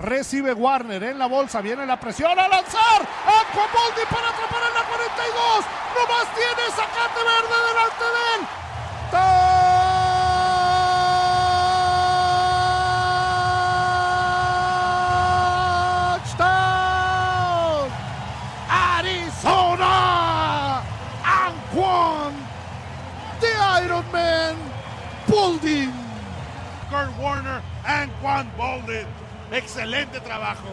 Recibe Warner en la bolsa, viene la presión a lanzar. Aquaboldi para atrapar en la 42. No más tiene sacate verde delante de él. Touchdown. Arizona. Anquan. The Iron Man. Bolding. Kurt Warner and Juan Bolden. Excelente trabajo.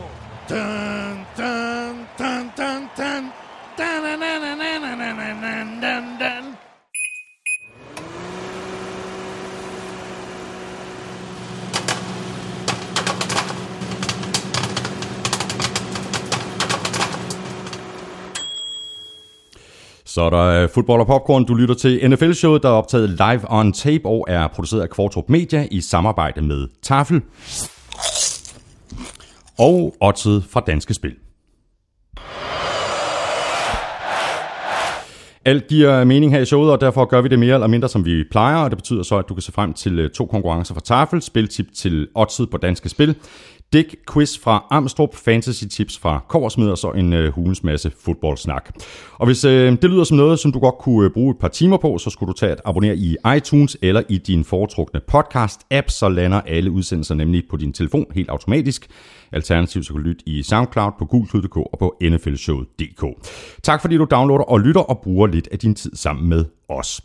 Så er der fodbold og popcorn. Du lytter til NFL-showet, der er optaget live on tape og er produceret af Kvartrup Media i samarbejde med Tafel og Oddset fra Danske Spil. Alt giver mening her i showet, og derfor gør vi det mere eller mindre, som vi plejer, og det betyder så, at du kan se frem til øh, to konkurrencer fra Tafel, spiltip til Oddset på Danske Spil, Dick Quiz fra Amstrup, Fantasy Tips fra Korsmed og så en øh, hulens masse fodboldsnak. Og hvis øh, det lyder som noget, som du godt kunne øh, bruge et par timer på, så skulle du tage at abonnere i iTunes eller i din foretrukne podcast-app, så lander alle udsendelser nemlig på din telefon helt automatisk. Alternativt så kan du lytte i SoundCloud på gulklud.dk og på nflshowet.dk. Tak fordi du downloader og lytter og bruger lidt af din tid sammen med os.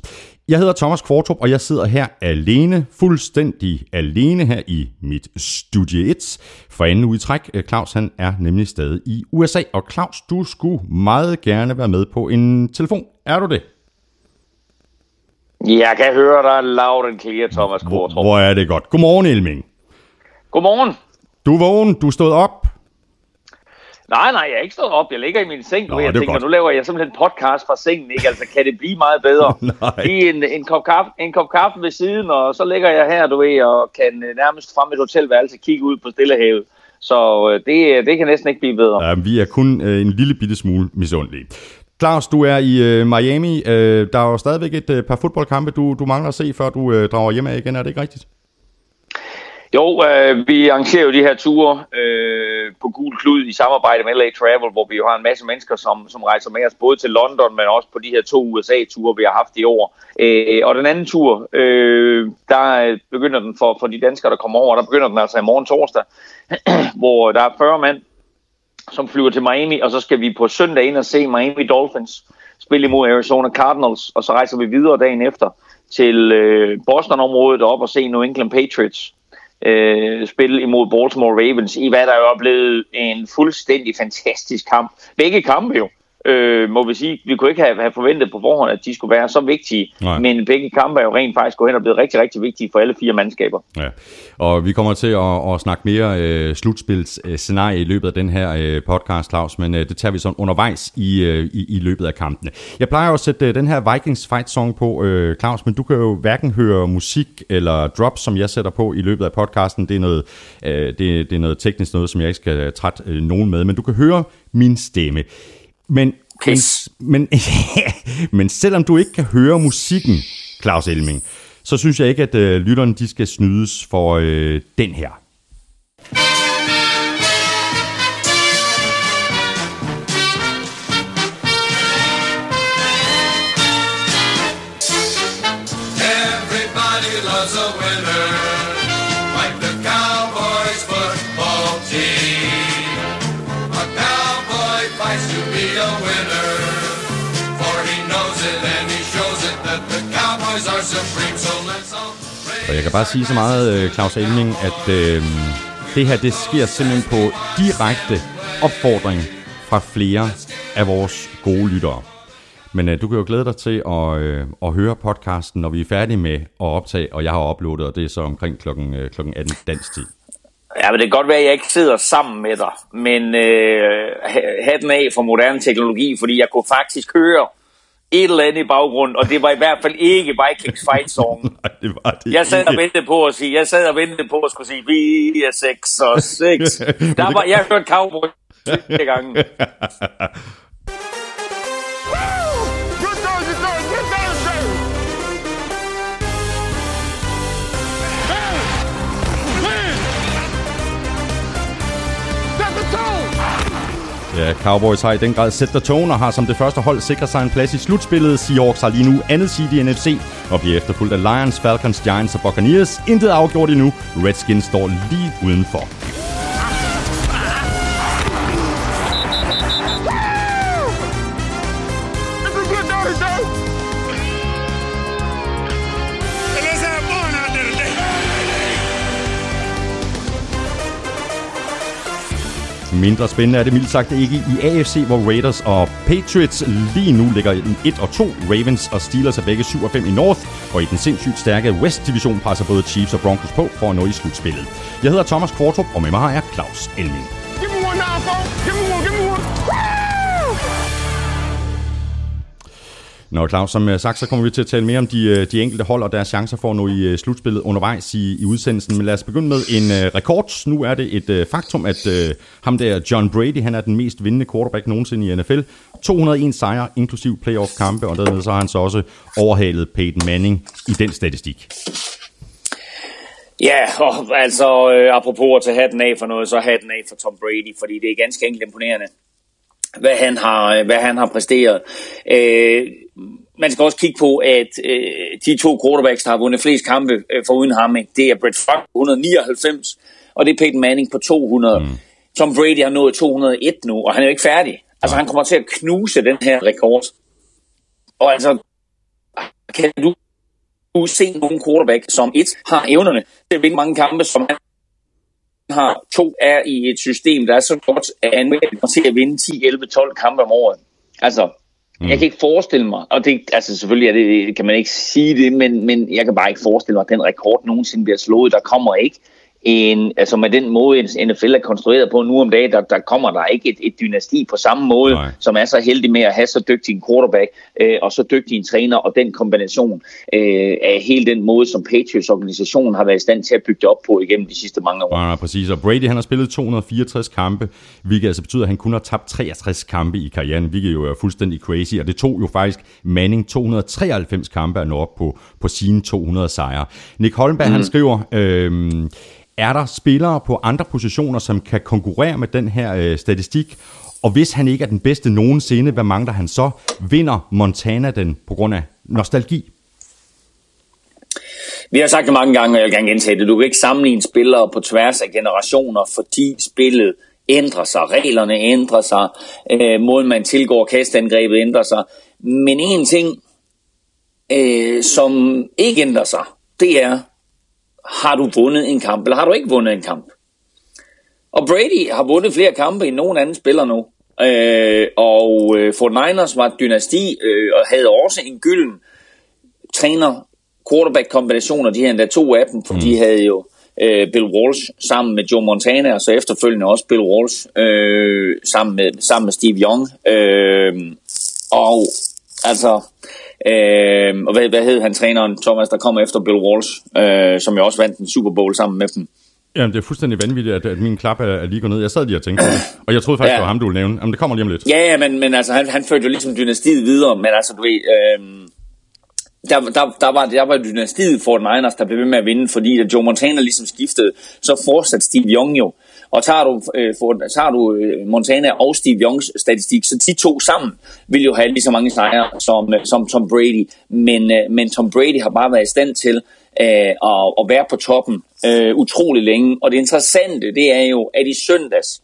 Jeg hedder Thomas Kvartrup, og jeg sidder her alene, fuldstændig alene her i mit Studie 1. For anden uge i træk, Øh, Claus han er nemlig stadig i USA. Og Claus, du skulle meget gerne være med på en telefon. Er du det? Jeg kan høre dig loud and clear, Thomas Hvor, Kvartrup. hvor er det godt. Godmorgen, Elming. Godmorgen. Du er vågen, du stået op. Nej, nej, jeg er ikke stået op. Jeg ligger i min seng. Nå, Nå, jeg er tænker, godt. nu laver jeg simpelthen podcast fra sengen. Ikke? Altså, kan det blive meget bedre? Lige en, en, kop kaffe, en kop kaffe ved siden, og så ligger jeg her, du ved, og kan øh, nærmest fra mit hotelværelse kigge ud på Stillehavet. Så øh, det, det kan næsten ikke blive bedre. Ja, vi er kun øh, en lille bitte smule misundelige. Claus, du er i øh, Miami. Øh, der er jo stadigvæk et øh, par fodboldkampe, du, du mangler at se, før du øh, drager hjem af igen. Er det ikke rigtigt? Jo, øh, vi arrangerer jo de her ture øh, på Gul Klud i samarbejde med LA Travel, hvor vi jo har en masse mennesker, som, som rejser med os både til London, men også på de her to USA-ture, vi har haft i år. Øh, og den anden tur, øh, der øh, begynder den for, for de danskere, der kommer over, der begynder den altså i morgen torsdag, hvor der er 40 mand, som flyver til Miami, og så skal vi på søndag ind og se Miami Dolphins spille imod Arizona Cardinals, og så rejser vi videre dagen efter til øh, Boston-området og op og se New England Patriots øh, spil imod Baltimore Ravens, i hvad der jo er blevet en fuldstændig fantastisk kamp. Begge kampe jo, øh, må vi sige. Vi kunne ikke have, have forventet på forhånd, at de skulle være så vigtige, Nej. men begge kampe er jo rent faktisk gået hen og blevet rigtig, rigtig vigtige for alle fire mandskaber. Ja, og vi kommer til at, at snakke mere øh, slutspilsscenarie i løbet af den her øh, podcast, Claus, men øh, det tager vi sådan undervejs i, øh, i, i løbet af kampene. Jeg plejer jo at sætte øh, den her Vikings fight song på, øh, Claus, men du kan jo hverken høre musik eller drops, som jeg sætter på i løbet af podcasten. Det er noget, øh, det, det er noget teknisk noget, som jeg ikke skal trætte øh, nogen med, men du kan høre min stemme. Men, men, men, men selvom du ikke kan høre musikken, Claus Elming, så synes jeg ikke, at øh, lytterne de skal snydes for øh, den her. Og jeg kan bare sige så meget, øh, Claus Elming, at øh, det her det sker simpelthen på direkte opfordring fra flere af vores gode lyttere. Men øh, du kan jo glæde dig til at, øh, at høre podcasten, når vi er færdige med at optage, og jeg har uploadet, og det er så omkring klokken, øh, klokken 18 dansk tid. Ja, men det kan godt være, at jeg ikke sidder sammen med dig, men øh, ha- hatten af for moderne teknologi, fordi jeg kunne faktisk høre et eller andet i baggrunden, og det var i hvert fald ikke Vikings fight song. Nej, det var det Jeg sad og ikke. ventede på at sige, jeg sad og ventede på at skulle sige, vi er 6 og 6. Der var, jeg hørte cowboy gange. Ja, Cowboys har i den grad sætter tone og har som det første hold sikret sig en plads i slutspillet. Seahawks har lige nu andet seed i NFC og bliver efterfulgt af Lions, Falcons, Giants og Buccaneers. Intet afgjort endnu. Redskins står lige udenfor. Mindre spændende er det mildt sagt ikke i AFC, hvor Raiders og Patriots lige nu ligger i 1 og 2. Ravens og Steelers er begge 7 og 5 i North, og i den sindssygt stærke West-division presser både Chiefs og Broncos på for at nå i slutspillet. Jeg hedder Thomas Kvartrup, og med mig har jeg Claus Elming. Nå Claus, som øh, sagt, så kommer vi til at tale mere om de, øh, de enkelte hold og deres chancer for at nå i øh, slutspillet undervejs i, i udsendelsen. Men lad os begynde med en uh, rekord. Nu er det et uh, faktum, at uh, ham der John Brady, han er den mest vindende quarterback nogensinde i NFL. 201 sejre, inklusiv playoff-kampe, og dermed så har han så også overhalet Peyton Manning i den statistik. Ja, og altså øh, apropos at tage hatten af for noget, så hatten af for Tom Brady, fordi det er ganske enkelt imponerende, hvad han har, hvad han har præsteret. Øh, man skal også kigge på, at øh, de to quarterbacks, der har vundet flest kampe øh, for uden ham, ikke? det er Brett Favre på 199, og det er Peyton Manning på 200. Mm. Tom Brady har nået 201 nu, og han er jo ikke færdig. Altså han kommer til at knuse den her rekord. Og altså, kan du du se nogle quarterback, som et har evnerne til at vinde mange kampe, som han har. To er i et system, der er så godt at anvende til at vinde 10, 11, 12 kampe om året. Altså, mm. jeg kan ikke forestille mig, og det, altså selvfølgelig er det, kan man ikke sige det, men, men jeg kan bare ikke forestille mig, at den rekord nogensinde bliver slået. Der kommer ikke en, altså med den måde, NFL er konstrueret på nu om dagen, der, der kommer der ikke et, et dynasti på samme måde, Nej. som er så heldig med at have så dygtig en quarterback øh, og så dygtig en træner, og den kombination øh, af hele den måde, som Patriots organisation har været i stand til at bygge det op på igennem de sidste mange år. Ja, præcis. Og Brady han har spillet 264 kampe, hvilket altså betyder, at han kun har tabt 63 kampe i karrieren, hvilket jo er fuldstændig crazy. Og det tog jo faktisk Manning 293 kampe at nå op på, på sine 200 sejre. Nick Holmberg, mm. han skriver... Øh, er der spillere på andre positioner, som kan konkurrere med den her øh, statistik? Og hvis han ikke er den bedste nogensinde, hvad mangler han så? Vinder Montana den på grund af nostalgi? Vi har sagt det mange gange, og jeg vil gerne gentage det. Du kan ikke sammenligne spillere på tværs af generationer, fordi spillet ændrer sig, reglerne ændrer sig, øh, måden man tilgår kastangrebet ændrer sig. Men en ting, øh, som ikke ændrer sig, det er, har du vundet en kamp, eller har du ikke vundet en kamp? Og Brady har vundet flere kampe end nogen anden spiller nu. Øh, og øh, Fort Niners var et dynasti, øh, og havde også en gylden træner quarterback-kombination, og de havde endda to af dem, for mm. de havde jo øh, Bill Walsh sammen med Joe Montana, og så efterfølgende også Bill Walsh øh, sammen, med, sammen med Steve Young. Øh, og altså, øh, og hvad, hvad hed han træneren, Thomas, der kom efter Bill Walsh, øh, som jo også vandt en Super Bowl sammen med dem. Jamen, det er fuldstændig vanvittigt, at, at min klap er, er lige gået ned. Jeg sad lige og tænkte på det. Og jeg troede faktisk, ja. Det var ham, du ville nævne. Jamen, det kommer lige om lidt. Ja, ja, men, men altså, han, han førte jo ligesom dynastiet videre, men altså, du ved, øh, der, der, der, var, der var dynastiet for Niners, der blev ved med at vinde, fordi da Joe Montana ligesom skiftede, så fortsatte Steve Young jo. Og tager du, øh, for, tager du øh, Montana og Steve Youngs statistik, så de to sammen vil jo have lige så mange sejre som, øh, som Tom Brady. Men, øh, men Tom Brady har bare været i stand til øh, at, at være på toppen øh, utrolig længe. Og det interessante, det er jo, at i søndags,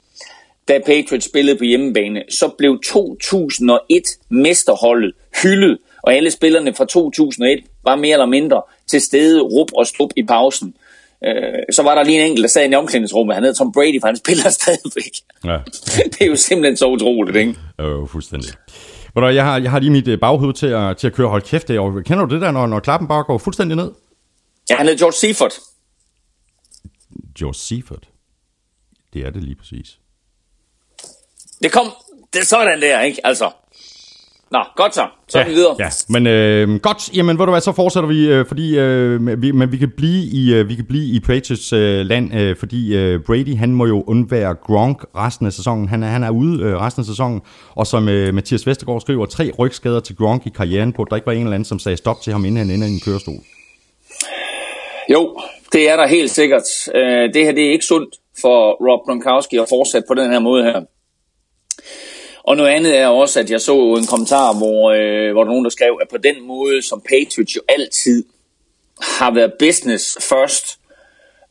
da Patriots spillede på hjemmebane, så blev 2001 mesterholdet hyldet, og alle spillerne fra 2001 var mere eller mindre til stede, rup og stup i pausen. Øh, så var der lige en enkelt, der sad i omklædningsrummet. Han hed Tom Brady, for han spiller stadigvæk. Ja, det er jo simpelthen så utroligt, ikke? øh, fuldstændig. Ved du, jeg har, jeg har lige mit øh, baghoved til at, til at køre hold kæft derovre. Kender du det der, når, når klappen bare går fuldstændig ned? Ja, han hed George Seifert. George Seifert. Det er det lige præcis. Det kom, det er sådan der, ikke? Altså. Nå, godt så. Så er vi videre. Ja, men øh, godt. Jamen, ved du hvad, så fortsætter vi, øh, fordi øh, vi, men vi kan blive i øh, vi kan blive i Patriots øh, land, øh, fordi øh, Brady han må jo undvære Gronk resten af sæsonen. Han er han er ude øh, resten af sæsonen, og som øh, Mathias Vestergaard skriver, tre rygskader til Gronk i karrieren på, der ikke var en eller anden, som sagde stop til ham, inden han ender i en kørestol. Jo, det er der helt sikkert. Øh, det her det er ikke sundt for Rob Gronkowski at fortsætte på den her måde her. Og noget andet er også, at jeg så en kommentar, hvor, øh, hvor der nogen, der skrev, at på den måde, som Patriots jo altid har været business first,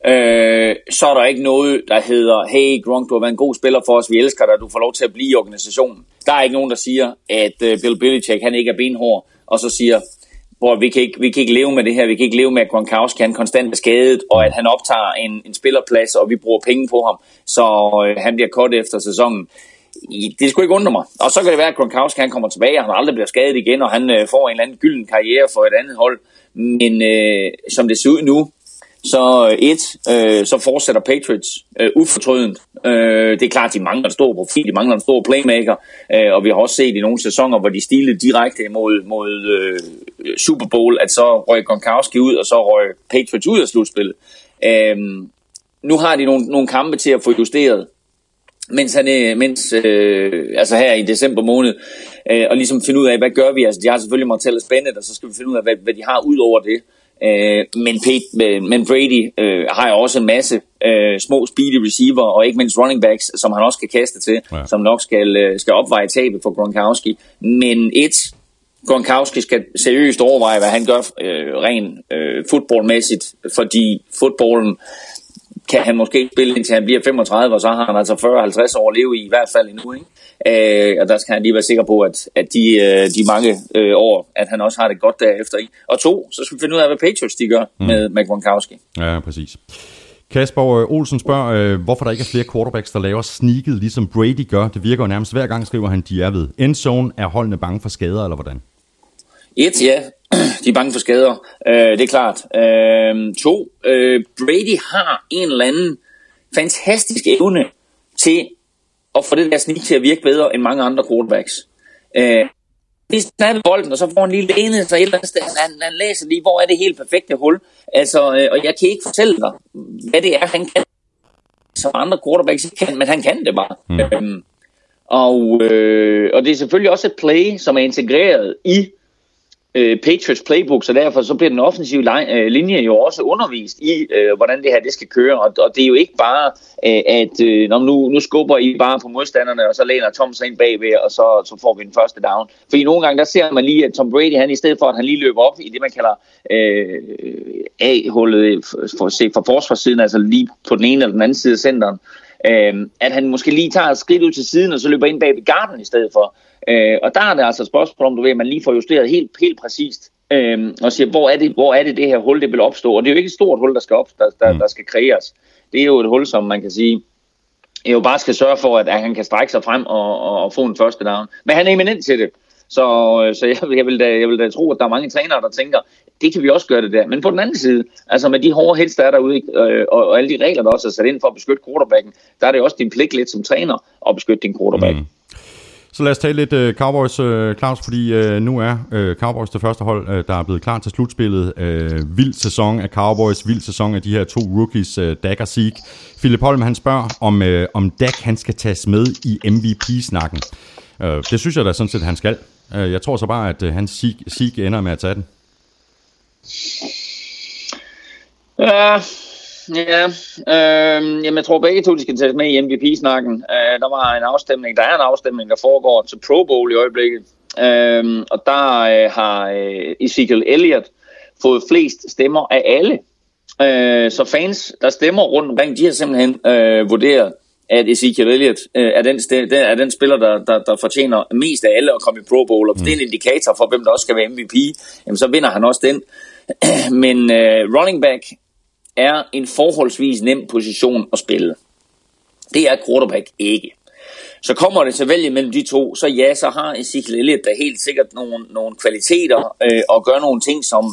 øh, så er der ikke noget, der hedder, hey Gronk, du har været en god spiller for os, vi elsker dig, du får lov til at blive i organisationen. Der er ikke nogen, der siger, at øh, Bill Belichick, han ikke er benhård, og så siger, hvor vi kan, ikke, vi kan ikke leve med det her, vi kan ikke leve med, at Gronkowski han konstant er skadet, og at han optager en, en spillerplads, og vi bruger penge på ham, så øh, han bliver kort efter sæsonen. Det skulle ikke undre mig. Og så kan det være, at Gronkowski han kommer tilbage, og han aldrig bliver skadet igen, og han øh, får en eller anden gylden karriere for et andet hold. Men øh, som det ser ud nu, så øh, et, øh, så fortsætter Patriots øh, ufortrødent. Øh, det er klart, de mangler en stor profil, de mangler en stor playmaker, øh, og vi har også set i nogle sæsoner, hvor de stilede direkte mod, mod øh, Super Bowl, at så røg Gronkowski ud, og så røg Patriots ud af slutspillet. Øh, nu har de nogle, nogle kampe til at få justeret, mens han øh, mens, øh, altså her i december måned, øh, og ligesom finde ud af, hvad gør vi? Altså, de har selvfølgelig Martellus Bennett, og så skal vi finde ud af, hvad, hvad de har ud over det. Øh, men, Pete, men Brady øh, har jo også en masse øh, små speedy receiver, og ikke mindst running backs, som han også kan kaste til, ja. som nok skal, øh, skal opveje tabet for Gronkowski. Men et, Gronkowski skal seriøst overveje, hvad han gør øh, rent øh, fodboldmæssigt, fordi fodbolden kan han måske spille indtil han bliver 35, og så har han altså 40-50 år at leve i, i hvert fald endnu. Ikke? Øh, og der skal han lige være sikker på, at, at de, øh, de mange øh, år, at han også har det godt derefter. Ikke? Og to, så skal vi finde ud af, hvad Patriots de gør mm. med, Gronkowski. Ja, præcis. Kasper øh, Olsen spørger, øh, hvorfor der ikke er flere quarterbacks, der laver sneaket, ligesom Brady gør. Det virker jo nærmest hver gang, skriver han, de er ved. Endzone er holdene bange for skader, eller hvordan? Et, ja. De er bange for skader. Øh, det er klart. Øh, to, øh, Brady har en eller anden fantastisk evne til at få det der snit til at virke bedre end mange andre quarterbacks. Øh, de snapper bolden, og så får han lige lænet sig et eller andet sted. Han, han læser lige, hvor er det helt perfekte hul. Altså, øh, og jeg kan ikke fortælle dig, hvad det er, han kan, som andre quarterbacks ikke kan, men han kan det bare. Mm. Øhm, og, øh, og det er selvfølgelig også et play, som er integreret i øh, Patriots playbook, så derfor så bliver den offensive øh, linje jo også undervist i, øh, hvordan det her det skal køre, og, og det er jo ikke bare, øh, at øh, når nu, nu skubber I bare på modstanderne, og så læner Tom sig ind bagved, og så, så får vi den første down. Fordi nogle gange, der ser man lige, at Tom Brady, han i stedet for, at han lige løber op i det, man kalder øh, A-hullet øh, for, se, fra forsvarssiden, altså lige på den ene eller den anden side af centeren, øh, at han måske lige tager et skridt ud til siden, og så løber ind bag ved garden i stedet for. Øh, og der er det altså et spørgsmål om, du ved, at man lige får justeret helt, helt præcist, øh, og siger, hvor er, det, hvor er det det her hul, det vil opstå? Og det er jo ikke et stort hul, der skal, op, der, der, mm. der skal kreeres. Det er jo et hul, som man kan sige, jo bare skal sørge for, at, at han kan strække sig frem og, og, og få en første down. Men han er eminent til det. Så, så jeg, jeg, vil da, jeg vil da tro, at der er mange trænere, der tænker, det kan vi også gøre det der. Men på den anden side, altså med de hårde hits, der er derude, øh, og, og alle de regler, der også er sat ind for at beskytte quarterbacken, der er det også din pligt lidt som træner at beskytte din quarterback. Mm. Så lad os tale lidt uh, Cowboys, uh, Claus, fordi uh, nu er uh, Cowboys det første hold, uh, der er blevet klar til slutspillet. Uh, vild sæson af Cowboys, vild sæson af de her to rookies, uh, Dak og Zeke. Philip Holm, han spørger, om, uh, om Dak han skal tages med i MVP-snakken. Uh, det synes jeg da sådan set, han skal. Uh, jeg tror så bare, at uh, han Zeke, Zeke ender med at tage den. Ja, Ja, øh, jamen, jeg tror begge to, de skal tages med i MVP-snakken. Øh, der var en afstemning, der er en afstemning, der foregår til Pro Bowl i øjeblikket. Øh, og der øh, har øh, Ezekiel Elliott fået flest stemmer af alle. Øh, så fans, der stemmer rundt omkring, de har simpelthen øh, vurderet, at Ezekiel Elliott øh, er, den, den, er den spiller, der, der, der fortjener mest af alle at komme i Pro Bowl. Og mm. det er en indikator for, hvem der også skal være MVP, jamen, så vinder han også den. Men øh, running back er en forholdsvis nem position at spille. Det er quarterback ikke. Så kommer det til vælge mellem de to, så ja, så har Ezekiel Elliott da helt sikkert nogle, nogle kvaliteter øh, og gør nogle ting, som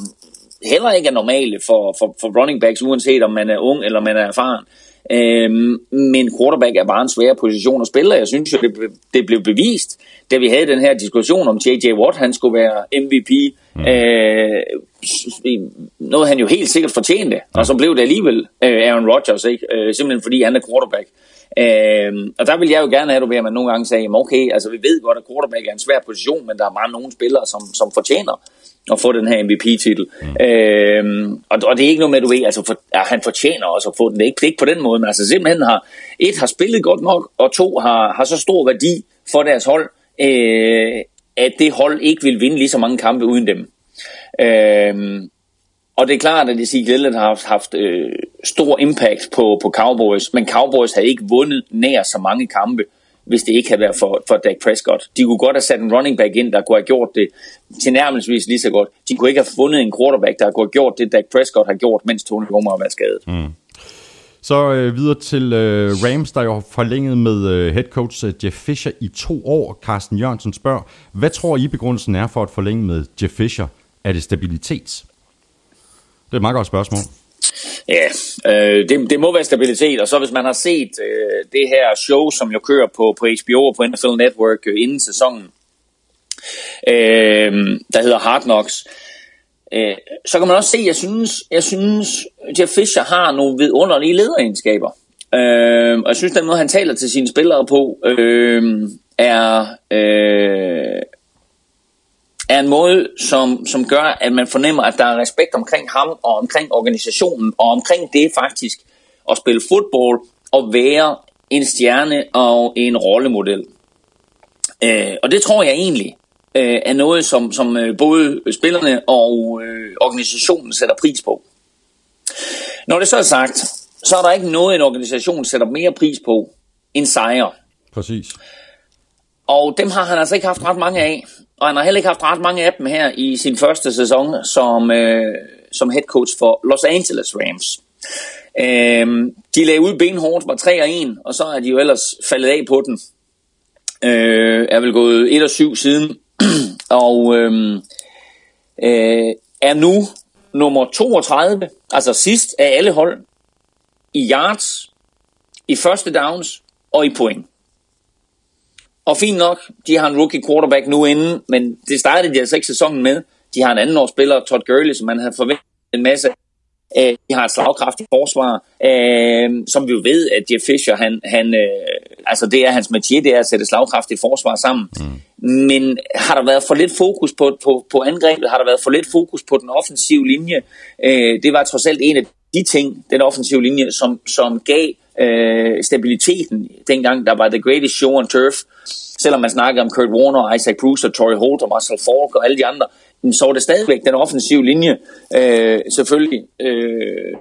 heller ikke er normale for, for, for running backs, uanset om man er ung eller man er erfaren. Øhm, men quarterback er bare en svær position at spille, jeg synes jo, det, det blev bevist, da vi havde den her diskussion om J.J. Watt, han skulle være MVP. Mm. Øh, noget han jo helt sikkert fortjente, ja. og så blev det alligevel øh, Aaron Rodgers, ikke? Øh, simpelthen fordi han er quarterback. Øh, og der vil jeg jo gerne have, at man nogle gange sagde, okay, altså vi ved godt, at quarterback er en svær position, men der er bare nogle spillere, som, som fortjener at få den her MVP-titel. Mm. Øhm, og, og det er ikke noget med, at du ved, altså for, ja, han fortjener også at få den. Det er ikke, det er ikke på den måde, men altså simpelthen har, et har spillet godt nok, og to har, har så stor værdi for deres hold, øh, at det hold ikke vil vinde lige så mange kampe uden dem. Øh, og det er klart, at Ezekiel Elliott har haft, haft øh, stor impact på, på Cowboys, men Cowboys havde ikke vundet nær så mange kampe, hvis det ikke havde været for, for Dak Prescott. De kunne godt have sat en running back ind, der kunne have gjort det tilnærmelsesvis lige så godt. De kunne ikke have fundet en quarterback, der kunne have gjort det, Dak Prescott har gjort, mens Tony Romo har været skadet. Mm. Så øh, videre til øh, Rams, der jo har forlænget med øh, head coach øh, Jeff Fisher i to år. Carsten Jørgensen spørger, hvad tror I begrundelsen er for at forlænge med Jeff Fisher? Er det stabilitet? Det er et meget godt spørgsmål. Ja, øh, det, det må være stabilitet, og så hvis man har set øh, det her show, som jo kører på, på HBO og på NFL Network øh, inden sæsonen, øh, der hedder Hard Knocks, øh, Øh, så kan man også se, jeg synes, jeg synes, Jeff Fisher har nogle vidunderlige lederegenskaber. Øh, og jeg synes, den måde, han taler til sine spillere på, øh, er, øh, er en måde, som, som gør, at man fornemmer, at der er respekt omkring ham og omkring organisationen og omkring det faktisk at spille fodbold og være en stjerne og en rollemodel. Øh, og det tror jeg egentlig øh, er noget, som, som øh, både spillerne og øh, organisationen sætter pris på. Når det så er sagt, så er der ikke noget, en organisation sætter mere pris på end sejre. Præcis. Og dem har han altså ikke haft ret mange af. Og han har heller ikke haft ret mange af dem her i sin første sæson som, øh, som head coach for Los Angeles Rams. Øh, de lagde ud benhårdt, var 3 og 1, og så er de jo ellers faldet af på den. Øh, er vel gået 1 og 7 siden, og øh, øh, er nu nummer 32, altså sidst af alle hold, i yards, i første downs og i point. Og fint nok, de har en rookie quarterback nu inden, men det startede de altså ikke sæsonen med. De har en anden års spiller, Todd Gurley, som man havde forventet en masse af. Øh, de har et slagkraftigt forsvar, øh, som vi jo ved, at Jeff Fisher, han, han, øh, altså det er hans métier, det er at sætte slagkraftigt forsvar sammen. Mm. Men har der været for lidt fokus på, på, på angrebet? Har der været for lidt fokus på den offensive linje? Øh, det var trods alt en af de ting, den offensive linje, som, som gav øh, stabiliteten, dengang der var The Greatest Show on Turf, selvom man snakkede om Kurt Warner, Isaac Bruce, Torrey Holt og Marcel Falk og alle de andre, så var det stadigvæk den offensive linje, øh, selvfølgelig, øh,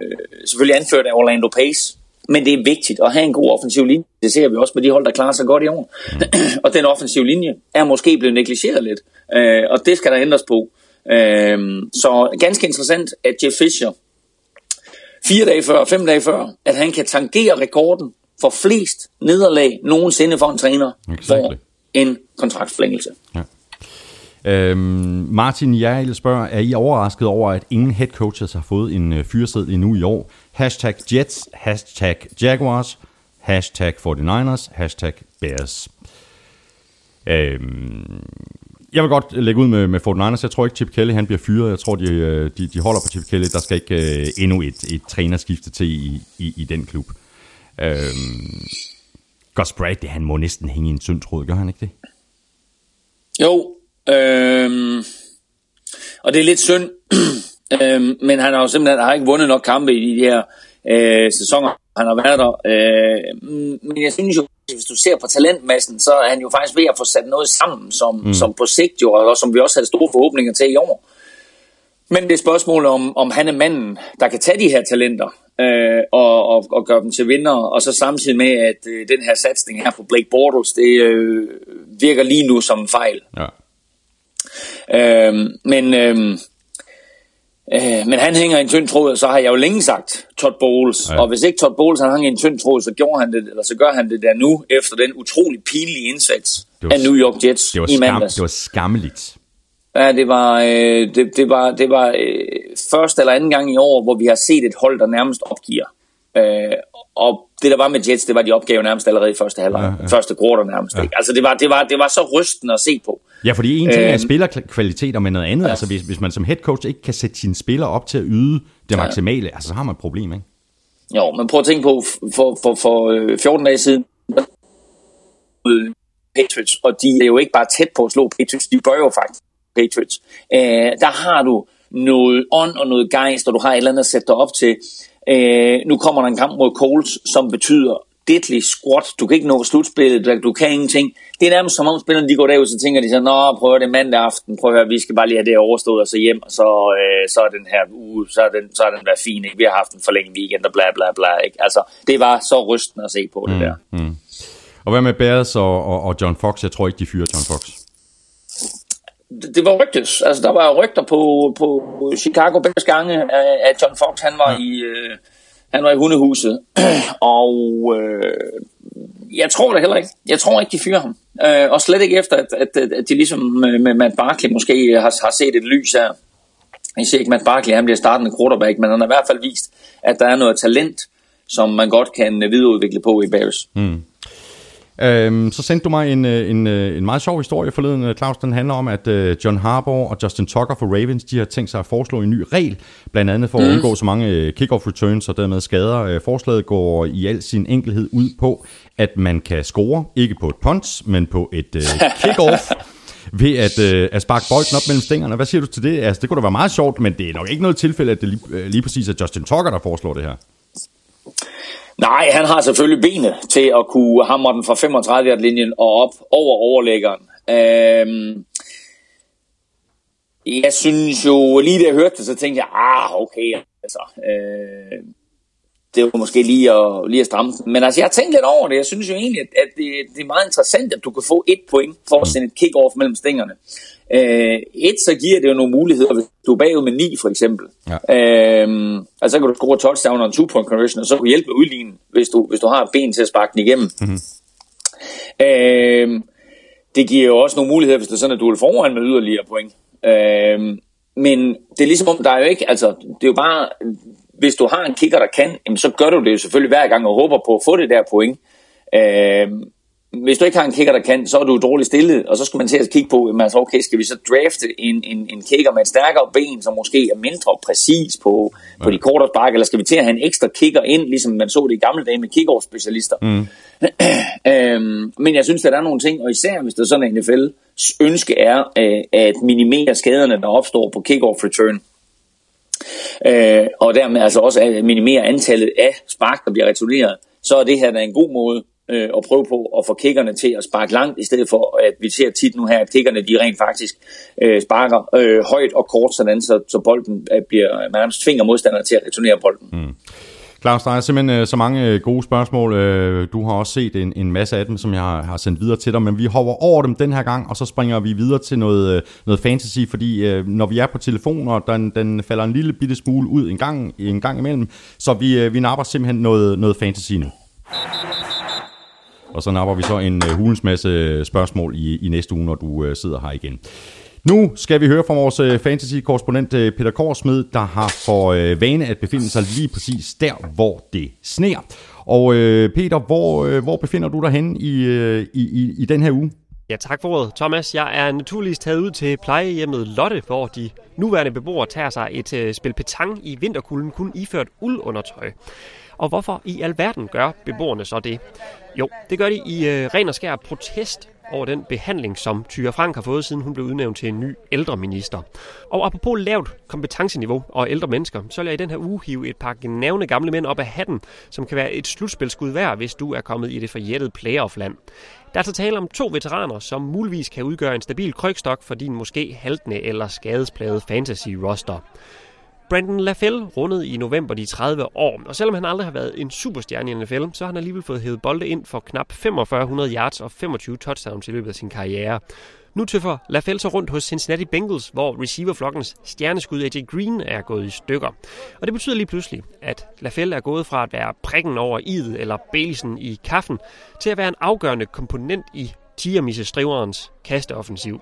selvfølgelig anført af Orlando Pace, men det er vigtigt at have en god offensiv linje. Det ser vi også med de hold, der klarer sig godt i år. Og den offensive linje er måske blevet negligeret lidt, øh, og det skal der ændres på. Øh, så ganske interessant, at Jeff Fisher, fire dage før, fem dage før, at han kan tangere rekorden for flest nederlag nogensinde for en træner exactly. for en kontraktforlængelse. Ja. Øhm, Martin Jærl spørger, er I overrasket over, at ingen head coaches har fået en uh, endnu i år? Hashtag Jets, hashtag Jaguars, hashtag 49ers, hashtag Bears. Øhm, jeg vil godt lægge ud med, med 49ers. Jeg tror ikke, Chip Kelly han bliver fyret. Jeg tror, de, øh, de, de holder på Chip Kelly. Der skal ikke uh, endnu et, et trænerskifte til i, i, i den klub. Øhm, Gus Bradley, han må næsten hænge i en synd gør han ikke det? Jo, øhm, og det er lidt synd, øhm, men han har jo simpelthen har ikke vundet nok kampe i de her øh, sæsoner, han har været der. Øh, men jeg synes jo, hvis du ser på talentmassen, så er han jo faktisk ved at få sat noget sammen, som, mm. som på sigt jo, og som vi også havde store forhåbninger til i år. Men det er spørgsmålet om, om han er manden, der kan tage de her talenter øh, og, og, og gøre dem til vinder, og så samtidig med, at øh, den her satsning her på Blake Bortles, det øh, virker lige nu som en fejl. Ja. Øh, men, øh, øh, men han hænger i en tynd tråd, så har jeg jo længe sagt Todd Bowles, ja. og hvis ikke Todd Bowles han hang i en tynd tråd, så, gjorde han det, eller så gør han det der nu, efter den utrolig pinlige indsats af New York Jets det var i mandags. det var skammeligt. Ja, det var, øh, det, det var, det var øh, første eller anden gang i år, hvor vi har set et hold, der nærmest opgiver. Øh, og det der var med Jets, det var de opgaver nærmest allerede i første halvleg. Ja, ja. Første quarter nærmest. Ja. Ikke? Altså det var, det, var, det var så rystende at se på. Ja, fordi en ting er øh, spillerkvaliteter, men noget andet, ja. altså hvis, hvis man som head coach ikke kan sætte sine spillere op til at yde det maksimale, ja. altså så har man et problem, ikke? Jo, men prøv at tænke på, for, for, for 14 dage siden, Patriots, og de er jo ikke bare tæt på at slå Patriots, de bør jo faktisk Patriots. Øh, der har du noget ånd og noget gejst, og du har et eller andet at sætte dig op til. Øh, nu kommer der en kamp mod Coles, som betyder deadly squat. Du kan ikke nå slutspillet, du kan ingenting. Det er nærmest som om spillerne de går derud, så tænker de så, nå, prøv det mandag aften, prøv at høre, vi skal bare lige have det overstået, og så hjem, og så, øh, så er den her uge, så er den, så er den været fin, ikke? Vi har haft en forlænget weekend, og bla bla bla, ikke? Altså, det var så rystende at se på det mm, der. Mm. Og hvad med Bears og, og, og John Fox? Jeg tror ikke, de fyrer John Fox. Det, var rygtes. Altså, der var rygter på, på Chicago Bears gange, at John Fox, han var i... Øh, han var i hundehuset, og øh, jeg tror det heller ikke. Jeg tror ikke, de fyrer ham. Øh, og slet ikke efter, at, at, at de ligesom med Matt Barkley måske har, har set et lys her. Jeg ser ikke, Matt Barkley han bliver startende quarterback, men han har i hvert fald vist, at der er noget talent, som man godt kan videreudvikle på i Bears. Mm. Øhm, så sendte du mig en, øh, en, øh, en meget sjov historie forleden, øh, Claus. Den handler om, at John Harbour og Justin Tucker for Ravens, de har tænkt sig at foreslå en ny regel, blandt andet for at mm. undgå så mange kickoff returns og dermed skader. Forslaget går i al sin enkelhed ud på, at man kan score, ikke på et punt, men på et kickoff. ved at, at sparke bolden op mellem stængerne. Hvad siger du til det? Altså, det kunne da være meget sjovt, men det er nok ikke noget tilfælde, at det lige, lige præcis er Justin Tucker, der foreslår det her. Nej, han har selvfølgelig benet til at kunne hamre den fra 35-linjen og op over overlæggeren. Øhm, jeg synes jo, lige da jeg hørte det, så tænkte jeg, ah, okay, altså, øh, det var måske lige at, lige at stramme den. Men altså, jeg har tænkt lidt over det. Jeg synes jo egentlig, at det, det er meget interessant, at du kan få et point for at sende et kick-off mellem stængerne. Øh, et, så giver det jo nogle muligheder, hvis du er bagud med 9 for eksempel. Ja. Øh, altså så kan du score touchdown og en two-point conversion, og så kan du hjælpe udlignen, hvis du, hvis du har ben til at sparke den igennem. Mm-hmm. Øh, det giver jo også nogle muligheder, hvis det er sådan, at du er foran med yderligere point. Øh, men det er ligesom om, der er jo ikke, altså, det er jo bare, hvis du har en kicker, der kan, jamen, så gør du det jo selvfølgelig hver gang og håber på at få det der point. Øh, hvis du ikke har en kicker, der kan, så er du dårligt stillet, og så skal man til at kigge på, altså, okay, skal vi så drafte en, en, en kicker med et stærkere ben, som måske er mindre præcis på, ja. på de kortere spark, eller skal vi til at have en ekstra kicker ind, ligesom man så det i gamle dage med kicker-specialister. Mm. øhm, men jeg synes, at der er nogle ting, og især hvis der sådan en NFL's ønske er øh, at minimere skaderne, der opstår på kick-off return, øh, og dermed altså også at minimere antallet af spark, der bliver returneret, så er det her da en god måde øh, og prøve på at få kiggerne til at sparke langt, i stedet for at vi ser tit nu her, at kiggerne de rent faktisk øh, sparker øh, højt og kort, sådan så, så bolden øh, bliver, øh, man tvinger modstanderne til at returnere bolden. Mm. Claus, der er simpelthen øh, så mange øh, gode spørgsmål. Øh, du har også set en, en masse af dem, som jeg har, har sendt videre til dig, men vi hopper over dem den her gang, og så springer vi videre til noget, øh, noget fantasy, fordi når vi er på telefoner, den, den falder en lille bitte smule ud en gang, en gang imellem, så vi, vi napper simpelthen noget, noget fantasy nu. Og så napper vi så en øh, hulens masse øh, spørgsmål i, i næste uge, når du øh, sidder her igen. Nu skal vi høre fra vores fantasy-korrespondent Peter Korsmed, der har for vane at befinde sig lige præcis der, hvor det sner. Og Peter, hvor, hvor befinder du dig henne i, i, i, i den her uge? Ja, tak for ordet, Thomas. Jeg er naturligvis taget ud til plejehjemmet Lotte, hvor de nuværende beboere tager sig et spil petang i vinterkulden, kun iført uldundertøj. Og hvorfor i alverden gør beboerne så det? Jo, det gør de i øh, ren og skær protest over den behandling, som Tyre Frank har fået, siden hun blev udnævnt til en ny ældreminister. Og apropos lavt kompetenceniveau og ældre mennesker, så vil jeg i den her uge hive et par genavne gamle mænd op af hatten, som kan være et slutspilskud værd, hvis du er kommet i det forjættede playoff-land. Der er så tale om to veteraner, som muligvis kan udgøre en stabil krygstok for din måske haltende eller skadesplade fantasy-roster. Brandon LaFell rundede i november de 30 år, og selvom han aldrig har været en superstjerne i NFL, så har han alligevel fået hævet bolde ind for knap 4500 yards og 25 touchdowns i løbet af sin karriere. Nu tøffer LaFell så rundt hos Cincinnati Bengals, hvor receiverflokkens stjerneskud AJ Green er gået i stykker. Og det betyder lige pludselig, at LaFell er gået fra at være prikken over id eller bælisen i kaffen, til at være en afgørende komponent i Tiamisse Striverens kasteoffensiv.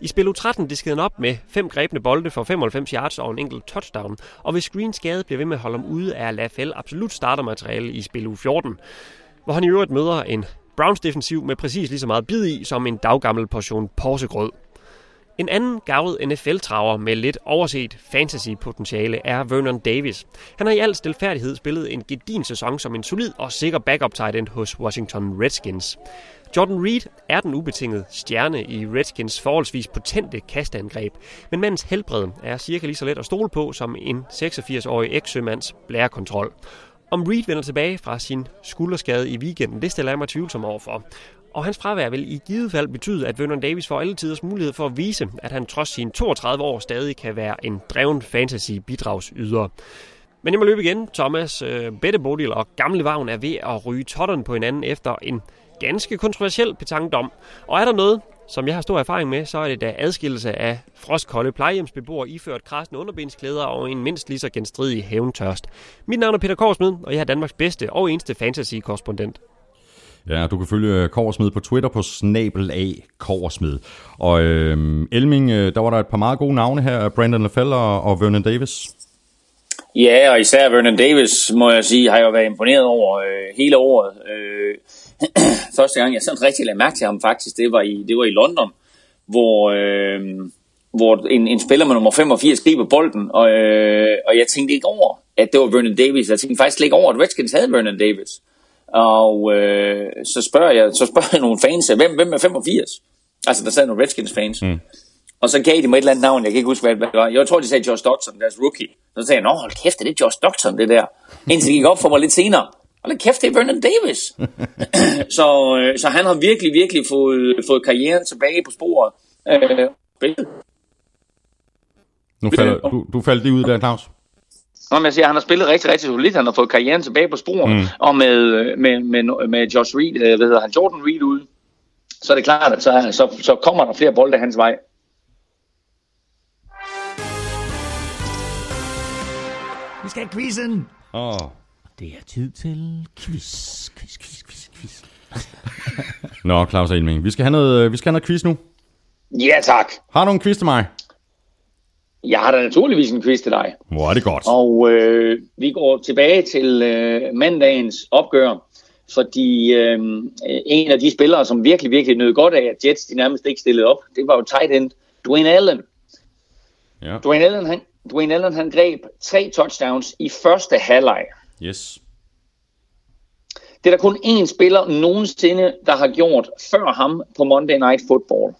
I spil U13 diskede han op med fem grebne bolde for 95 yards og en enkelt touchdown, og hvis Green skade bliver ved med at holde ham ude, er LaFell absolut startermateriale i spil U14, hvor han i øvrigt møder en Browns defensiv med præcis lige så meget bid i som en daggammel portion porsegrød. En anden gavet NFL-traver med lidt overset fantasy-potentiale er Vernon Davis. Han har i al stilfærdighed spillet en gedin sæson som en solid og sikker backup tight end hos Washington Redskins. Jordan Reed er den ubetingede stjerne i Redskins forholdsvis potente kastangreb, men mandens helbred er cirka lige så let at stole på som en 86-årig eks-sømands blærekontrol. Om Reed vender tilbage fra sin skulderskade i weekenden, det stiller jeg mig tvivlsom overfor. Og hans fravær vil i givet fald betyde, at Vernon Davis får alle tiders mulighed for at vise, at han trods sine 32 år stadig kan være en dreven fantasy-bidragsyder. Men jeg må løbe igen. Thomas øh, Bette Bodil og Gamle Vagn er ved at ryge totterne på hinanden efter en ganske kontroversiel petangdom. Og er der noget, som jeg har stor erfaring med, så er det da adskillelse af frostkolde plejehjemsbeboere iført krasne underbensklæder og en mindst lige så genstridig hævntørst. Mit navn er Peter Korsmed, og jeg er Danmarks bedste og eneste fantasy-korrespondent. Ja, du kan følge Koversmed på Twitter på snabel A Koversmed. Og øh, Elming, øh, der var der et par meget gode navne her, Brandon LaFell og, og Vernon Davis. Ja, og især Vernon Davis, må jeg sige, har jeg jo været imponeret over øh, hele året. Øh, første gang, jeg sådan rigtig lagde mærke til ham faktisk, det var i, det var i London, hvor, øh, hvor en, en spiller med nummer 85 griber bolden, og, øh, og jeg tænkte ikke over, at det var Vernon Davis. Jeg tænkte faktisk ikke over, at Redskins havde Vernon Davis. Og øh, så, spørger jeg, så spørger jeg nogle fans, hvem, hvem er 85? Altså, der sad nogle Redskins-fans. Mm. Og så gav de mig et eller andet navn, jeg kan ikke huske, hvad det var. Jeg tror, de sagde Josh Dodson, deres rookie. Så sagde jeg, nå, hold kæft, det er Josh Dodson, det der. Indtil det gik op for mig lidt senere. Hold kæft, det er Vernon Davis. så, øh, så han har virkelig, virkelig fået, fået karrieren tilbage på sporet. Øh, nu falder, du, du faldt lige ud der, Claus. Nå, men jeg siger, han har spillet rigtig, rigtig solidt. Han har fået karrieren tilbage på sporet. Mm. Og med, med, med, med Josh Reed, øh, hvad hedder han, Jordan Reed ude, så er det klart, at så, så, så kommer der flere bolde hans vej. Vi skal have quizzen. Åh. Oh. Det er tid til quiz, quiz, quiz, quiz, quiz. Nå, Claus Elming, vi skal have noget, vi skal have noget quiz nu. Ja, tak. Har du en quiz til mig? Jeg har da naturligvis en quiz til dig. Hvor er det godt. Og øh, vi går tilbage til øh, mandagens opgør, fordi øh, en af de spillere, som virkelig, virkelig nød godt af, at Jets de nærmest ikke stillede op, det var jo tight end Dwayne Allen. Ja. Dwayne Allen, han, Dwayne Allen, han greb tre touchdowns i første halvleg. Yes. Det er der kun én spiller nogensinde, der har gjort før ham på Monday Night Football.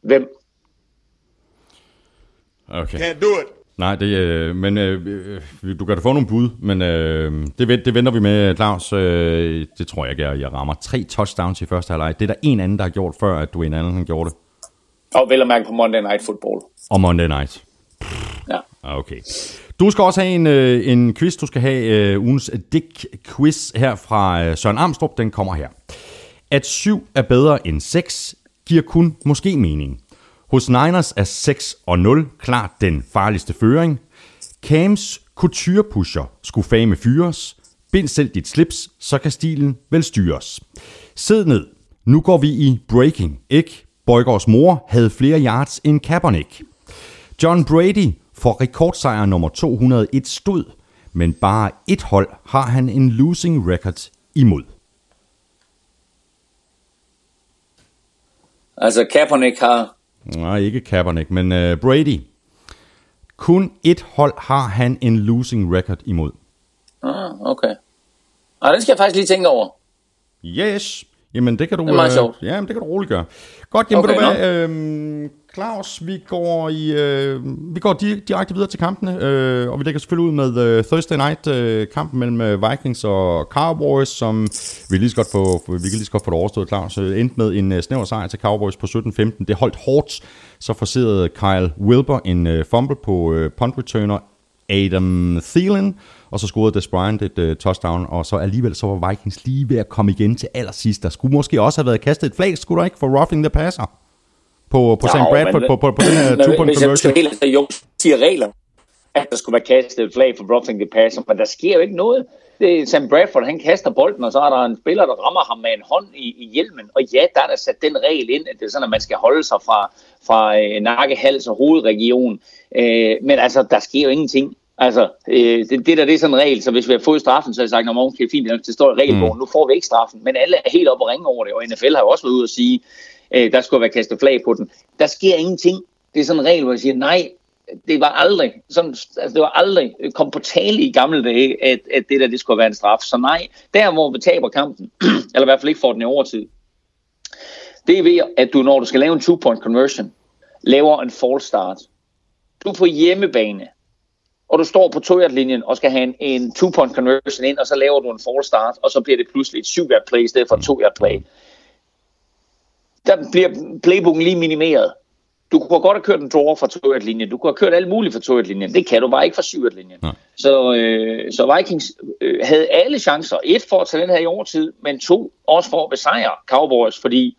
Hvem? Okay. Can't do it. Nej, det, øh, men øh, du kan da få nogle bud, men øh, det, det venter vi med, Claus. Øh, det tror jeg ikke, jeg, jeg rammer. Tre touchdowns i første halvleg. Det er der en anden, der har gjort før, at du en anden han gjorde det. Og vel at mærke på Monday Night Football. Og Monday Night. Ja. Okay. Du skal også have en, øh, en quiz. Du skal have øh, ugens Dick-quiz her fra øh, Søren Armstrong. Den kommer her. At 7 er bedre end 6 giver kun måske mening. Hos Niners er 6 og 0 klart den farligste føring. Cams couture-pusher skulle fame fyres. Bind selv dit slips, så kan stilen vel styres. Sid ned. Nu går vi i breaking, ikke? Bøjgaards mor havde flere yards end Kaepernick. John Brady får rekordsejr nummer 201 stod, men bare et hold har han en losing record imod. Altså Kaepernick har... Nej, ikke Kaepernick, men uh, Brady. Kun et hold har han en losing record imod. Ah, okay. Ah, det skal jeg faktisk lige tænke over. Yes. Jamen, det kan du... Det er meget øh, sjovt. Ja, men det kan du roligt gøre. Godt, jamen, Okay, okay, ved du hvad, øh, Claus, vi går, i, øh, vi går di- direkte videre til kampene, øh, og vi lægger selvfølgelig ud med øh, Thursday Night øh, kampen mellem øh, Vikings og Cowboys, som vi, lige så godt få, vi kan lige så godt få det overstået, Claus. Øh, endte med en øh, snæver sejr til Cowboys på 17-15. Det holdt hårdt, så forserede Kyle Wilber en øh, fumble på øh, punt returner Adam Thielen, og så scorede Des Bryant et uh, touchdown, og så alligevel så var Vikings lige ved at komme igen til allersidst. Der skulle måske også have været kastet et flag, skulle der ikke, for roughing the passer? På, på Sam Bradford, men- på, på, på den her two-point Hvis jeg conversion. helt jo, siger regler, at der skulle være kastet et flag for roughing the passer, men der sker jo ikke noget. Det er Sam Bradford, han kaster bolden, og så er der en spiller, der rammer ham med en hånd i, i hjelmen. Og ja, der er der sat den regel ind, at det er sådan, at man skal holde sig fra, fra øh, nakke, hals og hovedregion. Øh, men altså, der sker jo ingenting. Altså, øh, det, det der det er sådan en regel, så hvis vi har fået straffen, så har jeg sagt, at okay, fint, det står i regelbogen, mm. nu får vi ikke straffen. Men alle er helt oppe og ringe over det, og NFL har jo også været ude at sige, Øh, der skulle være kastet flag på den. Der sker ingenting. Det er sådan en regel, hvor jeg siger, nej, det var aldrig, sådan, altså det var aldrig øh, kom på tale i gamle dage, at, at det der det skulle være en straf. Så nej, der hvor vi taber kampen, eller i hvert fald ikke får den i overtid, det er ved, at du, når du skal lave en two-point conversion, laver en false start. Du er på hjemmebane, og du står på linjen og skal have en, en two-point conversion ind, og så laver du en false start, og så bliver det pludselig et 7 play i stedet for et 2 play. Der bliver playbooken lige minimeret. Du kunne godt have kørt en draw fra 2 linjen Du kunne have kørt alt muligt fra 2 linjen Det kan du bare ikke fra 7 linjen Så, øh, så Vikings øh, havde alle chancer. Et for at tage den her i overtid, men to også for at besejre Cowboys, fordi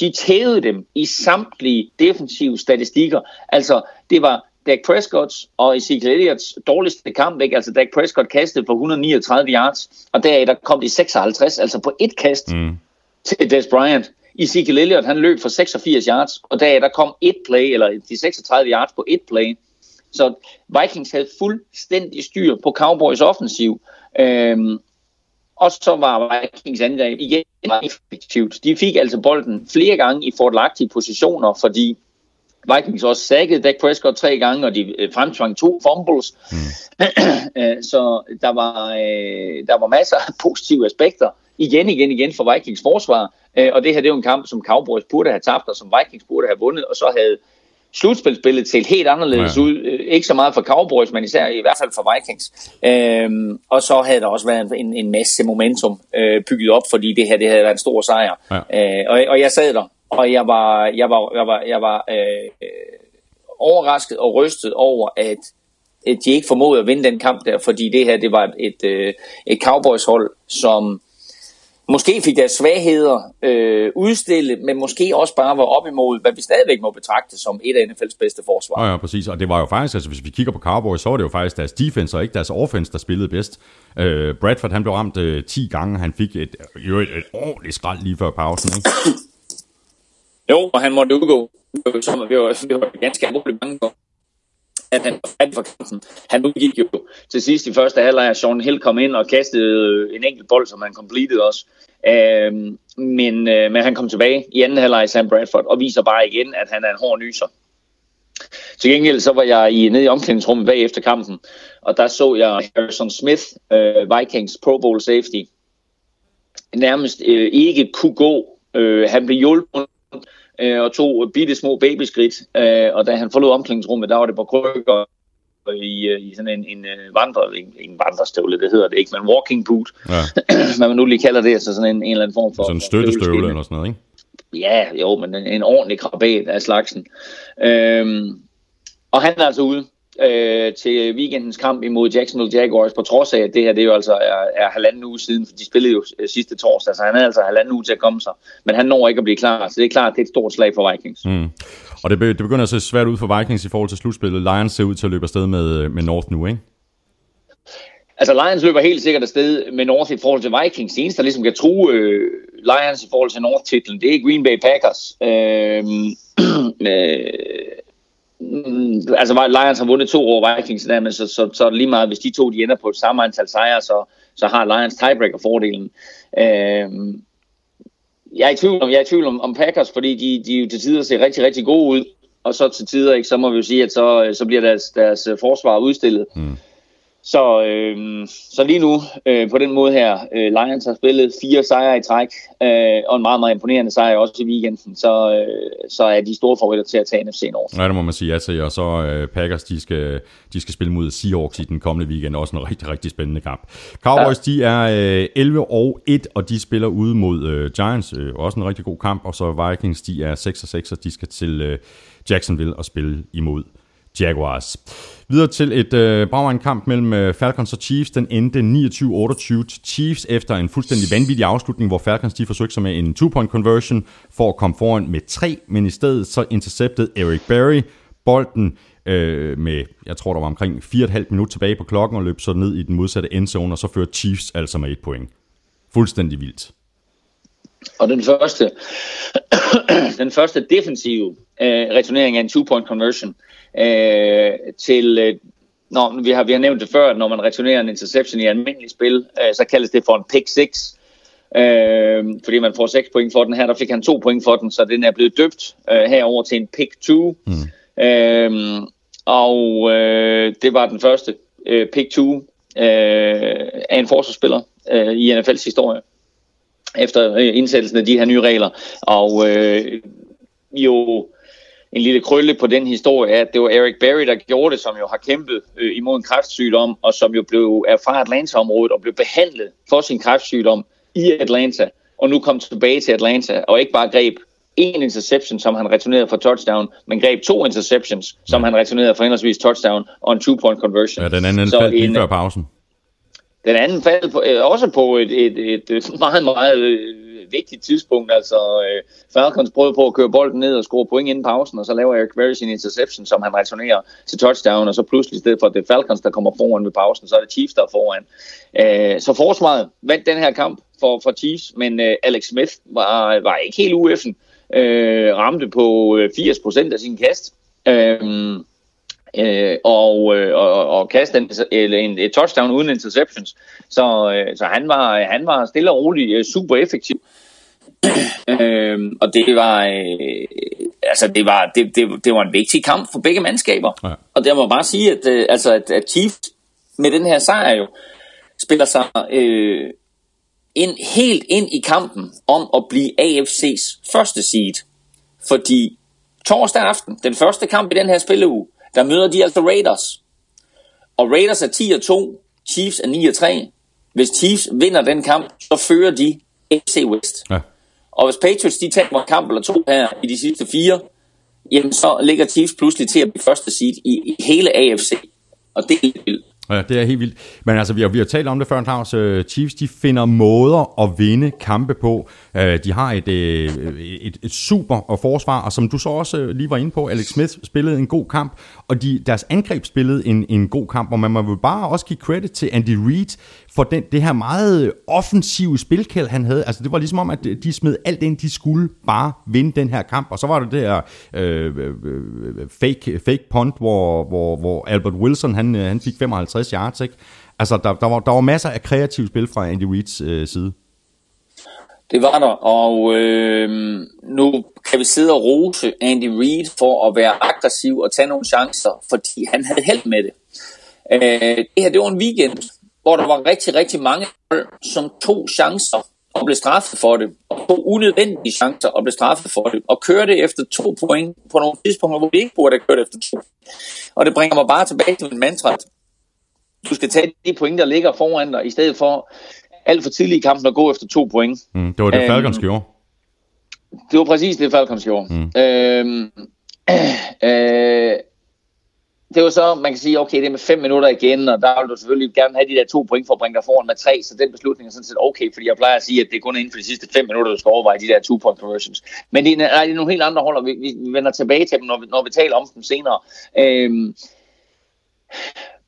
de tævede dem i samtlige defensive statistikker. Altså, det var Dak Prescott's og Ezekiel Elliott's dårligste kamp, ikke? Altså, Dak Prescott kastede for 139 yards, og derefter kom de 56, altså på et kast mm. til Des Bryant. Ezekiel Elliott, han løb for 86 yards, og derefter kom et play, eller de 36 yards på et play. Så Vikings havde fuldstændig styr på Cowboys offensiv. Øhm, og så var Vikings angreb igen effektivt. De fik altså bolden flere gange i fordelagtige positioner, fordi Vikings også sækkede Dak Prescott tre gange, og de øh, fremtvang to fumbles. Mm. så der var, øh, der var masser af positive aspekter igen, igen, igen for Vikings forsvar. Øh, og det her det er jo en kamp, som Cowboys burde have tabt, og som Vikings burde have vundet, og så havde slutspilsbilledet set helt anderledes ja. ud. Øh, ikke så meget for Cowboys, men især i hvert fald for Vikings. Øhm, og så havde der også været en, en masse momentum øh, bygget op, fordi det her det havde været en stor sejr. Ja. Øh, og, og jeg sad der, og jeg var, jeg var, jeg var, jeg var øh, overrasket og rystet over, at at de ikke formåede at vinde den kamp der, fordi det her det var et, et, øh, et Cowboys-hold, som måske fik deres svagheder øh, udstillet, men måske også bare var op imod, hvad vi stadigvæk må betragte som et af NFL's bedste forsvar. Ja, ja, præcis. Og det var jo faktisk, altså hvis vi kigger på Cowboys, så var det jo faktisk deres defense og ikke deres offense, der spillede bedst. Øh, Bradford, han blev ramt øh, 10 gange, han fik et, jo et, et ordentligt skrald lige før pausen, ikke? jo, og han måtte udgå, som vi var, vi var ganske alvorligt mange gange at han var for kampen. Han udgik jo til sidst i første halvleg, at Sean Hill kom ind og kastede øh, en enkelt bold, som han completed også. Øh, men, øh, men han kom tilbage i anden halvleg Sam Bradford og viser bare igen, at han er en hård nyser. Til gengæld så var jeg i, nede i omklædningsrummet bag efter kampen, og der så jeg Harrison Smith, øh, Vikings Pro Bowl safety, nærmest øh, ikke kunne gå. Øh, han blev hjulpet øh, og tog bitte små babyskridt, øh, og da han forlod omklædningsrummet, der var det på krykker i, øh, i sådan en, en uh, vandre, en, en vandrestøvle, det hedder det ikke, men walking boot, ja. hvad man nu lige kalder det, altså sådan en, en eller anden form for... Sådan en støttestøvle eller sådan noget, ikke? Ja, jo, men en, en ordentlig krabat af slagsen. Øhm, og han er altså ude øh, til weekendens kamp imod Jacksonville Jaguars, på trods af, at det her det jo altså er, er halvanden uge siden, for de spillede jo øh, sidste torsdag, så han er altså halvanden uge til at komme sig. Men han når ikke at blive klar, så det er klart, det er et stort slag for Vikings. Mm. Og det, det begynder at se svært ud for Vikings i forhold til slutspillet. Lions ser ud til at løbe afsted med, med North nu, ikke? Altså Lions løber helt sikkert afsted med North i forhold til Vikings. Det eneste, der ligesom kan true øh, Lions i forhold til North-titlen, det er Green Bay Packers. Øh, øh, Mm, altså Lions har vundet to over Vikings der, men så, så, så er det lige meget, hvis de to de ender på et samme antal sejre, så, så har Lions tiebreaker-fordelen. Øh, jeg er i tvivl om, jeg er i tvivl om, om Packers, fordi de, de jo til tider ser rigtig, rigtig gode ud, og så til tider, ikke, så må vi jo sige, at så, så bliver deres, deres øh, forsvar udstillet. Mm. Så, øh, så lige nu, øh, på den måde her, øh, Lions har spillet fire sejre i træk, øh, og en meget, meget imponerende sejr også i weekenden, så, øh, så er de store favoritter til at tage NFC North. Ja, det må man sige ja til, og så øh, Packers, de skal, de skal spille mod Seahawks i den kommende weekend, også en rigtig, rigtig spændende kamp. Cowboys, ja. de er øh, 11 og 1, og de spiller ude mod øh, Giants, øh, også en rigtig god kamp, og så Vikings, de er 6 og 6, og de skal til øh, Jacksonville og spille imod Jaguars. Videre til et øh, kamp mellem øh, Falcons og Chiefs. Den endte 29-28 til Chiefs efter en fuldstændig vanvittig afslutning, hvor Falcons de forsøgte sig med en two-point conversion for at komme foran med tre, men i stedet så intercepted Eric Berry bolden øh, med, jeg tror der var omkring 4,5 minutter tilbage på klokken, og løb så ned i den modsatte endzone, og så førte Chiefs altså med et point. Fuldstændig vildt. Og den første, den første defensive øh, returnering af en two-point conversion øh, til... Øh, når, vi, har, vi har nævnt det før, at når man returnerer en interception i almindelig spil, øh, så kaldes det for en pick six. Øh, fordi man får 6 point for den her, der fik han 2 point for den, så den er blevet døbt øh, herover til en pick 2. Mm. Øh, og øh, det var den første øh, pick 2 øh, af en forsvarsspiller øh, i NFL's historie efter øh, indsættelsen af de her nye regler. Og øh, jo en lille krølle på den historie er, at det var Eric Berry, der gjorde det, som jo har kæmpet øh, imod en kræftsygdom, og som jo blev er fra Atlanta-området og blev behandlet for sin kræftsygdom i Atlanta, og nu kom tilbage til Atlanta, og ikke bare greb en interception, som han returnerede for touchdown, men greb to interceptions, som han returnerede for henholdsvis touchdown og en two-point conversion. Ja, den anden faldt lige før pausen. Den anden faldt på, øh, også på et, et, et, et meget, meget øh, vigtigt tidspunkt. Altså, øh, Falcons prøvede på at køre bolden ned og score point inden pausen, og så laver Eric Berry sin interception, som han returnerer til touchdown, og så pludselig i stedet for, at det er Falcons, der kommer foran ved pausen, så er det Chiefs, der er foran. Øh, så forsvaret vandt den her kamp for, for Chiefs, men øh, Alex Smith var, var ikke helt ueffen. Øh, ramte på øh, 80% af sin kast. Øh, øh, og, øh, og, og kaste en, en, et touchdown uden interceptions. Så, øh, så han, var, han var stille og rolig øh, super effektiv. øh, og det var, øh, altså det var, det, det, det var en vigtig kamp for begge mandskaber. Ja. Og der må bare sige, at, øh, altså, at, at Chiefs med den her sejr jo spiller sig øh, ind, helt ind i kampen om at blive AFC's første seed. Fordi torsdag aften, den første kamp i den her spilleuge, der møder de altså Raiders. Og Raiders er 10 og 2, Chiefs er 9 og 3. Hvis Chiefs vinder den kamp, så fører de AFC West. Ja. Og hvis Patriots de taber en kamp eller to her i de sidste fire, jamen så ligger Chiefs pludselig til at blive første seed i, i hele AFC. Og det er helt vildt. Ja, det er helt vildt. Men altså, vi har, vi har talt om det før, Claus. Øh, Chiefs, de finder måder at vinde kampe på. Øh, de har et, øh, et, et super forsvar, og som du så også lige var inde på, Alex Smith spillede en god kamp, og de, deres angreb spillede en, en god kamp, og man må vel bare også give credit til Andy Reid for den, det her meget offensive spilkæld, han havde. Altså, det var ligesom om, at de smed alt ind, de skulle bare vinde den her kamp. Og så var det det her øh, øh, fake, fake punt, hvor, hvor, hvor Albert Wilson, han, øh, han fik 55 yards, ikke? Altså, der, der, var, der var masser af kreativt spil fra Andy Reids øh, side. Det var der, og øh, nu kan vi sidde og rose Andy Reid for at være aggressiv og tage nogle chancer, fordi han havde held med det. Øh, det her, det var en weekend, hvor der var rigtig, rigtig mange hold, som tog chancer og blev straffet for det, og tog unødvendige chancer og blev straffet for det, og kørte efter to point på nogle tidspunkter, hvor de ikke burde have kørt efter to. Og det bringer mig bare tilbage til min mantra. Du skal tage de point, der ligger foran dig, i stedet for alt for tidligt i kampen at gå efter to point. Mm, det var det, Øhm, Falcons gjorde. Det var præcis det, Falcons gjorde. Mm. Øhm, øh, det er jo så, man kan sige, okay, det er med fem minutter igen, og der vil du selvfølgelig gerne have de der to point for at bringe dig foran med tre, så den beslutning er sådan set okay, fordi jeg plejer at sige, at det er kun inden for de sidste fem minutter, du skal overveje de der two-point conversions. Men det er, nej, det er nogle helt andre hold, og vi, vi vender tilbage til dem, når vi, når vi taler om dem senere. Øhm,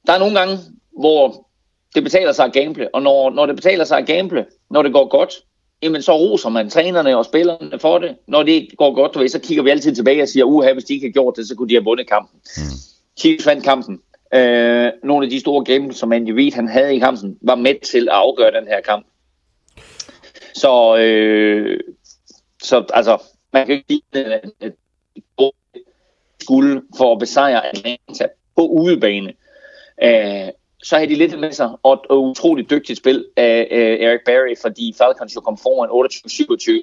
der er nogle gange, hvor det betaler sig at gamble, og når, når det betaler sig at gamble, når det går godt, jamen så roser man trænerne og spillerne for det. Når det går godt, du ved, så kigger vi altid tilbage og siger, uha, hvis de ikke har gjort det, så kunne de have vundet kampen. Mm. Chiefs vandt kampen. Øh, nogle af de store gamble, som Andy Reid han havde i kampen, var med til at afgøre den her kamp. Så, øh, så altså, man kan ikke sige, at, skulle for at besejre Atlanta på udebane. Øh, så havde de lidt med sig, og et utroligt dygtigt spil af øh, Eric Berry, fordi Falcons jo kom foran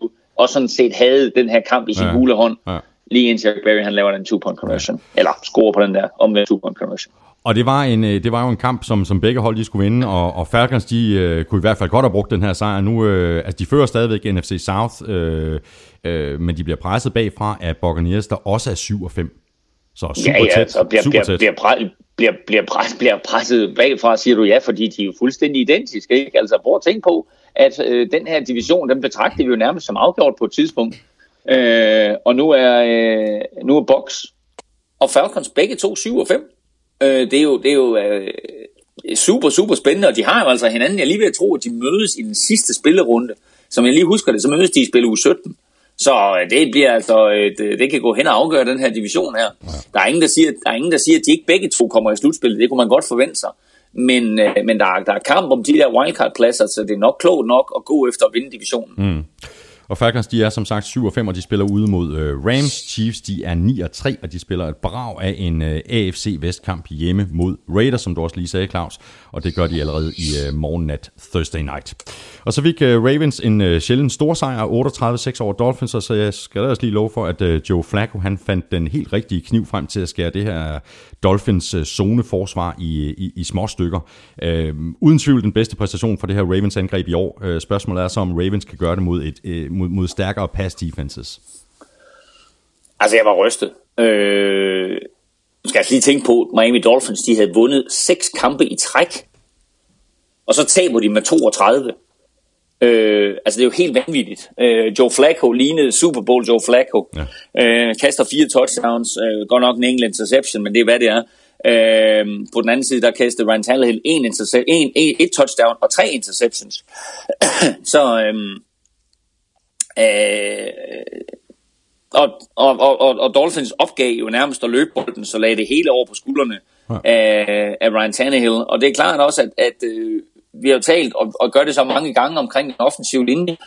28-27, og sådan set havde den her kamp i sin ja. hule hånd, Ja. Lige indtil Eric Berry han laver den two-point conversion, ja. eller scorer på den der omvendt two-point conversion. Og det var, en, øh, det var jo en kamp, som, som begge hold de skulle vinde, og, og Falcons de øh, kunne i hvert fald godt have brugt den her sejr. Nu, øh, altså de fører stadigvæk NFC South, øh, øh, men de bliver presset bagfra af Buccaneers, der også er 7 og 5. Så super ja, ja, tæt. så bliver, super bliver, tæt. bliver, pre, bliver, bliver, pres, bliver presset bagfra, siger du ja, fordi de er jo fuldstændig identiske. Ikke? Altså prøv at tænke på, at øh, den her division, den betragter vi jo nærmest som afgjort på et tidspunkt. Øh, og nu er, øh, nu er Box og Falcons begge to 7 og 5. Øh, det er jo, det er jo øh, super, super spændende, og de har jo altså hinanden. Jeg er lige ved at tro, at de mødes i den sidste spillerunde. Som jeg lige husker det, så mødes de i spil uge 17. Så øh, det bliver altså, øh, det, det kan gå hen og afgøre den her division her. Der er ingen, der siger, der er ingen, der siger, at de ikke begge to kommer i slutspillet. Det kunne man godt forvente sig. Men, øh, men der, er, der er kamp om de der wildcard-pladser, så det er nok klogt nok at gå efter at vinde divisionen. Mm. Og Falcons, de er som sagt 7 og 5, og de spiller ude mod øh, Rams. Chiefs, de er 9 og 3, og de spiller et brag af en øh, AFC Vestkamp hjemme mod Raiders, som du også lige sagde, Claus. Og det gør de allerede i øh, morgennat Thursday night. Og så fik øh, Ravens en øh, sjældent stor sejr, 38-6 over Dolphins, og så jeg skal da også lige love for, at øh, Joe Flacco, han fandt den helt rigtige kniv frem til at skære det her Dolphins øh, zoneforsvar i, i, i små stykker. Øh, uden tvivl den bedste præstation for det her Ravens angreb i år. Øh, spørgsmålet er så, om Ravens kan gøre det mod, et, øh, mod, mod stærkere pass defenses. Altså, jeg var rystet. Øh, nu skal jeg lige tænke på, Miami Dolphins, de havde vundet seks kampe i træk, og så taber de med 32. Øh, altså, det er jo helt vanvittigt. Øh, Joe Flacco lignede Super Bowl Joe Flacco. Ja. Øh, kaster fire touchdowns, øh, godt nok en enkelt interception, men det er, hvad det er. Øh, på den anden side, der kastede Ryan Tannehill en, interse- en, en, et touchdown og tre interceptions. så... Øh, øh, og, og, og, og Dolphins opgav jo nærmest at løbe bolden, så lagde det hele over på skuldrene ja. af, af Ryan Tannehill. Og det er klart også, at, at øh, vi har jo talt og, og gør det så mange gange omkring den offensive linje,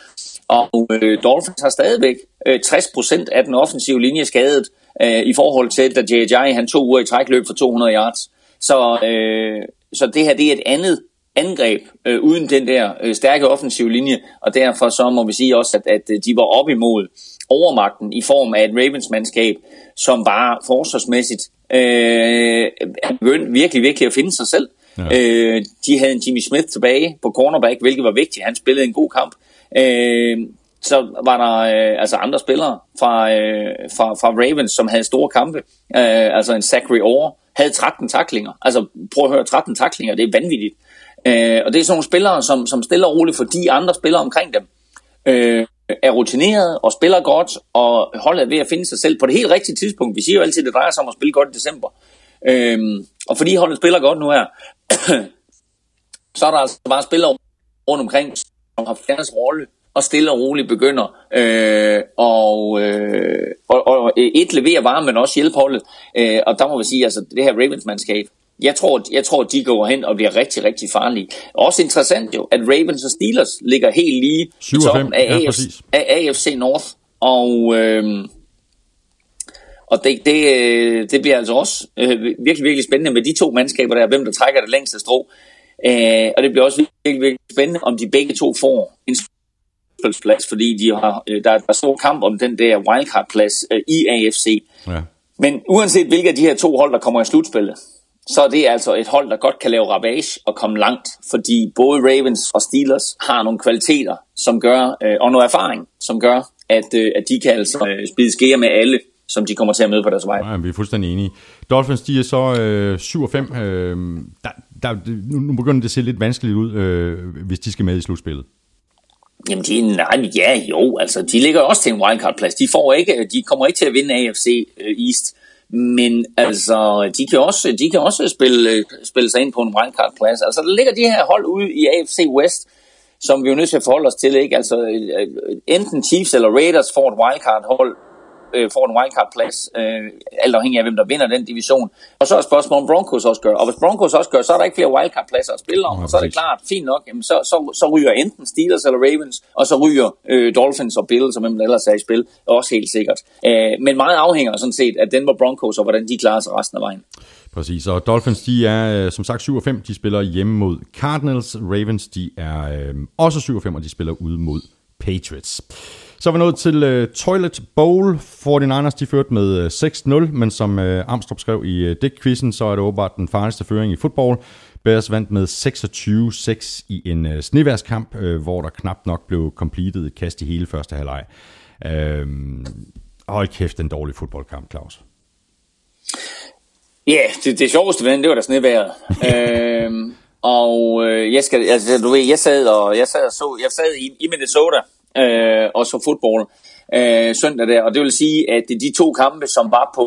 og øh, Dolphins har stadigvæk øh, 60% af den offensive linje skadet øh, i forhold til, da J.J. han to uger i træk løb for 200 yards. Så, øh, så det her det er et andet angreb øh, uden den der øh, stærke offensive linje, og derfor så må vi sige også, at, at de var op imod overmagten i form af et Ravens-mandskab, som bare forsvarsmæssigt øh, er begyndt virkelig, virkelig at finde sig selv. Ja. Øh, de havde en Jimmy Smith tilbage på cornerback, hvilket var vigtigt. Han spillede en god kamp. Øh, så var der øh, altså andre spillere fra, øh, fra, fra Ravens, som havde store kampe. Øh, altså en Zachary Orr havde 13 taklinger. Altså prøv at høre, 13 taklinger, det er vanvittigt. Øh, Øh, og det er sådan nogle spillere, som, som stiller roligt for de andre spillere omkring dem. Øh, er rutineret og spiller godt, og holdet er ved at finde sig selv på det helt rigtige tidspunkt. Vi siger jo altid, at det drejer sig om at spille godt i december. Øh, og fordi holdet spiller godt nu her, så er der altså bare spillere rundt omkring, som har fjernet rolle, og stille og roligt begynder øh, og, øh, og, og øh, et levere varme, men også hjælpe holdet. Øh, og der må vi sige, altså det her Ravens-mandskab, jeg tror, jeg tror, de går hen og bliver rigtig, rigtig farlige. Også interessant jo, at Ravens og Steelers ligger helt lige i toppen af, ja, AFC, af AFC North. Og, øh, og det, det, øh, det bliver altså også øh, virkelig, virkelig spændende med de to mandskaber der, hvem der trækker det længste strå. Øh, og det bliver også virkelig, virkelig spændende, om de begge to får en plads, fordi de har, øh, der, der er stor kamp om den der wildcard-plads øh, i AFC. Ja. Men uanset hvilke af de her to hold, der kommer i slutspillet, så er det altså et hold, der godt kan lave ravage og komme langt, fordi både Ravens og Steelers har nogle kvaliteter, som gør, øh, og noget erfaring, som gør, at, øh, at de kan altså øh, spide skære med alle, som de kommer til at møde på deres vej. Ja, vi er fuldstændig enige. Dolphins, de er så øh, 7 og 5. Øh, der, der, nu, nu begynder det at se lidt vanskeligt ud, øh, hvis de skal med i slutspillet. Jamen, de, nej, ja, jo, altså, de ligger også til en wildcard-plads. De, får ikke, de kommer ikke til at vinde AFC øh, East. Men altså, de kan også, de kan også spille, øh, spille sig ind på en wildcard-plads. Altså, der ligger de her hold ude i AFC West, som vi jo nødt til at forholde os til. Ikke? Altså, øh, øh, enten Chiefs eller Raiders får et wildcard-hold, øh, får en wildcard-plads, øh, alt afhængig af, hvem der vinder den division. Og så er spørgsmålet, om Broncos også gør. Og hvis Broncos også gør, så er der ikke flere wildcard-pladser at spille om, ja, og så er det klart, fint nok, jamen, så, så, så ryger enten Steelers eller Ravens, og så ryger øh, Dolphins og Bills, som hvem der ellers er i spil, også helt sikkert. Øh, men meget afhænger sådan set af Denver Broncos, og hvordan de klarer sig resten af vejen. Præcis, og Dolphins, de er øh, som sagt 7 5, de spiller hjemme mod Cardinals. Ravens, de er øh, også 7 5, og de spiller ude mod Patriots. Så er vi nået til uh, Toilet Bowl. 49ers de førte med uh, 6-0, men som uh, Amstrup skrev i uh, Dick-quizzen, så er det åbenbart den farligste føring i fodbold. Bears vandt med 26-6 i en uh, sneværskamp, uh, hvor der knap nok blev completed et kast i hele første halvleg. Uh, hold kæft, en dårlig fodboldkamp, Claus. Ja, yeah, det, det sjoveste ved den, det var da sneværet. uh, og øh, jeg skal, altså, du ved, jeg sad og jeg sad og så, jeg sad i, i Minnesota øh, og så fodbold øh, søndag der. Og det vil sige, at de to kampe, som var på,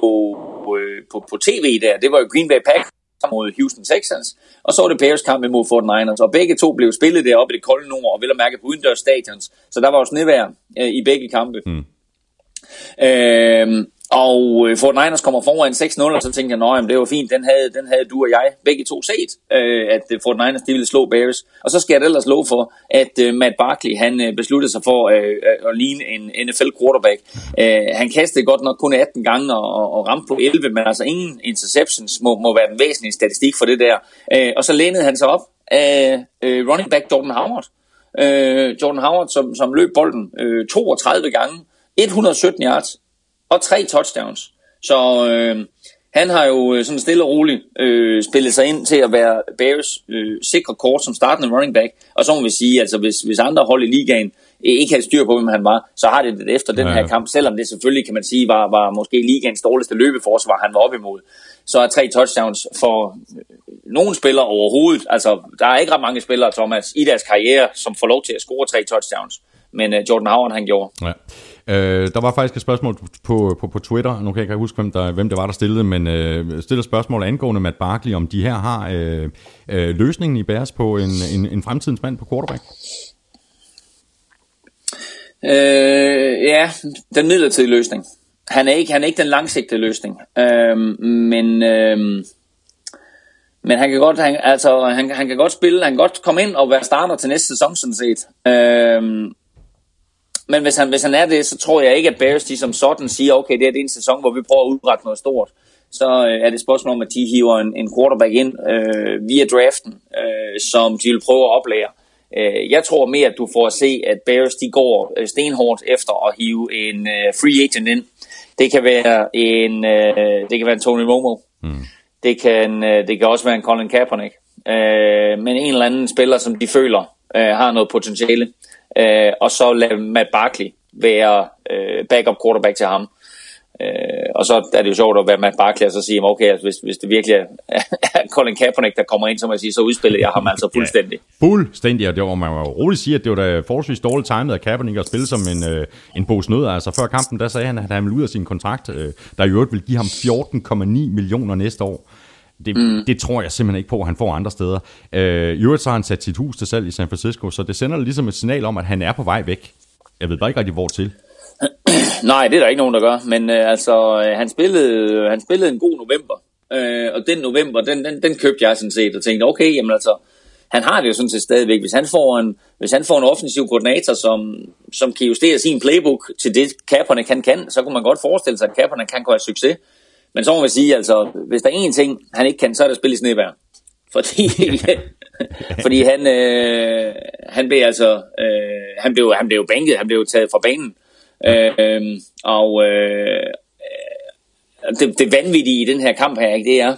øh, på, på tv der, det var jo Green Bay Packers mod Houston Texans, og så var det Bears kamp imod 49ers, og begge to blev spillet deroppe i det kolde nord, og vel at mærke på udendørs stadions, så der var jo snevejr øh, i begge kampe. Mm. Øh, og øh, Fort Niners kommer foran 6-0, og så tænkte jeg, nej, det var fint, den havde, den havde du og jeg begge to set, øh, at øh, Fort Niners de ville slå Bears. Og så skal jeg ellers love for, at øh, Matt Barkley, han øh, besluttede sig for øh, øh at ligne en NFL quarterback. Øh, han kastede godt nok kun 18 gange og, og, og ramte på 11, men altså ingen interceptions må, må være den væsentlige statistik for det der. Øh, og så lænede han sig op af øh, running back Jordan Howard. Øh, Jordan Howard, som, som løb bolden øh, 32 gange, 117 yards, og tre touchdowns. Så øh, han har jo øh, sådan stille og roligt øh, spillet sig ind til at være Bears øh, sikre kort som startende running back. Og så må vi sige, altså hvis, hvis andre hold i ligaen ikke havde styr på, hvem han var, så har det det efter den her kamp, selvom det selvfølgelig, kan man sige, var, var måske ligaens dårligste løbeforsvar, han var op imod. Så er tre touchdowns for øh, nogen spillere overhovedet. Altså, der er ikke ret mange spillere, Thomas, i deres karriere, som får lov til at score tre touchdowns. Men uh, Jordan Howard, han gjorde. Ja. Øh, der var faktisk et spørgsmål på, på, på Twitter, nu kan jeg ikke huske, hvem, der, hvem det var, der stillede, men øh, stillede spørgsmål angående Matt Barkley, om de her har øh, øh, løsningen i bæres på en, en, en fremtidens mand på quarterback. Øh, ja, den midlertidige løsning. Han er ikke, han er ikke den langsigtede løsning. Øh, men, øh, men han kan godt, han, altså, han, han kan godt spille, han kan godt komme ind og være starter til næste sæson, sådan set. Øhm, men hvis han, hvis han er det, så tror jeg ikke, at Bears de som sådan siger, okay, det er en sæson, hvor vi prøver at udrette noget stort. Så øh, er det spørgsmål om, at de hiver en, en quarterback ind øh, via draften, øh, som de vil prøve at oplære. Øh, jeg tror mere, at du får at se, at Bears de går øh, stenhårdt efter at hive en øh, free agent ind. Det kan være en, øh, det kan være en Tony Romo. Mm. Det, kan, øh, det kan også være en Colin Kaepernick. Øh, men en eller anden spiller, som de føler øh, har noget potentiale. Øh, og så lade Matt Barkley være øh, backup quarterback til ham. Øh, og så er det jo sjovt at være Matt Barkley og så sige, okay, altså, hvis, hvis det virkelig er, Colin Kaepernick, der kommer ind, så må jeg sige, så udspiller jeg ham altså fuldstændig. Ja, fuldstændig, og det var, man var roligt sige, at det var da forholdsvis dårligt timet af Kaepernick at spille som en, øh, en pose nødder. Altså før kampen, der sagde han, at han ville ud af sin kontrakt, øh, der i øvrigt vil give ham 14,9 millioner næste år. Det, mm. det tror jeg simpelthen ikke på, at han får andre steder. Øh, I øvrigt så har han sat sit hus til salg i San Francisco, så det sender ligesom et signal om, at han er på vej væk. Jeg ved bare ikke rigtig, hvor til. Nej, det er der ikke nogen, der gør. Men øh, altså, øh, han, spillede, han spillede en god november. Øh, og den november, den, den, den købte jeg sådan set og tænkte, okay, jamen altså, han har det jo sådan set stadigvæk. Hvis han får en, hvis han får en offensiv koordinator, som, som kan justere sin playbook til det, Kaepernick kan kan, så kunne man godt forestille sig, at Kaepernick kan gå have succes. Men så må man sige, altså, hvis der er én ting, han ikke kan, så er det at spille i snevær. Fordi, fordi han, øh, han blev altså, øh, han blev, han blev banket, han blev taget fra banen. Øh, og øh, det, det vanvittige i den her kamp her, ikke, det er,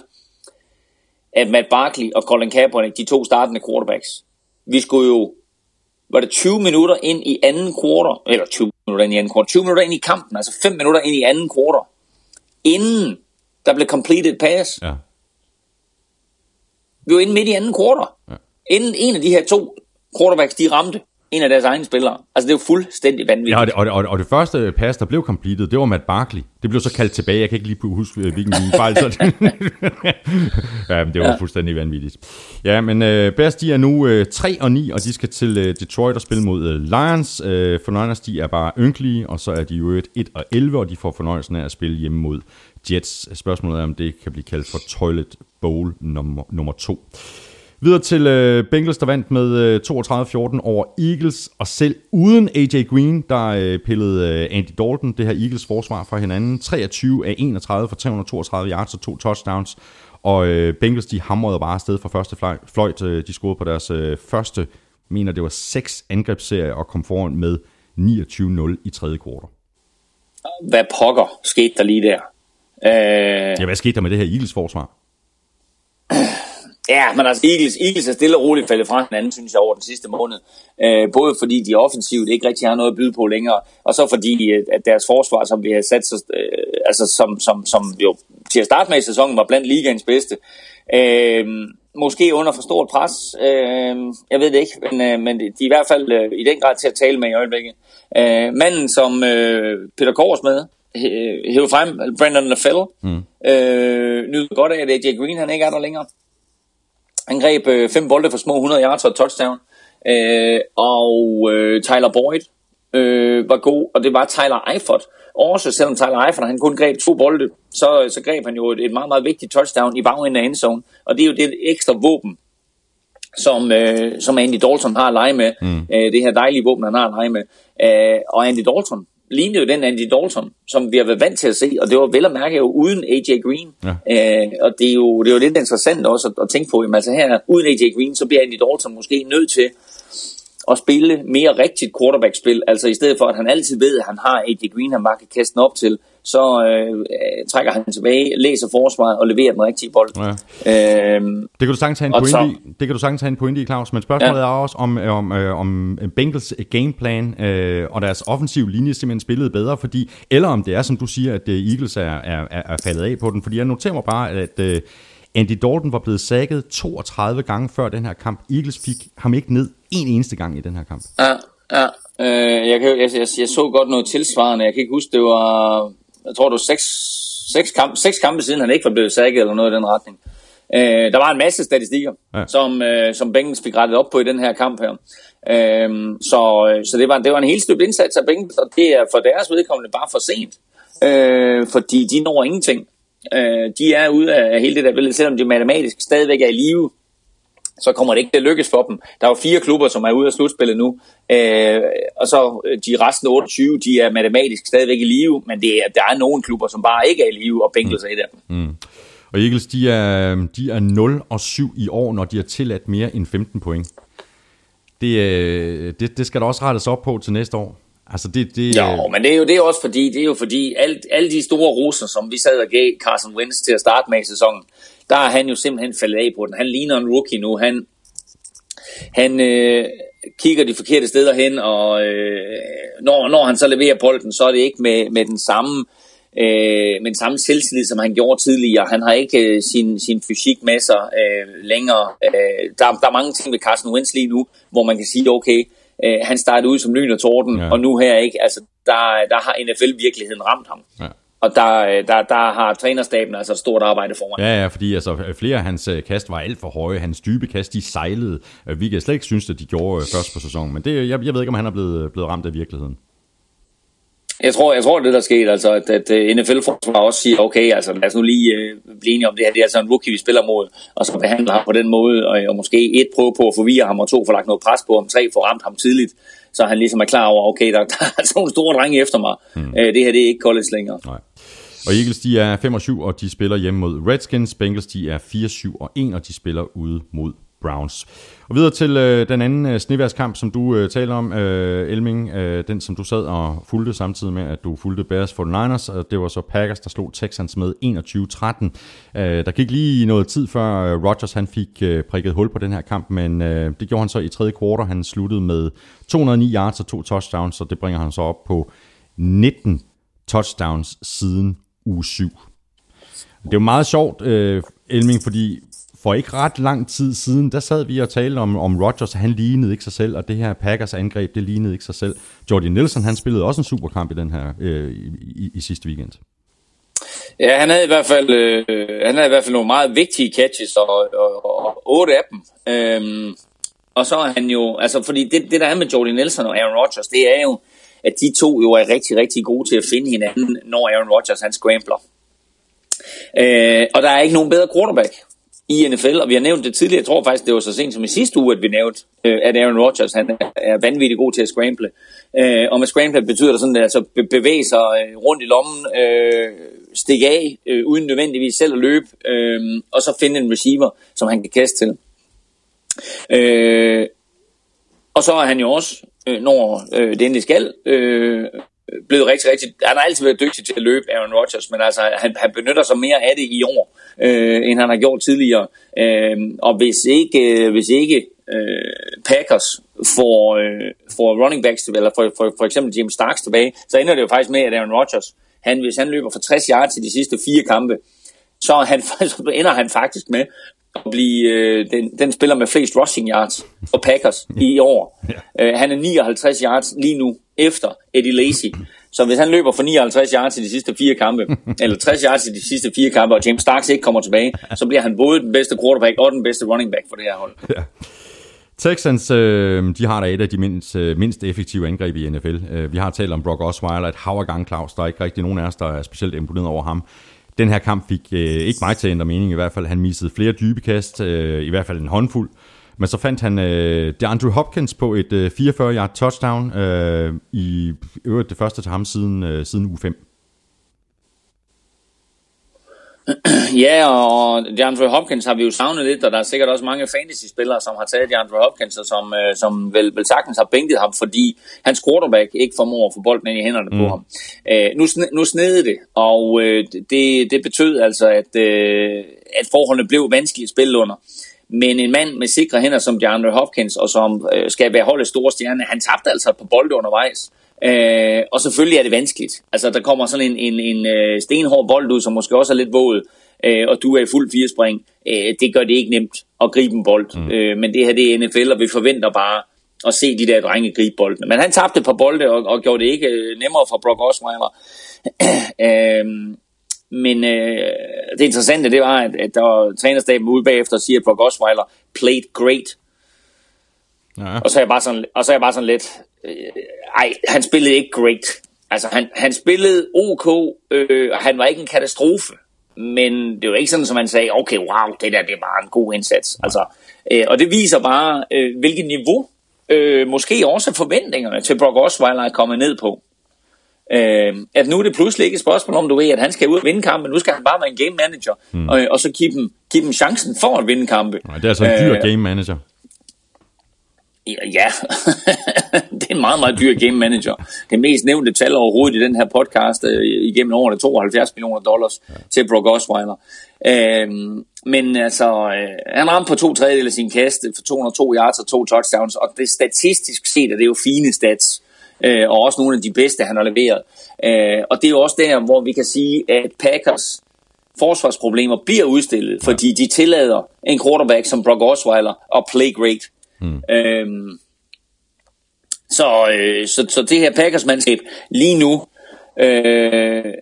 at Matt Barkley og Colin Kaepernick, de to startende quarterbacks, vi skulle jo, var det 20 minutter ind i anden quarter, eller 20 minutter ind i anden quarter, 20 minutter ind i kampen, altså 5 minutter ind i anden quarter, inden der blev completed pass. Ja. Vi var inde midt i anden quarter. Ja. Inden en af de her to quarterbacks, de ramte en af deres egne spillere. Altså, det er jo fuldstændig vanvittigt. Ja, og det, og, det, og, det, første pass, der blev completed, det var Matt Barkley. Det blev så kaldt tilbage. Jeg kan ikke lige huske, hvilken fejl. Så ja, men det var ja. fuldstændig vanvittigt. Ja, men uh, Bears, de er nu uh, 3 og 9, og de skal til uh, Detroit og spille mod uh, Lions. For Niners, de er bare ynkelige, og så er de jo 1 og 11, og de får fornøjelsen af at spille hjemme mod Jets. Spørgsmålet er, om det kan blive kaldt for Toilet Bowl nummer, nummer 2. Videre til øh, Bengals, der vandt med øh, 32-14 over Eagles, og selv uden AJ Green, der øh, pillede øh, Andy Dalton, det her Eagles forsvar fra hinanden. 23 af 31 for 332 yards og to touchdowns. Og øh, Bengals, de hamrede bare afsted fra første fløjt. Øh, de scorede på deres øh, første, mener det var seks angrebsserier, og kom foran med 29-0 i tredje kvartal. Hvad pokker skete der lige der? Øh... Ja, hvad skete der med det her Eagles forsvar? Ja, men altså Eagles, Eagles er stille og roligt faldet fra hinanden, synes jeg, over den sidste måned. Øh, både fordi de offensivt ikke rigtig har noget at byde på længere, og så fordi øh, at deres forsvar, som vi har sat, så, øh, altså som, som, som jo til at starte med i sæsonen var blandt ligaens bedste, øh, måske under for stort pres. Øh, jeg ved det ikke, men, øh, men de er i hvert fald øh, i den grad til at tale med i øjeblikket. Øh, manden, som øh, Peter Kors med, hæve frem, Brandon LaFell, mm. øh, nyder godt af, at AJ Green han ikke er der længere. Han greb øh, fem bolde for små 100 yards og touchdown. Øh, og øh, Tyler Boyd øh, var god, og det var Tyler Eifert. Også selvom Tyler Eifert han kun greb to bolde, så, så greb han jo et, et meget, meget vigtigt touchdown i bagenden af endzone. Og det er jo det ekstra våben, som, øh, som Andy Dalton har at lege med. Mm. Øh, det her dejlige våben, han har at lege med. Øh, og Andy Dalton lignede jo den Andy Dalton, som vi har været vant til at se, og det var vel at mærke jo uden AJ Green. Ja. Øh, og det er, jo, det er jo lidt interessant også at, at tænke på, jamen, altså her uden AJ Green, så bliver Andy Dalton måske nødt til at spille mere rigtigt quarterback-spil. Altså i stedet for, at han altid ved, at han har AJ Green, han bare kan kaste den op til, så øh, trækker han tilbage, læser forsvaret og leverer den rigtige bold. Ja. Øhm, det kan du sagtens have en pointe i, det kan du sagtens have en pointe i, Claus, men spørgsmålet ja. er også om, om, øh, om Bengals gameplan øh, og deres offensiv linje simpelthen spillede bedre, fordi, eller om det er, som du siger, at øh, Eagles er, er, er faldet af på den, fordi jeg noterer mig bare, at øh, Andy Dalton var blevet sækket 32 gange før den her kamp. Eagles fik ham ikke ned en eneste gang i den her kamp. Ja, ja. Øh, jeg, kan, jeg, jeg, jeg så godt noget tilsvarende. Jeg kan ikke huske, det var, jeg tror det var seks, seks, kamp, seks kampe siden, han ikke var blevet sækket eller noget i den retning. Øh, der var en masse statistikker, ja. som, øh, som Bengals fik rettet op på i den her kamp her. Øh, så så det, var, det var en helt støbt indsats af Bengals, og det er for deres vedkommende bare for sent. Øh, fordi de når ingenting. Øh, de er ude af hele det der billede, selvom de matematisk stadigvæk er i live, så kommer det ikke til at lykkes for dem. Der er jo fire klubber, som er ude af slutspillet nu, øh, og så øh, de resten 28, de er matematisk stadigvæk i live, men det er, der er nogle klubber, som bare ikke er i live, og Bengals er et af dem. Mm. Og Eagles, de er, de er 0 og 7 i år, når de har tilladt mere end 15 point. Det, øh, det, det skal der også rettes op på til næste år. Altså det, det, jo, men det er jo det er også fordi, det er jo fordi, alt, alle de store roser, som vi sad og gav Carson Wentz til at starte med i sæsonen, der er han jo simpelthen faldet af på den. Han ligner en rookie nu. Han, han øh, kigger de forkerte steder hen, og øh, når, når han så leverer bolden, så er det ikke med, med den samme øh, med den samme selvtillid, som han gjorde tidligere. Han har ikke øh, sin, sin fysik med sig øh, længere. Øh, der, der er mange ting ved Carson Wentz lige nu, hvor man kan sige, okay, øh, han startede ud som lyn og torden, ja. og nu her ikke. Altså, der, der har NFL-virkeligheden ramt ham. Ja. Og der, der, der har trænerstaben altså et stort arbejde foran. Ja, ja, fordi altså, flere af hans øh, kast var alt for høje. Hans dybe kast, de sejlede. Vi kan slet ikke synes, at de gjorde øh, først på sæsonen. Men det, jeg, jeg ved ikke, om han er blevet, blevet ramt af virkeligheden. Jeg tror, jeg tror det der skete, altså, at, at øh, NFL-forsvar også siger, okay, altså, lad os nu lige uh, blive enige om det her. Det er altså en rookie, vi spiller mod, og så behandler ham på den måde, og, og måske et prøve på at forvirre ham, og to få lagt noget pres på ham, tre få ramt ham tidligt, så han ligesom er klar over, okay, der, der er sådan nogle store drenge efter mig. Mm. Uh, det her, det er ikke college længere. Nej. Og Eagles, de er 5 og 7, og de spiller hjemme mod Redskins. Bengals, de er 4, 7 og 1, og de spiller ude mod Browns. Og videre til øh, den anden øh, sneværskamp, som du øh, taler om, øh, Elming. Øh, den, som du sad og fulgte samtidig med, at du fulgte Bears for Niners. Og det var så Packers, der slog Texans med 21-13. Øh, der gik lige noget tid før øh, Rodgers han fik øh, prikket hul på den her kamp, men øh, det gjorde han så i tredje kvartal. Han sluttede med 209 yards og to touchdowns, og det bringer han så op på 19 touchdowns siden uge 7. Det er jo meget sjovt, øh, Elming, fordi for ikke ret lang tid siden, der sad vi og talte om, om Rodgers, han lignede ikke sig selv, og det her Packers angreb, det lignede ikke sig selv. Jordi Nelson, han spillede også en superkamp i den her øh, i, i, i sidste weekend. Ja, han havde i hvert fald, øh, han havde i hvert fald nogle meget vigtige catches, og, og, og otte af dem. Øhm, og så er han jo, altså fordi det, det der er med Jordi Nelson og Aaron Rodgers, det er jo, at de to jo er rigtig, rigtig gode til at finde hinanden, når Aaron Rodgers han scrambler. Øh, og der er ikke nogen bedre quarterback i NFL, og vi har nævnt det tidligere, jeg tror faktisk, det var så sent som i sidste uge, at vi nævnte, øh, at Aaron Rodgers han er vanvittigt god til at scramble. Øh, og med scramble betyder det sådan, at altså bevæge sig øh, rundt i lommen, øh, stikke af, øh, uden nødvendigvis selv at løbe, øh, og så finde en receiver, som han kan kaste til. Øh, og så er han jo også, Øh, når øh, det endelig skal, øh, blevet rigtig, rigtig... Han har altid været dygtig til at løbe, Aaron Rodgers, men altså, han, han benytter sig mere af det i år, øh, end han har gjort tidligere. Øh, og hvis ikke, øh, hvis ikke øh, Packers får, øh, får running backs, eller for, for, for eksempel Jim Starks tilbage, så ender det jo faktisk med, at Aaron Rodgers, han, hvis han løber for 60 yards til de sidste fire kampe, så, han, så ender han faktisk med at blive øh, den, den spiller med flest rushing yards for Packers i år. Øh, han er 59 yards lige nu efter Eddie Lacy. Så hvis han løber for 59 yards i de sidste fire kampe, eller 60 yards i de sidste fire kampe, og James Starks ikke kommer tilbage, så bliver han både den bedste quarterback og den bedste running back for det her hold. Ja. Texans, øh, de har da et af de mindst, øh, mindst effektive angreb i NFL. Øh, vi har talt om Brock Osweiler et hav af gang, Claus. Der er ikke rigtig nogen af os, der er specielt imponeret over ham. Den her kamp fik øh, ikke mig til at ændre mening i hvert fald. Han missede flere dybe kast, øh, i hvert fald en håndfuld. Men så fandt han øh, Andrew Hopkins på et øh, 44-yard touchdown øh, i øvrigt det første til ham siden, øh, siden uge 5. Ja, og DeAndre Hopkins har vi jo savnet lidt, og der er sikkert også mange fantasy-spillere, som har taget DeAndre Hopkins, og som, øh, som vel, vel sagtens har bænket ham, fordi hans quarterback ikke formår at få bolden ind i hænderne mm. på ham. Øh, nu, nu snede det, og øh, det, det betød altså, at, øh, at forholdene blev vanskelige at spille under. Men en mand med sikre hænder som DeAndre Hopkins, og som øh, skal være holdets store stjerne, han tabte altså på bolde undervejs. Øh, og selvfølgelig er det vanskeligt. Altså, der kommer sådan en, en, en øh, stenhård bold ud, som måske også er lidt våd, øh, og du er i fuld firespring. Øh, det gør det ikke nemt at gribe en bold. Mm. Øh, men det her, det er NFL, og vi forventer bare at se de der drenge gribe boldene. Men han tabte på bolde, og, og gjorde det ikke øh, nemmere for Brock Osweiler. øh, men øh, det interessante, det var, at, at der var trænerstaben ude bagefter og siger, at Brock Osweiler played great. Ja. Og så er jeg bare sådan, og så er jeg bare sådan lidt, øh, ej, han spillede ikke great. Altså, han, han spillede ok, øh, og han var ikke en katastrofe. Men det var ikke sådan, som man sagde, okay, wow, det der, det var en god indsats. Altså, øh, og det viser bare, øh, hvilket niveau, øh, måske også forventningerne til Brock Osweiler er kommet ned på. Øh, at nu er det pludselig ikke et spørgsmål om, du ved, at han skal ud og vinde kampen, nu skal han bare være en game manager, mm. og, og så give dem, give dem chancen for at vinde kampe. Nej, det er altså en dyr øh, game manager. Ja, det er en meget, meget dyr game manager. Det mest nævnte tal overhovedet i den her podcast uh, igennem årene, 72 millioner dollars ja. til Brock Osweiler. Uh, men altså, uh, han ramte på to tredjedel af sin kast for 202 yards og to touchdowns, og det statistisk set er det jo fine stats, uh, og også nogle af de bedste, han har leveret. Uh, og det er jo også der, hvor vi kan sige, at Packers forsvarsproblemer bliver udstillet, fordi de tillader en quarterback som Brock Osweiler at play great. Mm. Øhm, så, øh, så, så det her Packers-mandskab lige nu øh,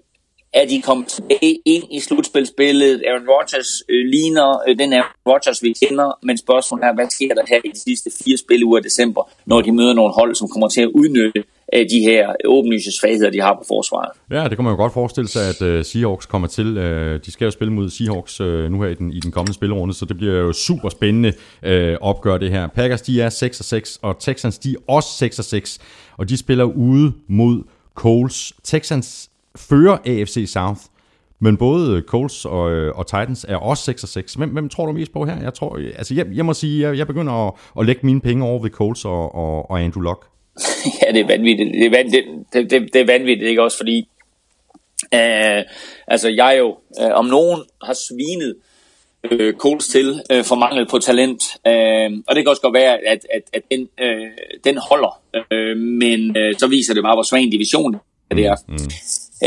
er de kommet tilbage ind i slutspilsbilledet. Aaron Rodgers øh, ligner øh, den Aaron Rodgers, vi kender, men spørgsmålet er, hvad sker der her i de sidste fire spilleuger af december, når de møder nogle hold, som kommer til at udnytte Øh, de her åbenlyse svagheder, de har på forsvaret. Ja, det kan man jo godt forestille sig, at øh, Seahawks kommer til. Øh, de skal jo spille mod Seahawks nu her i den, i den kommende spillerunde, så det bliver jo super spændende opgør det her. Packers, de er 6 6, og Texans, de er også 6 6, og de spiller ude mod Coles. Texans fører AFC South, men både Colts og, og Titans er også 6 6. Hvem, hvem tror du mest på her? Jeg tror, altså jeg, jeg må sige, jeg, jeg begynder at, at lægge mine penge over ved Colts og, og, og Andrew Luck. ja, det er vanvittigt. Det er, vanvittigt. Det, det, det er vanvittigt, ikke også? Fordi øh, altså jeg jo øh, om nogen har svinet øh, Coles til øh, for mangel på talent. Øh, og det kan også godt være, at, at, at den, øh, den holder. Øh, men øh, så viser det bare, hvor svag en division det er. Mm.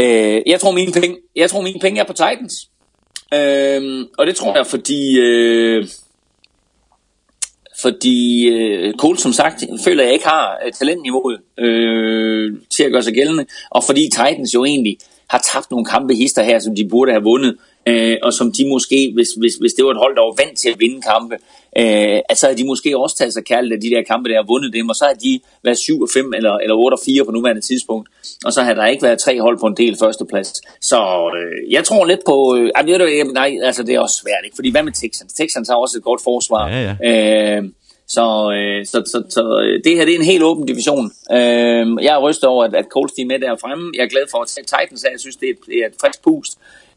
Øh, jeg, tror, mine penge, jeg tror, mine penge er på Titans. Øh, og det tror jeg, fordi... Øh, fordi øh, Cole, som sagt, føler jeg ikke har øh, talentniveauet øh, til at gøre sig gældende, og fordi Titans jo egentlig har tabt nogle kampe hister her, som de burde have vundet, øh, og som de måske, hvis, hvis, hvis det var et hold, der var vant til at vinde kampe, øh, altså havde de måske også taget sig kærligt af de der kampe, der har vundet dem, og så har de været 7 og 5 eller, eller 8 og 4 på nuværende tidspunkt, og så har der ikke været tre hold på en del førsteplads. Så øh, jeg tror lidt på, øh, nej, altså det er også svært, ikke? fordi hvad med Texans? Texans har også et godt forsvar. Ja, ja. Øh, så, øh, så, så, så øh, det her det er en helt åben division. Øh, jeg er rystet over, at, at Colts er med der fremme. Jeg er glad for at se Titans, jeg synes, det er, det er et frisk pust.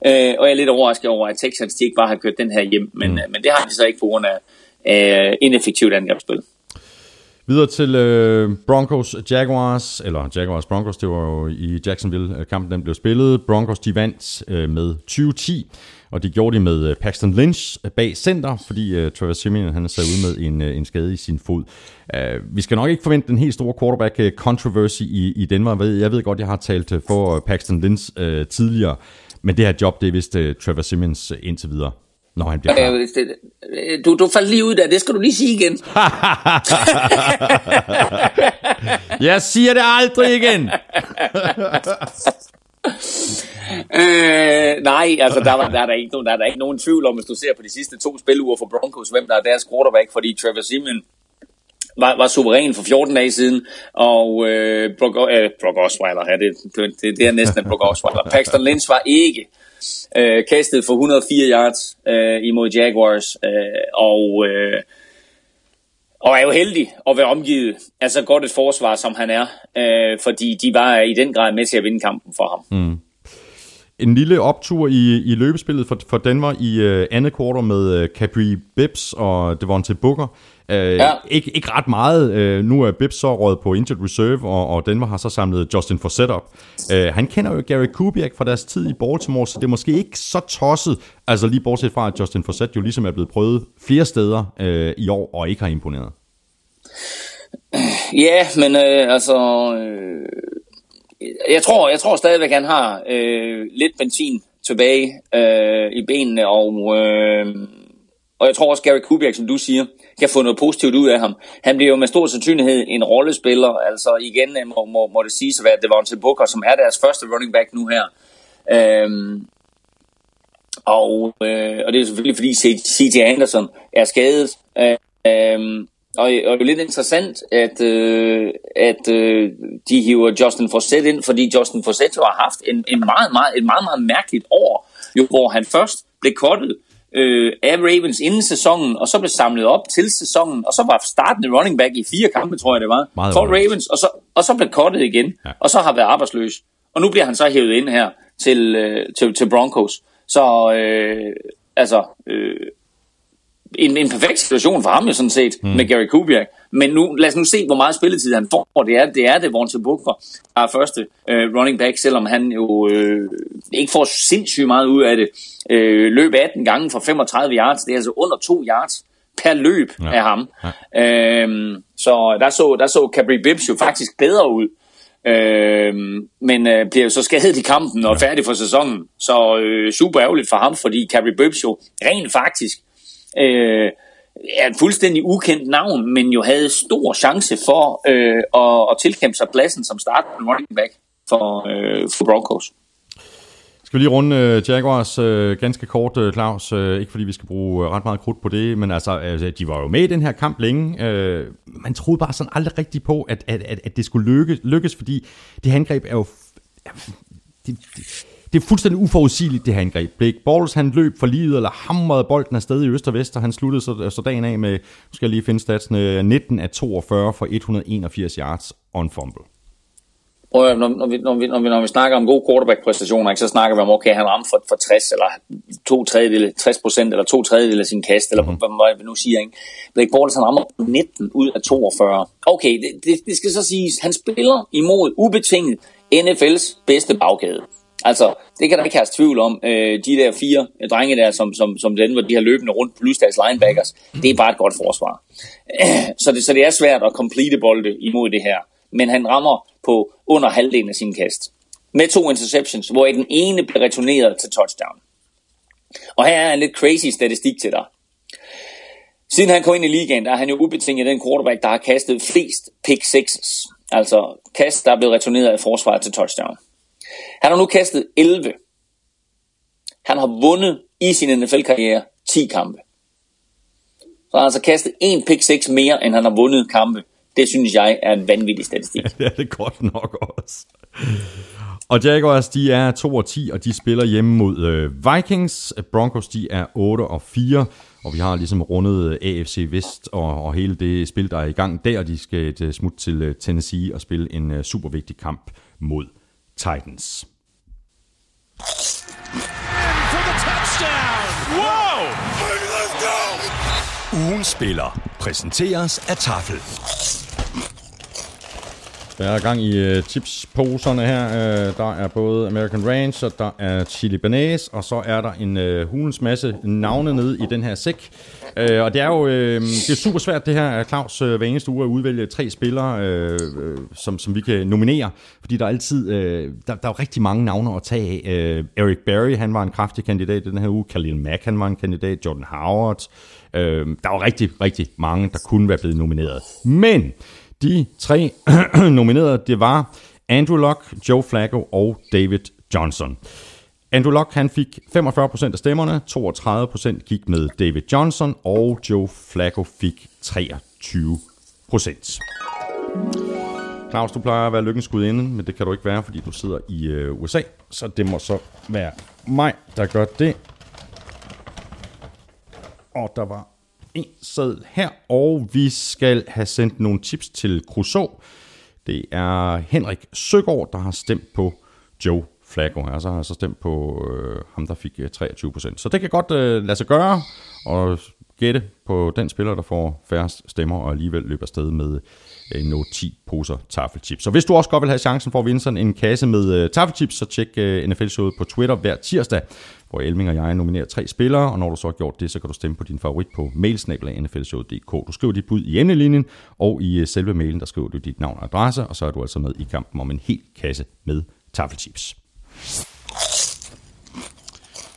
Øh, og jeg er lidt overrasket over, at Texans de ikke bare har kørt den her hjem. Men, mm. øh, men det har de så ikke på grund af øh, ineffektivt angrebsspil. Videre til øh, Broncos Jaguars, eller Jaguars Broncos, det var jo i Jacksonville, øh, kampen den blev spillet. Broncos de vandt øh, med 20-10. Og det gjorde de med øh, Paxton Lynch øh, bag center, fordi øh, Trevor Simeon han sad ud med en, øh, en skade i sin fod. Øh, vi skal nok ikke forvente den helt store quarterback controversy i, i Denver. Jeg ved godt, jeg har talt for Paxton Lynch øh, tidligere, men det her job, det er vist øh, Trevor Simmons indtil videre. Når han bliver klar. Du, du faldt lige ud der, det skal du lige sige igen. jeg siger det aldrig igen. øh, nej, altså der, var, der, er der, ikke, der er der ikke nogen tvivl om, hvis du ser på de sidste to spiluger for Broncos, hvem der er deres quarterback, fordi Trevor Simeon var, var suveræn for 14 dage siden, og øh, Brock, øh, Brock Osweiler, ja, det, det, det er næsten Brock Osweiler. Paxton Lynch var ikke øh, Øh, kastet for 104 yards øh, imod Jaguars, øh, og, øh, og er jo heldig at være omgivet af så godt et forsvar, som han er, øh, fordi de var i den grad med til at vinde kampen for ham. Mm. En lille optur i, i løbespillet for, for Denver i øh, andet kvartal med øh, Capri Bibbs og Devontae Booker. Øh, ja. ikke, ikke ret meget. Øh, nu er Bibbs så råd på injured reserve, og, og Denver har så samlet Justin Forsett op. Øh, han kender jo Gary Kubiak fra deres tid i Baltimore, så det er måske ikke så tosset, altså lige bortset fra, at Justin Forsett jo ligesom er blevet prøvet flere steder øh, i år, og ikke har imponeret. Ja, men øh, altså... Øh, jeg tror, jeg tror stadigvæk, han har øh, lidt benzin tilbage øh, i benene, og, øh, og jeg tror også, Gary Kubiak, som du siger, kan få noget positivt ud af ham. Han bliver jo med stor sandsynlighed en rollespiller, altså igen øh, må, må, må det siges at være Devontae Booker, som er deres første running back nu her. Øh, og, øh, og det er selvfølgelig fordi C.J. Anderson er skadet. Øhm, og, og det er lidt interessant, at, øh, at øh, de hiver Justin Forsett ind, fordi Justin Forsett jo har haft en, en meget, meget, et meget, meget mærkeligt år, jo, hvor han først blev kottet øh, af Ravens inden sæsonen, og så blev samlet op til sæsonen, og så var startende running back i fire kampe, tror jeg det var, Meget for Ravens, og så, og så blev kottet igen, ja. og så har været arbejdsløs. Og nu bliver han så hævet ind her til, øh, til, til Broncos. Så øh, altså, øh, en, en perfekt situation for ham jo sådan set, mm. med Gary Kubiak. Men nu, lad os nu se, hvor meget spilletid han får. Det er det, er det til Booker er første øh, running back, selvom han jo øh, ikke får sindssygt meget ud af det. Øh, løb 18 gange for 35 yards, det er altså under 2 yards per løb ja. af ham. Ja. Øhm, så der så, der så Capri Bibbs jo faktisk bedre ud. Øhm, men øh, bliver så skadet i kampen og ja. færdig for sæsonen. Så øh, super ærgerligt for ham, fordi Capri Bibbs jo rent faktisk øh, er et fuldstændig ukendt navn, men jo havde stor chance for øh, at, at tilkæmpe sig pladsen som startende running back for, øh, for Broncos. Skal vi lige runde uh, Jaguars uh, ganske kort, uh, Claus? Uh, ikke fordi vi skal bruge uh, ret meget krudt på det, men altså, altså, de var jo med i den her kamp længe. Uh, man troede bare sådan aldrig rigtigt på, at, at, at, at det skulle lykkes, lykkes, fordi det angreb er jo... Det, det, det er fuldstændig uforudsigeligt, det her angreb. Blake Balls, han løb for livet, eller hamrede bolden afsted i øst og vest, og han sluttede så, så dagen af med, nu skal jeg lige finde statsene, 19 af 42 for 181 yards on fumble. Prøv, når, når, vi, når, vi, når, vi, når vi snakker om gode quarterback-præstationer, så snakker vi om, okay, han ramte for, for 60 eller to tredjedele, 60 procent eller to tredjedele af sin kast, eller mm-hmm. hvad vi nu siger. Ikke? Blake Bortles, han rammer 19 ud af 42. Okay, det, det, det skal så siges, han spiller imod ubetinget NFL's bedste bagkæde. Altså, det kan der ikke have tvivl om. Øh, de der fire drenge der, som, som, som den, hvor de har løbende rundt plus deres linebackers, det er bare et godt forsvar. Så det, så det er svært at complete bolde imod det her. Men han rammer på under halvdelen af sin kast. Med to interceptions, hvor den ene bliver returneret til touchdown. Og her er en lidt crazy statistik til dig. Siden han kom ind i ligaen, der er han jo ubetinget den quarterback, der har kastet flest pick sixes. Altså kast, der er blevet returneret af forsvaret til touchdown. Han har nu kastet 11. Han har vundet i sin NFL-karriere 10 kampe. Så han har altså kastet en pick 6 mere, end han har vundet kampe. Det synes jeg er en vanvittig statistik. Ja, det er det godt nok også. Og Jaguars, de er 2 og 10, og de spiller hjemme mod øh, Vikings. Broncos, de er 8 og 4, og vi har ligesom rundet øh, AFC Vest og, og hele det spil, der er i gang der. De skal øh, et smut til øh, Tennessee og spille en super vigtig kamp mod Titans. Ugen spiller præsenteres af Tafel. Der er gang i øh, uh, chipsposerne her. Uh, der er både American Ranch, og der er Chili Banase, og så er der en uh, hulens masse navne nede i den her sæk. Uh, og det er jo uh, det er super svært det her, Claus, uh, hver eneste uge at udvælge tre spillere, uh, uh, som, som vi kan nominere. Fordi der er altid uh, der, der er rigtig mange navne at tage af. Uh, Eric Berry, han var en kraftig kandidat den her uge. Khalil Mack, han var en kandidat. Jordan Howard. Uh, der var rigtig, rigtig mange, der kunne være blevet nomineret. Men de tre nominerede, det var Andrew Locke, Joe Flacco og David Johnson. Andrew Locke han fik 45% af stemmerne, 32% gik med David Johnson, og Joe Flacco fik 23%. Claus, du plejer at være lykkens gudinde, men det kan du ikke være, fordi du sidder i øh, USA. Så det må så være mig, der gør det. Og der var en seddel her, og vi skal have sendt nogle tips til Crusoe. Det er Henrik Søgaard, der har stemt på Joe Flacco. Altså har jeg så stemt på øh, ham, der fik øh, 23%. Så det kan godt øh, lade sig gøre, og gætte på den spiller, der får færrest stemmer, og alligevel løber afsted med øh, nå 10 poser taffelchips. Så hvis du også godt vil have chancen for at vinde sådan en kasse med øh, taffelchips, så tjek øh, NFL-showet på Twitter hver tirsdag, hvor Elming og jeg nominerer tre spillere, og når du så har gjort det, så kan du stemme på din favorit på mailsnabla.nflshowet.dk. Du skriver dit bud i emnelinjen, og i øh, selve mailen, der skriver du dit navn og adresse, og så er du altså med i kampen om en hel kasse med taffelchips.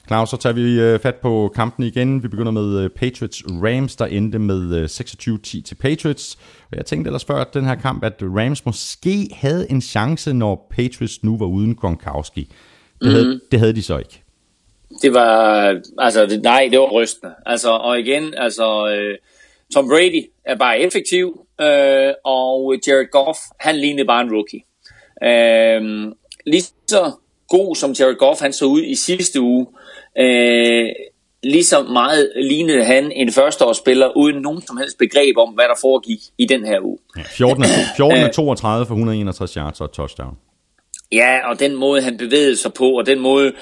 Claus, så tager vi øh, fat på kampen igen. Vi begynder med øh, Patriots Rams, der endte med øh, 26-10 til Patriots. Og jeg tænkte ellers før at den her kamp, at Rams måske havde en chance, når Patriots nu var uden Gronkowski. Det, mm-hmm. havde, det havde de så ikke. Det var, altså, det, nej, det var rystende. Altså, og igen, altså, øh, Tom Brady er bare effektiv, øh, og Jared Goff, han lignede bare en rookie. Øh, lige så god som Jared Goff, han så ud i sidste uge, øh, lige så meget lignede han en førsteårsspiller, uden nogen som helst begreb om, hvad der foregik i den her uge. Ja, 14, 14 32 for 161 yards og touchdown. Ja, og den måde, han bevægede sig på, og den måde,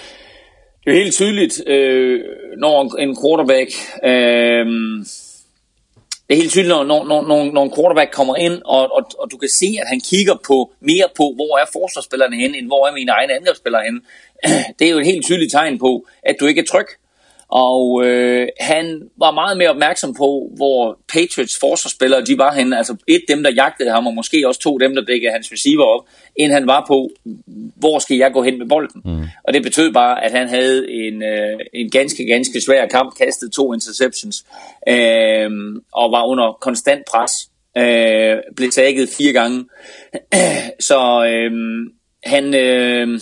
det er helt tydeligt, øh, når en quarterback, øh, det er helt tydeligt, når, når, når, når en quarterback kommer ind, og, og, og du kan se, at han kigger på mere på, hvor er forsvarsspillerne henne, end hvor er mine egne angrebsspillere henne. Det er jo et helt tydeligt tegn på, at du ikke er tryg. Og øh, han var meget mere opmærksom på, hvor Patriots forsvarsspillere de var henne. Altså et dem, der jagtede ham, og måske også to dem, der dækkede hans receiver op, end han var på, hvor skal jeg gå hen med bolden. Mm. Og det betød bare, at han havde en, øh, en ganske, ganske svær kamp, kastet to interceptions, øh, og var under konstant pres. Øh, blev tagget fire gange. Så øh, han, øh,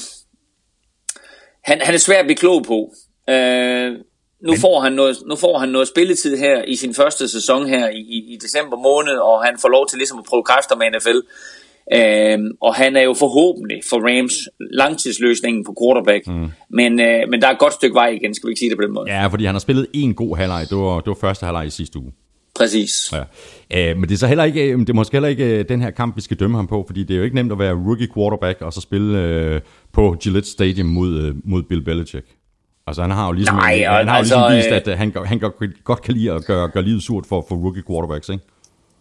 han, han er svær at blive klog på. Øh, nu får, han noget, nu får han noget spilletid her i sin første sæson her i, i, i december måned, og han får lov til ligesom at prøve kræfter med NFL. Øhm, og han er jo forhåbentlig for Rams langtidsløsningen på quarterback. Mm. Men, øh, men der er et godt stykke vej igen, skal vi ikke sige det på den måde. Ja, fordi han har spillet en god halvleg. Det var, det var første halvleg i sidste uge. Præcis. Ja. Øh, men det er så heller ikke, det er måske heller ikke øh, den her kamp, vi skal dømme ham på, fordi det er jo ikke nemt at være rookie quarterback og så spille øh, på Gillette Stadium mod, øh, mod Bill Belichick. Altså han har jo ligesom, Nej, han har altså, jo ligesom vist, at han, han godt, godt kan lide at gøre, gøre livet surt for, for rookie quarterbacks, ikke?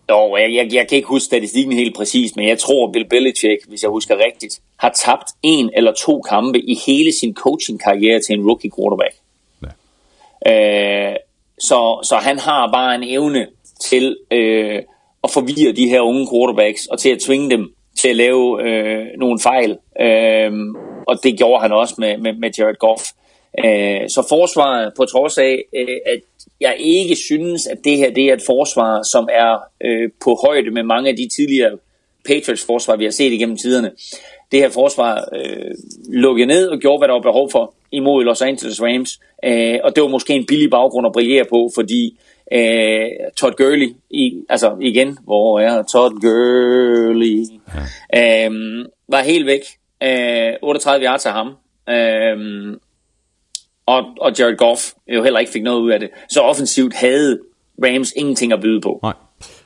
Jo, jeg, jeg, jeg kan ikke huske statistikken helt præcis, men jeg tror, Bill Belichick, hvis jeg husker rigtigt, har tabt en eller to kampe i hele sin coaching-karriere til en rookie quarterback. Ja. Øh, så, så han har bare en evne til øh, at forvirre de her unge quarterbacks, og til at tvinge dem til at lave øh, nogle fejl. Øh, og det gjorde han også med, med, med Jared Goff. Øh, så forsvaret, på trods af, øh, at jeg ikke synes, at det her det er et forsvar, som er øh, på højde med mange af de tidligere Patriots forsvar, vi har set igennem tiderne. Det her forsvar øh, lukkede ned og gjorde, hvad der var behov for imod Los Angeles Rams. Øh, og det var måske en billig baggrund at brillere på, fordi øh, Todd Gurley, i, altså igen, hvor er Todd Gurley, ja. øh, var helt væk. Øh, 38 yards af ham. Øh, og, og Jared Goff jo heller ikke fik noget ud af det. Så offensivt havde Rams ingenting at byde på. Nej.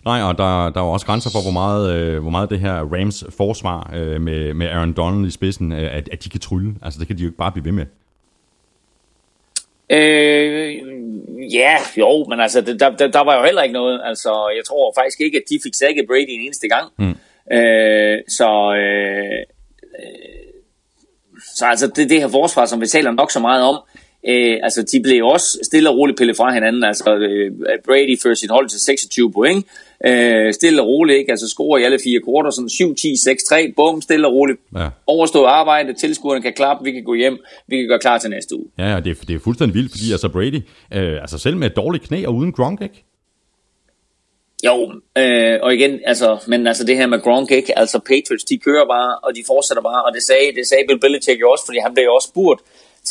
Nej, og der, der er også grænser for, hvor meget, øh, hvor meget det her Rams forsvar øh, med, med Aaron Donald i spidsen, øh, at, at de kan trylle. Altså, det kan de jo ikke bare blive ved med. Øh, ja, jo, men altså, der, der, der var jo heller ikke noget. Altså, jeg tror faktisk ikke, at de fik sækket Brady en eneste gang. Mm. Øh, så, øh, så altså, det, det her forsvar, som vi taler nok så meget om, Øh, altså, de blev også stille og roligt pillet fra hinanden. Altså, øh, Brady fører sit hold til 26 point. Øh, stille og roligt, ikke? Altså, scorer i alle fire kvarter, sådan 7-10-6-3, bum, stille og roligt. Ja. Overstået arbejde, tilskuerne kan klappe, vi kan gå hjem, vi kan gøre klar til næste uge. Ja, ja det, er, det er fuldstændig vildt, fordi altså Brady, øh, altså selv med et dårligt knæ og uden Gronk, ikke? Jo, øh, og igen, altså, men altså det her med Gronk, ikke? Altså Patriots, de kører bare, og de fortsætter bare, og det sagde, det sagde Bill Belichick jo også, fordi han blev jo også spurgt,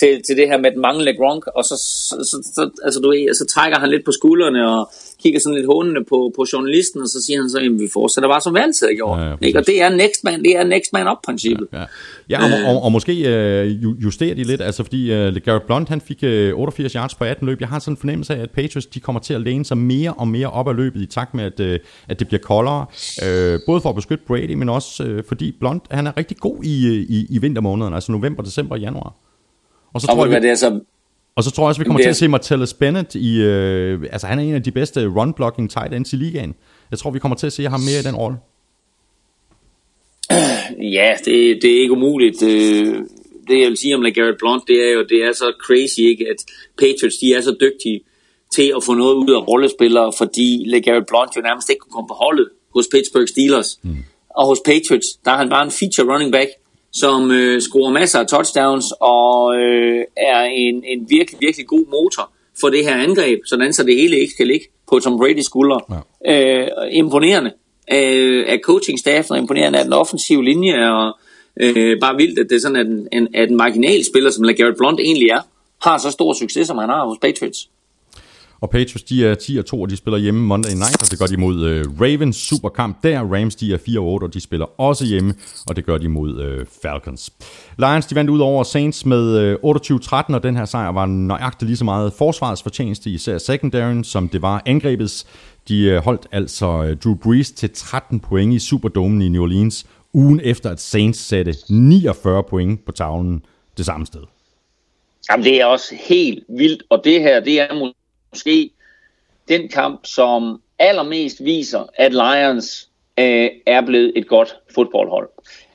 til, til det her med den manglende Gronk, og så, så, så, så, altså, du ved, så trækker han lidt på skuldrene og kigger sådan lidt håndende på, på journalisten, og så siger han så, at vi fortsætter bare som vi altid har gjort. Ja, ja, Ja, ikke? Og det er next man, det er next man up princippet. Ja, ja og, og, og måske øh, ju- justerer de lidt, altså fordi øh, Garrett Blunt han fik øh, 88 yards på 18 løb. Jeg har sådan en fornemmelse af, at Patriots de kommer til at læne sig mere og mere op ad løbet i takt med, at, øh, at det bliver koldere. Øh, både for at beskytte Brady, men også øh, fordi Blunt han er rigtig god i, øh, i, i vintermånederne, altså november, december og januar. Og så Og tror jeg, vi, det er så, og så tror jeg også, vi kommer Det til at se Martellus Bennett i... Øh, altså, han er en af de bedste run-blocking tight ends i ligaen. Jeg tror, vi kommer til at se ham mere i den rolle. Ja, det, det er ikke umuligt. Øh, Det jeg vil sige om LeGarrette Blunt, det er jo, det er så crazy, ikke, at Patriots, de er så dygtige til at få noget ud af rollespillere, fordi LeGarrette Blunt jo nærmest ikke kunne komme på holdet hos Pittsburgh Steelers. Mm. Og hos Patriots, der er han bare en feature running back, som øh, scorer masser af touchdowns og øh, er en, en virkelig, virkelig god motor for det her angreb, sådan så det hele ikke skal ligge på Tom Brady's skuldre. Ja. Øh, imponerende øh, af coaching-staffen, og imponerende af den offensive linje, og øh, bare vildt, at det er sådan, at en, en, at en marginal spiller, som LeGarrette Blunt egentlig er, har så stor succes, som han har hos Patriots. Og Patriots, de er 10 og 2, og de spiller hjemme Monday Night, og det gør de mod øh, Ravens superkamp der. Rams, de er 4 og 8, og de spiller også hjemme, og det gør de mod øh, Falcons. Lions, de vandt ud over Saints med øh, 28-13, og den her sejr var nøjagtigt lige så meget forsvarets fortjeneste, især secondaryen, som det var angrebets. De øh, holdt altså øh, Drew Brees til 13 point i Superdomen i New Orleans, ugen efter at Saints satte 49 point på tavlen det samme sted. Jamen, det er også helt vildt, og det her, det er måske den kamp, som allermest viser, at Lions øh, er blevet et godt fodboldhold.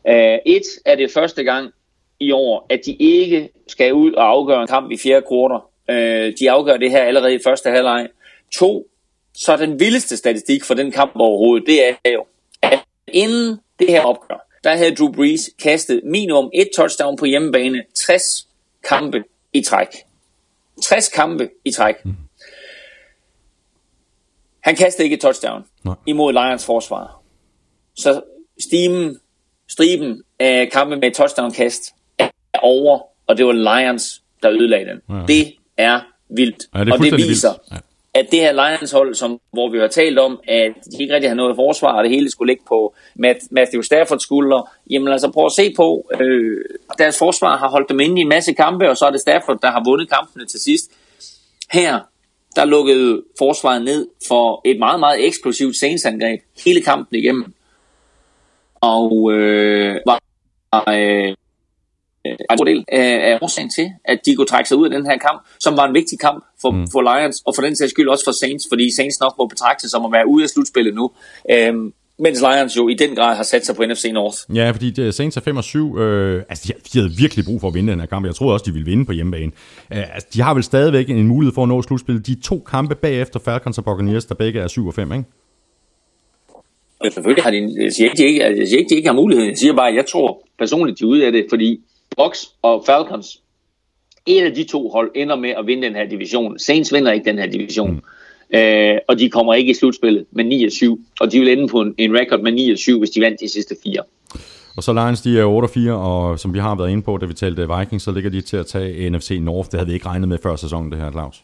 Øh, et er det første gang i år, at de ikke skal ud og afgøre en kamp i fjerde kvartal. Øh, de afgør det her allerede i første halvleg. To, så den vildeste statistik for den kamp overhovedet, det er jo, at inden det her opgør, der havde Drew Brees kastet minimum et touchdown på hjemmebane, 60 kampe i træk. 60 kampe i træk. Mm. Han kastede ikke et touchdown Nej. imod Lions forsvar. Så stimen, striben af kampe med et touchdown-kast er over, og det var Lions, der ødelagde den. Ja. Det er vildt. Ja, det er og det viser, vildt. Ja. at det her Lions-hold, som, hvor vi har talt om, at de ikke rigtig har noget forsvar, og det hele skulle ligge på Matt, Matthew Staffords skuldre, jamen altså prøv at se på, øh, deres forsvar har holdt dem inde i en masse kampe, og så er det Stafford, der har vundet kampene til sidst. Her, der lukkede forsvaret ned for et meget, meget eksplosivt Saints-angreb hele kampen igennem. Og øh, var øh, øh, en stor del af, af årsagen til, at de kunne trække sig ud af den her kamp, som var en vigtig kamp for, mm. for Lions, og for den sags skyld også for Saints, fordi Saints nok må betragte som at være ude af slutspillet nu, øhm, mens Lions jo i den grad har sat sig på NFC North. Ja, fordi det, Saints er 5 og 7. Øh, altså, de, de havde virkelig brug for at vinde den her kamp. Jeg troede også, de ville vinde på hjemmebane. Øh, altså, de har vel stadigvæk en mulighed for at nå slutspillet. De to kampe bagefter Falcons og Buccaneers, der begge er 7 og 5, ikke? Ja, selvfølgelig har de, jeg siger ikke, de ikke, jeg siger ikke, de ikke har mulighed. Jeg siger bare, at jeg tror personligt, de er ude af det, fordi Bucks og Falcons, en af de to hold ender med at vinde den her division. Saints vinder ikke den her division. Mm. Øh, og de kommer ikke i slutspillet med 9 og 7. Og de vil ende på en, en record med 9 og 7, hvis de vandt de sidste fire. Og så Lions, de er 8 og 4, og som vi har været inde på, da vi talte Vikings, så ligger de til at tage NFC North. Det havde vi ikke regnet med før sæsonen, det her, Claus.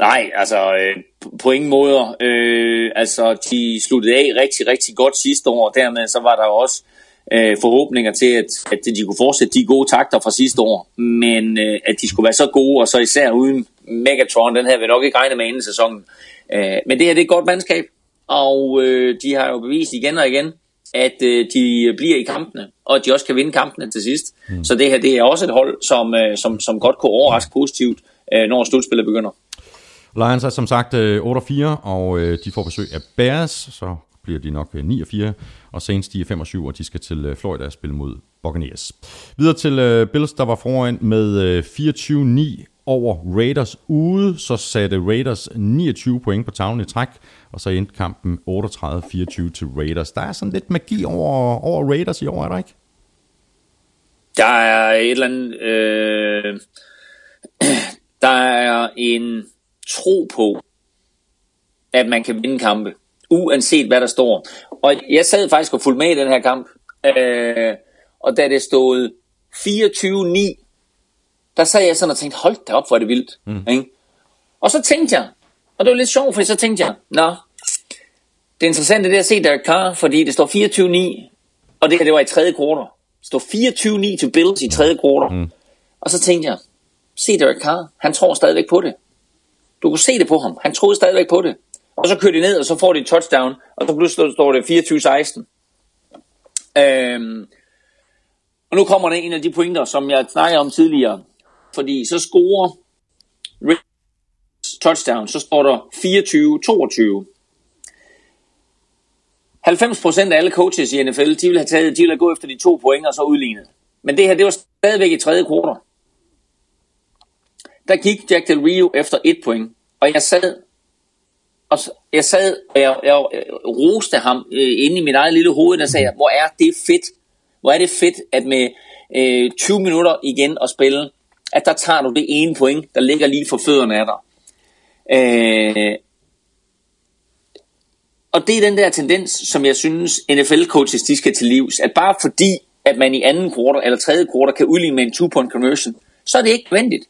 Nej, altså øh, på ingen måde. Øh, altså, de sluttede af rigtig, rigtig godt sidste år, og dermed så var der også øh, forhåbninger til, at, at de kunne fortsætte de gode takter fra sidste år. Men øh, at de skulle være så gode, og så især uden Megatron, den her vi nok ikke regne med inden sæsonen. Øh, men det her det er et godt mandskab, og øh, de har jo bevist igen og igen, at øh, de bliver i kampene, og at de også kan vinde kampene til sidst. Mm. Så det her det er også et hold, som, øh, som, som godt kunne overraske positivt, øh, når slutspillet begynder. Lions er som sagt øh, 8 og 4, og øh, de får besøg af Bears, så bliver de nok øh, 9 og 4, og Saints de er 5 og 7, og de skal til øh, Florida og spille mod Buccaneers. Videre til øh, Bills, der var foran med 24-9 over Raiders ude, så satte Raiders 29 point på tavlen i træk, og så endte kampen 38-24 til Raiders. Der er sådan lidt magi over, over Raiders i år, er der ikke? Der er et eller andet... Øh, der er en tro på, at man kan vinde kampe, uanset hvad der står. Og jeg sad faktisk og fulgte med i den her kamp, øh, og da det stod 24-9 der sad jeg sådan og tænkte, hold da op, hvor er det vildt. Mm. Ikke? Og så tænkte jeg, og det var lidt sjovt, for så tænkte jeg, nå, det interessante det er at se Derek Carr, fordi det står 24-9, og det her det var i tredje kvartal. Det står 24-9 til Bills i tredje kvartal. Mm. Og så tænkte jeg, se Derek Carr, han tror stadigvæk på det. Du kunne se det på ham, han troede stadigvæk på det. Og så kører de ned, og så får de et touchdown, og så pludselig står det 24-16. Øhm, og nu kommer der en af de pointer, som jeg snakkede om tidligere. Fordi så scorer touchdown, så står der 24-22. 90% af alle coaches i NFL, de vil have taget, de vil have gået efter de to point og så udlignet. Men det her, det var stadigvæk i tredje kvartal. Der gik Jack Del Rio efter et point, og jeg sad og jeg sad, og jeg, jeg, jeg roste ham øh, inde i mit eget lille hoved, og sagde, hvor er det fedt, hvor er det fedt, at med øh, 20 minutter igen at spille, at der tager du det ene point, der ligger lige for fødderne af dig. Øh, og det er den der tendens, som jeg synes, NFL-coaches de skal til livs. At bare fordi, at man i anden kvartal eller tredje kvartal kan udligne med en two-point conversion, så er det ikke nødvendigt.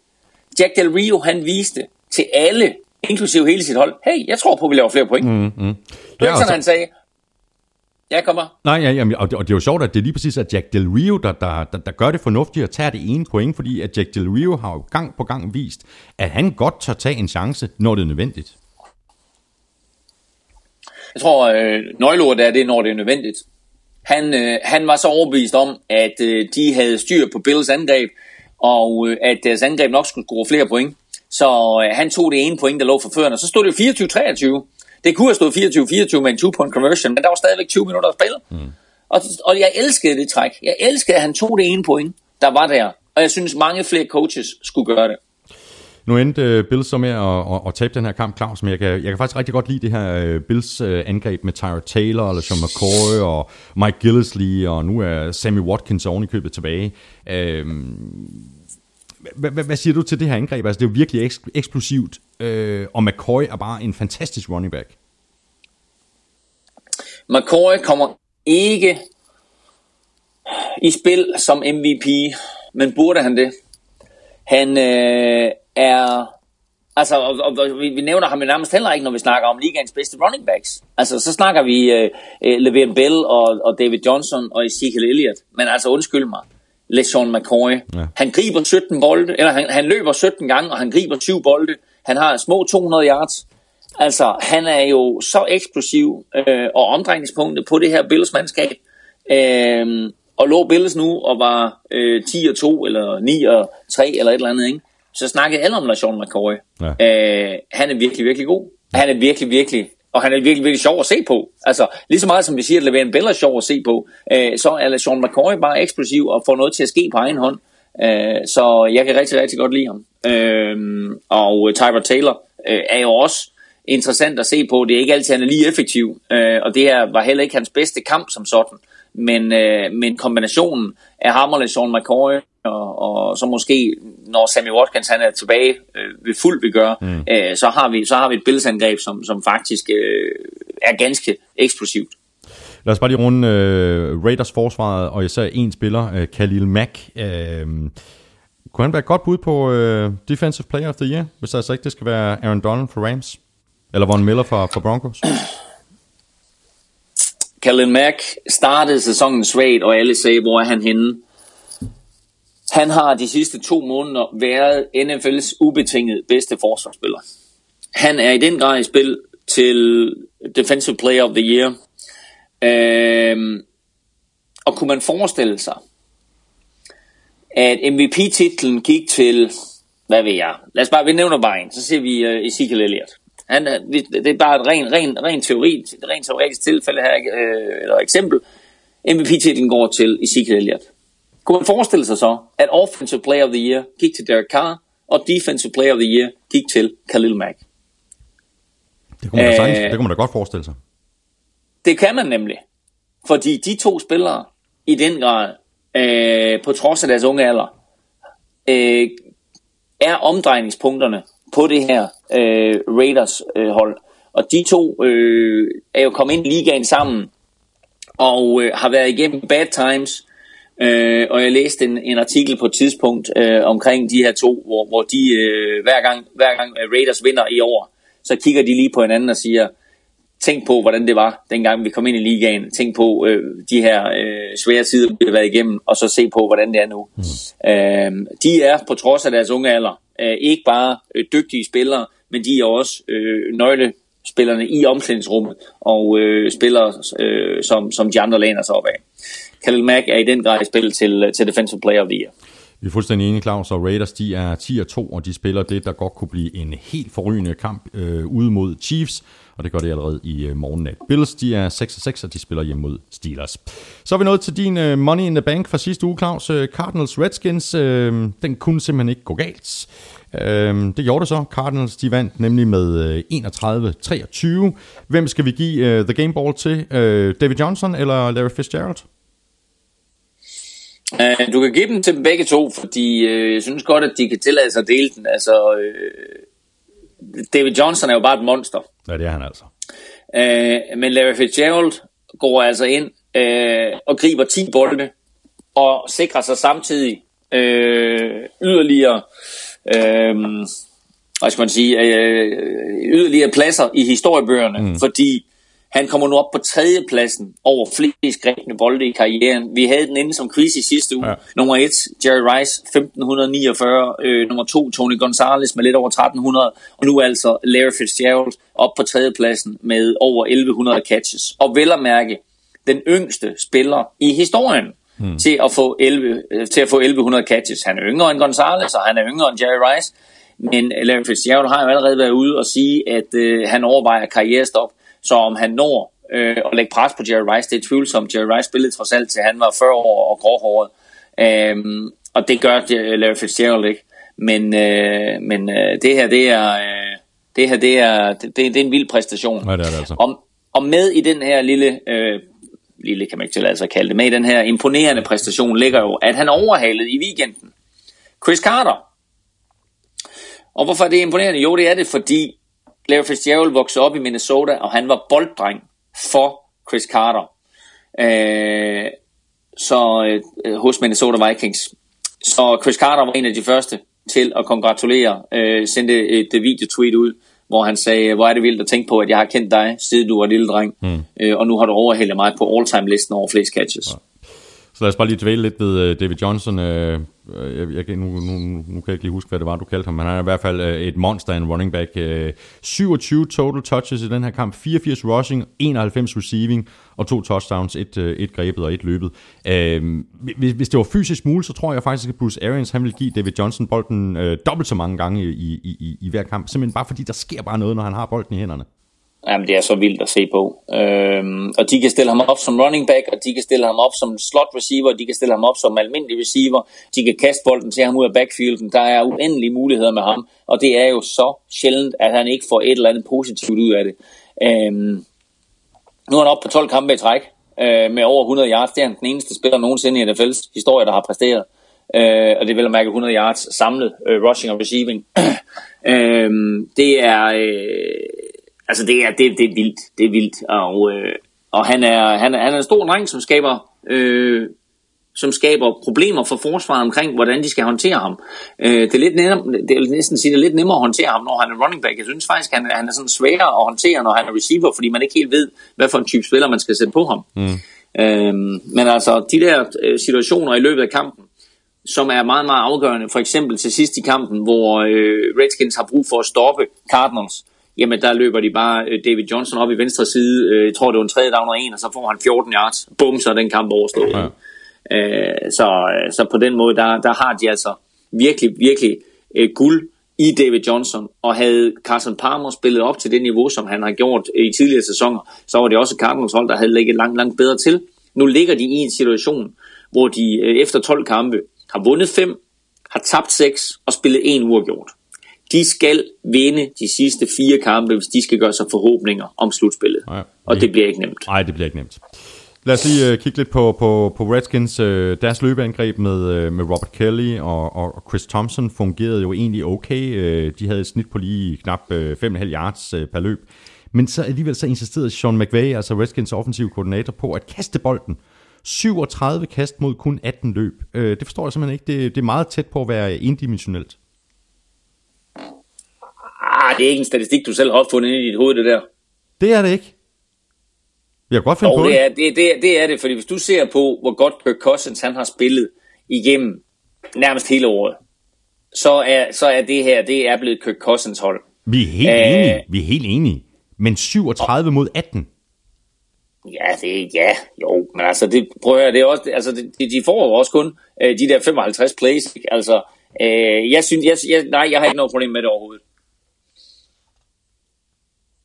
Jack Del Rio, han viste til alle, inklusive hele sit hold, hey, jeg tror på, vi laver flere point. Mm, mm. Det er ja, ikke sådan, han sagde, jeg kommer. Nej, ja, jamen, og, det, og det er jo sjovt, at det er lige præcis at Jack Del Rio, der, der, der, der gør det fornuftigt at tage det ene point, fordi at Jack Del Rio har jo gang på gang vist, at han godt tør tage en chance, når det er nødvendigt. Jeg tror, øh, nøgleordet er det, når det er nødvendigt. Han, øh, han var så overbevist om, at øh, de havde styr på Bills angreb, og øh, at deres angreb nok skulle score flere point. Så øh, han tog det ene point, der lå for førerne. Så stod det 24-23. Det kunne have stået 24-24 med en two-point conversion, men der var stadigvæk 20 minutter at spille. Mm. Og, og jeg elskede det træk. Jeg elskede, at han tog det ene point, der var der. Og jeg synes, mange flere coaches skulle gøre det. Nu endte uh, Bills så med at, at, at tabe den her kamp, Claus, men jeg kan, jeg kan faktisk rigtig godt lide det her uh, Bills uh, angreb med Tyra Taylor, eller Sean McCoy, og Mike Gillisley, og nu er Sammy Watkins oven i købet tilbage. Uh, hvad siger du til det her angreb? Altså, det er jo virkelig eks- eksplosivt, øh, og McCoy er bare en fantastisk running back. McCoy kommer ikke i spil som MVP, men burde han det? Han øh, er... Altså, og, og, og vi, vi nævner ham nærmest heller ikke, når vi snakker om ligaens bedste running backs. Altså, så snakker vi øh, øh Le'Veon Bell og, og David Johnson og Ezekiel Elliott. Men altså, undskyld mig. LeSean McCoy. Ja. Han griber 17 bolde, eller han, han løber 17 gange, og han griber 7 bolde. Han har små 200 yards. Altså, han er jo så eksplosiv øh, og omdrejningspunktet på det her Bills-mandskab. Øh, og lå Bills nu og var øh, 10 og 2, eller 9 og 3, eller et eller andet, ikke? så snakkede alle om LeSean McCoy. Ja. Øh, han er virkelig, virkelig god. Han er virkelig, virkelig og han er virkelig, virkelig sjov at se på. Altså, lige så meget som vi siger, at Levan Bell er sjov at se på, øh, så er Sean McCoy bare eksplosiv og får noget til at ske på egen hånd. Øh, så jeg kan rigtig, rigtig godt lide ham. Øh, og Tyler Taylor øh, er jo også interessant at se på. Det er ikke altid, han er lige effektiv, øh, og det her var heller ikke hans bedste kamp som sådan. Men, øh, men kombinationen af ham og Sean McCoy og, og så måske, når Sammy Watkins han er tilbage øh, ved fuld vi gør, mm. øh, så, har vi, så har vi et billedsangreb, som, som faktisk øh, er ganske eksplosivt. Lad os bare lige runde øh, Raiders forsvaret, og især en spiller, øh, Khalil Mack. Øh, kunne han være et godt bud på øh, Defensive Player of the Year, hvis altså ikke det skal være Aaron Donald for Rams? Eller Von Miller for, for Broncos? Khalil Mack startede sæsonen svagt, og alle sagde, hvor er han henne? Han har de sidste to måneder været NFL's ubetinget bedste forsvarsspiller. Han er i den grad i spil til Defensive Player of the Year. Øhm, og kunne man forestille sig, at MVP-titlen gik til, hvad ved jeg, lad os bare, vi nævner bare en, så ser vi uh, Ezekiel Elliott. Han, øh, det er bare et ren, ren, ren teori, et rent teoretisk tilfælde her, øh, eller eksempel. MVP-titlen går til Ezekiel Elliott. Kunne man forestille sig så, at Offensive Player of the Year gik til Derek Carr, og Defensive Player of the Year gik til Khalil Mack? Det kunne man, da, sagtens, det kunne man da godt forestille sig. Det kan man nemlig. Fordi de to spillere, i den grad, øh, på trods af deres unge alder, øh, er omdrejningspunkterne på det her øh, Raiders øh. Og de to øh, er jo kommet ind i ligaen sammen, og øh, har været igennem bad times, Øh, og jeg læste en, en artikel på et tidspunkt øh, omkring de her to, hvor, hvor de øh, hver, gang, hver gang Raiders vinder i år, så kigger de lige på hinanden og siger, tænk på, hvordan det var, dengang vi kom ind i ligaen. Tænk på øh, de her øh, svære tider, vi har været igennem, og så se på, hvordan det er nu. Mm. Øh, de er, på trods af deres unge alder, øh, ikke bare øh, dygtige spillere, men de er også øh, nøglespillerne i omklædningsrummet, og øh, spillere, øh, som, som de andre læner sig op af. Khalil Mack er i den grad i spil til, øh, til Defensive Player of the Year. Vi er fuldstændig enige, Claus, og Raiders de er 10 2, og de spiller det, der godt kunne blive en helt forrygende kamp øh, ude mod Chiefs, og det gør det allerede i øh, morgennat. Bills, de er 6 6, og de spiller hjemme mod Steelers. Så er vi nået til din øh, Money in the Bank fra sidste uge, Claus. Øh, Cardinals Redskins, øh, den kunne simpelthen ikke gå galt. Øh, det gjorde det så. Cardinals de vandt nemlig med øh, 31-23. Hvem skal vi give øh, the game ball til? Øh, David Johnson eller Larry Fitzgerald? Uh, du kan give dem til dem begge to, fordi uh, jeg synes godt, at de kan tillade sig at dele den. Altså, uh, David Johnson er jo bare et monster. Ja, det er han altså. Uh, men Larry Fitzgerald går altså ind uh, og griber 10 bolde, og sikrer sig samtidig uh, yderligere, uh, hvad skal man sige, uh, yderligere pladser i historiebøgerne, mm. fordi han kommer nu op på tredjepladsen over flest grebne bolde i karrieren. Vi havde den inde som quiz i sidste uge. Ja. Nummer 1, Jerry Rice, 1549. Øh, nummer 2, Tony Gonzalez med lidt over 1300. Og nu altså Larry Fitzgerald op på tredjepladsen med over 1100 catches. Og vel at mærke, den yngste spiller i historien hmm. til, at få 11, øh, til at få 1100 catches. Han er yngre end Gonzalez, og han er yngre end Jerry Rice. Men Larry Fitzgerald har jo allerede været ude og sige, at øh, han overvejer karrierestop. Så om han når øh, at lægge pres på Jerry Rice, det er tvivlsomt. Jerry Rice spillede trods alt til han var 40 år og gråhåret. Øhm, og det gør Larry Fitzgerald ikke. Men, øh, men øh, det her, det er, øh, det her, det er, det, det er en vild præstation. Ja, det er det altså. Og, og med i den her lille, øh, lille kan man ikke tillade sig at kalde det, med i den her imponerende præstation ligger jo, at han overhalede i weekenden Chris Carter. Og hvorfor er det imponerende? Jo, det er det, fordi Larry Fitzgerald voksede op i Minnesota, og han var bolddreng for Chris Carter. Øh, så øh, hos Minnesota Vikings. Så Chris Carter var en af de første til at kongratulere, øh, sendte et videotweet ud, hvor han sagde, hvor er det vildt at tænke på, at jeg har kendt dig, siden du var lille dreng, mm. øh, og nu har du overhældet mig på all-time-listen over flest catches. Ja. Så lad os bare lige dvæle lidt ved øh, David Johnson. Uh, jeg, jeg, nu, nu, nu kan jeg ikke lige huske, hvad det var, du kaldte ham, men han er i hvert fald et monster, en running back. 27 total touches i den her kamp, 84 rushing, 91 receiving og to touchdowns, et, et grebet og et løbet. Uh, hvis, hvis det var fysisk muligt, så tror jeg faktisk, at Bruce Arians han vil give David Johnson bolden dobbelt så mange gange i, i, i, i hver kamp, simpelthen bare fordi der sker bare noget, når han har bolden i hænderne. Jamen, det er så vildt at se på. Øhm, og de kan stille ham op som running back, og de kan stille ham op som slot receiver, de kan stille ham op som almindelig receiver, de kan kaste bolden til ham ud af backfielden. Der er uendelige muligheder med ham, og det er jo så sjældent, at han ikke får et eller andet positivt ud af det. Øhm, nu er han oppe på 12 kampe i træk, øh, med over 100 yards. Det er han den eneste spiller nogensinde i NFL's historie, der har præsteret. Øh, og det vil at mærke 100 yards samlet, øh, rushing og receiving. øh, det er... Øh, altså det er, det, det er vildt, det er vildt, og, øh, og han, er, han, er, han er en stor dreng, som skaber, øh, som skaber problemer for forsvaret omkring, hvordan de skal håndtere ham. Øh, det er lidt nemmere, det er næsten sige, det er lidt nemmere at håndtere ham, når han er running back. Jeg synes faktisk, han, han er sådan sværere at håndtere, når han er receiver, fordi man ikke helt ved, hvad for en type spiller man skal sætte på ham. Mm. Øh, men altså, de der øh, situationer i løbet af kampen, som er meget, meget afgørende. For eksempel til sidst i kampen, hvor øh, Redskins har brug for at stoppe Cardinals jamen der løber de bare øh, David Johnson op i venstre side, øh, jeg tror det var en tredje down og en, og så får han 14 yards. Bum, så er den kamp overstået. Ja. Øh, så, så på den måde, der, der har de altså virkelig, virkelig øh, guld i David Johnson, og havde Carson Palmer spillet op til det niveau, som han har gjort i tidligere sæsoner, så var det også Cardinals hold, der havde ligget langt, langt bedre til. Nu ligger de i en situation, hvor de efter 12 kampe har vundet 5, har tabt 6 og spillet en uafgjort. De skal vinde de sidste fire kampe, hvis de skal gøre sig forhåbninger om slutspillet. Ja, og det bliver ikke nemt. Nej, det bliver ikke nemt. Lad os lige uh, kigge lidt på, på, på Redskins. Uh, deres løbeangreb med, uh, med Robert Kelly og, og Chris Thompson fungerede jo egentlig okay. Uh, de havde et snit på lige knap uh, 5,5 yards uh, per løb. Men så alligevel så insisterede Sean McVay, altså Redskins offensive koordinator, på at kaste bolden 37 kast mod kun 18 løb. Øh, det forstår jeg simpelthen ikke. Det, det er meget tæt på at være indimensionelt. Ah, det er ikke en statistik, du selv har opfundet ind i dit hoved, det der. Det er det ikke. Jeg kan godt finde Og på det. det er, det, det, det er det, fordi hvis du ser på, hvor godt Kirk Cousins han har spillet igennem nærmest hele året, så er, så er det her, det er blevet Kirk Cousins hold. Vi er helt Øh. enige. Vi er helt enige. Men 37 mod 18. Ja, det ja, jo, men altså, det, prøv at høre, det er også, altså, det, de- de får jo også kun øh, de der 55 plays, ikke? altså, øh, jeg synes, jeg, jeg, nej, jeg har ikke noget problem med det overhovedet.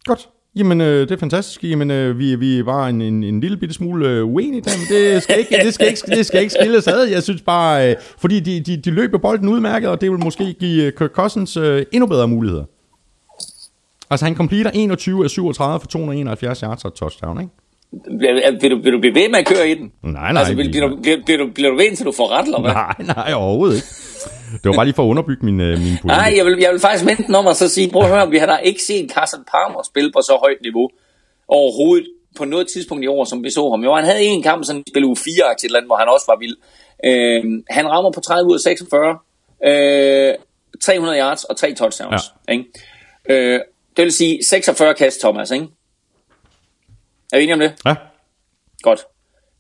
Godt. Jamen, øh, det er fantastisk. Jamen, øh, vi, vi er bare en, en, en lille bitte smule øh, uenige der, men det skal ikke, det skal ikke, det skal ikke skilles ad. Jeg synes bare, øh, fordi de, de, de løber bolden udmærket, og det vil måske give øh, Kirk Cousins øh, endnu bedre muligheder. Altså, han completer 21 af 37 for 271 yards og touchdown, ikke? Vil, du, vil du blive ved med at køre i den? Nej, nej. Altså, vil, bliver, du, bliver, bliver, bliver du ved, indtil du får ret, eller hvad? Nej, nej, overhovedet ikke. Det var bare lige for at underbygge min, øh, min pointe. Nej, jeg vil, jeg vil faktisk vente den om og så sige, prøv at høre, vi har da ikke set Carson Palmer spille på så højt niveau overhovedet på noget tidspunkt i år, som vi så ham. Jo, han havde en kamp, sådan spil uge 4 til et eller andet, hvor han også var vild. Øh, han rammer på 30 ud af 46, øh, 300 yards og 3 touchdowns. Ja. Ikke? Øh, det vil sige 46 kast, Thomas, ikke? Er vi enige om det? Ja. Godt.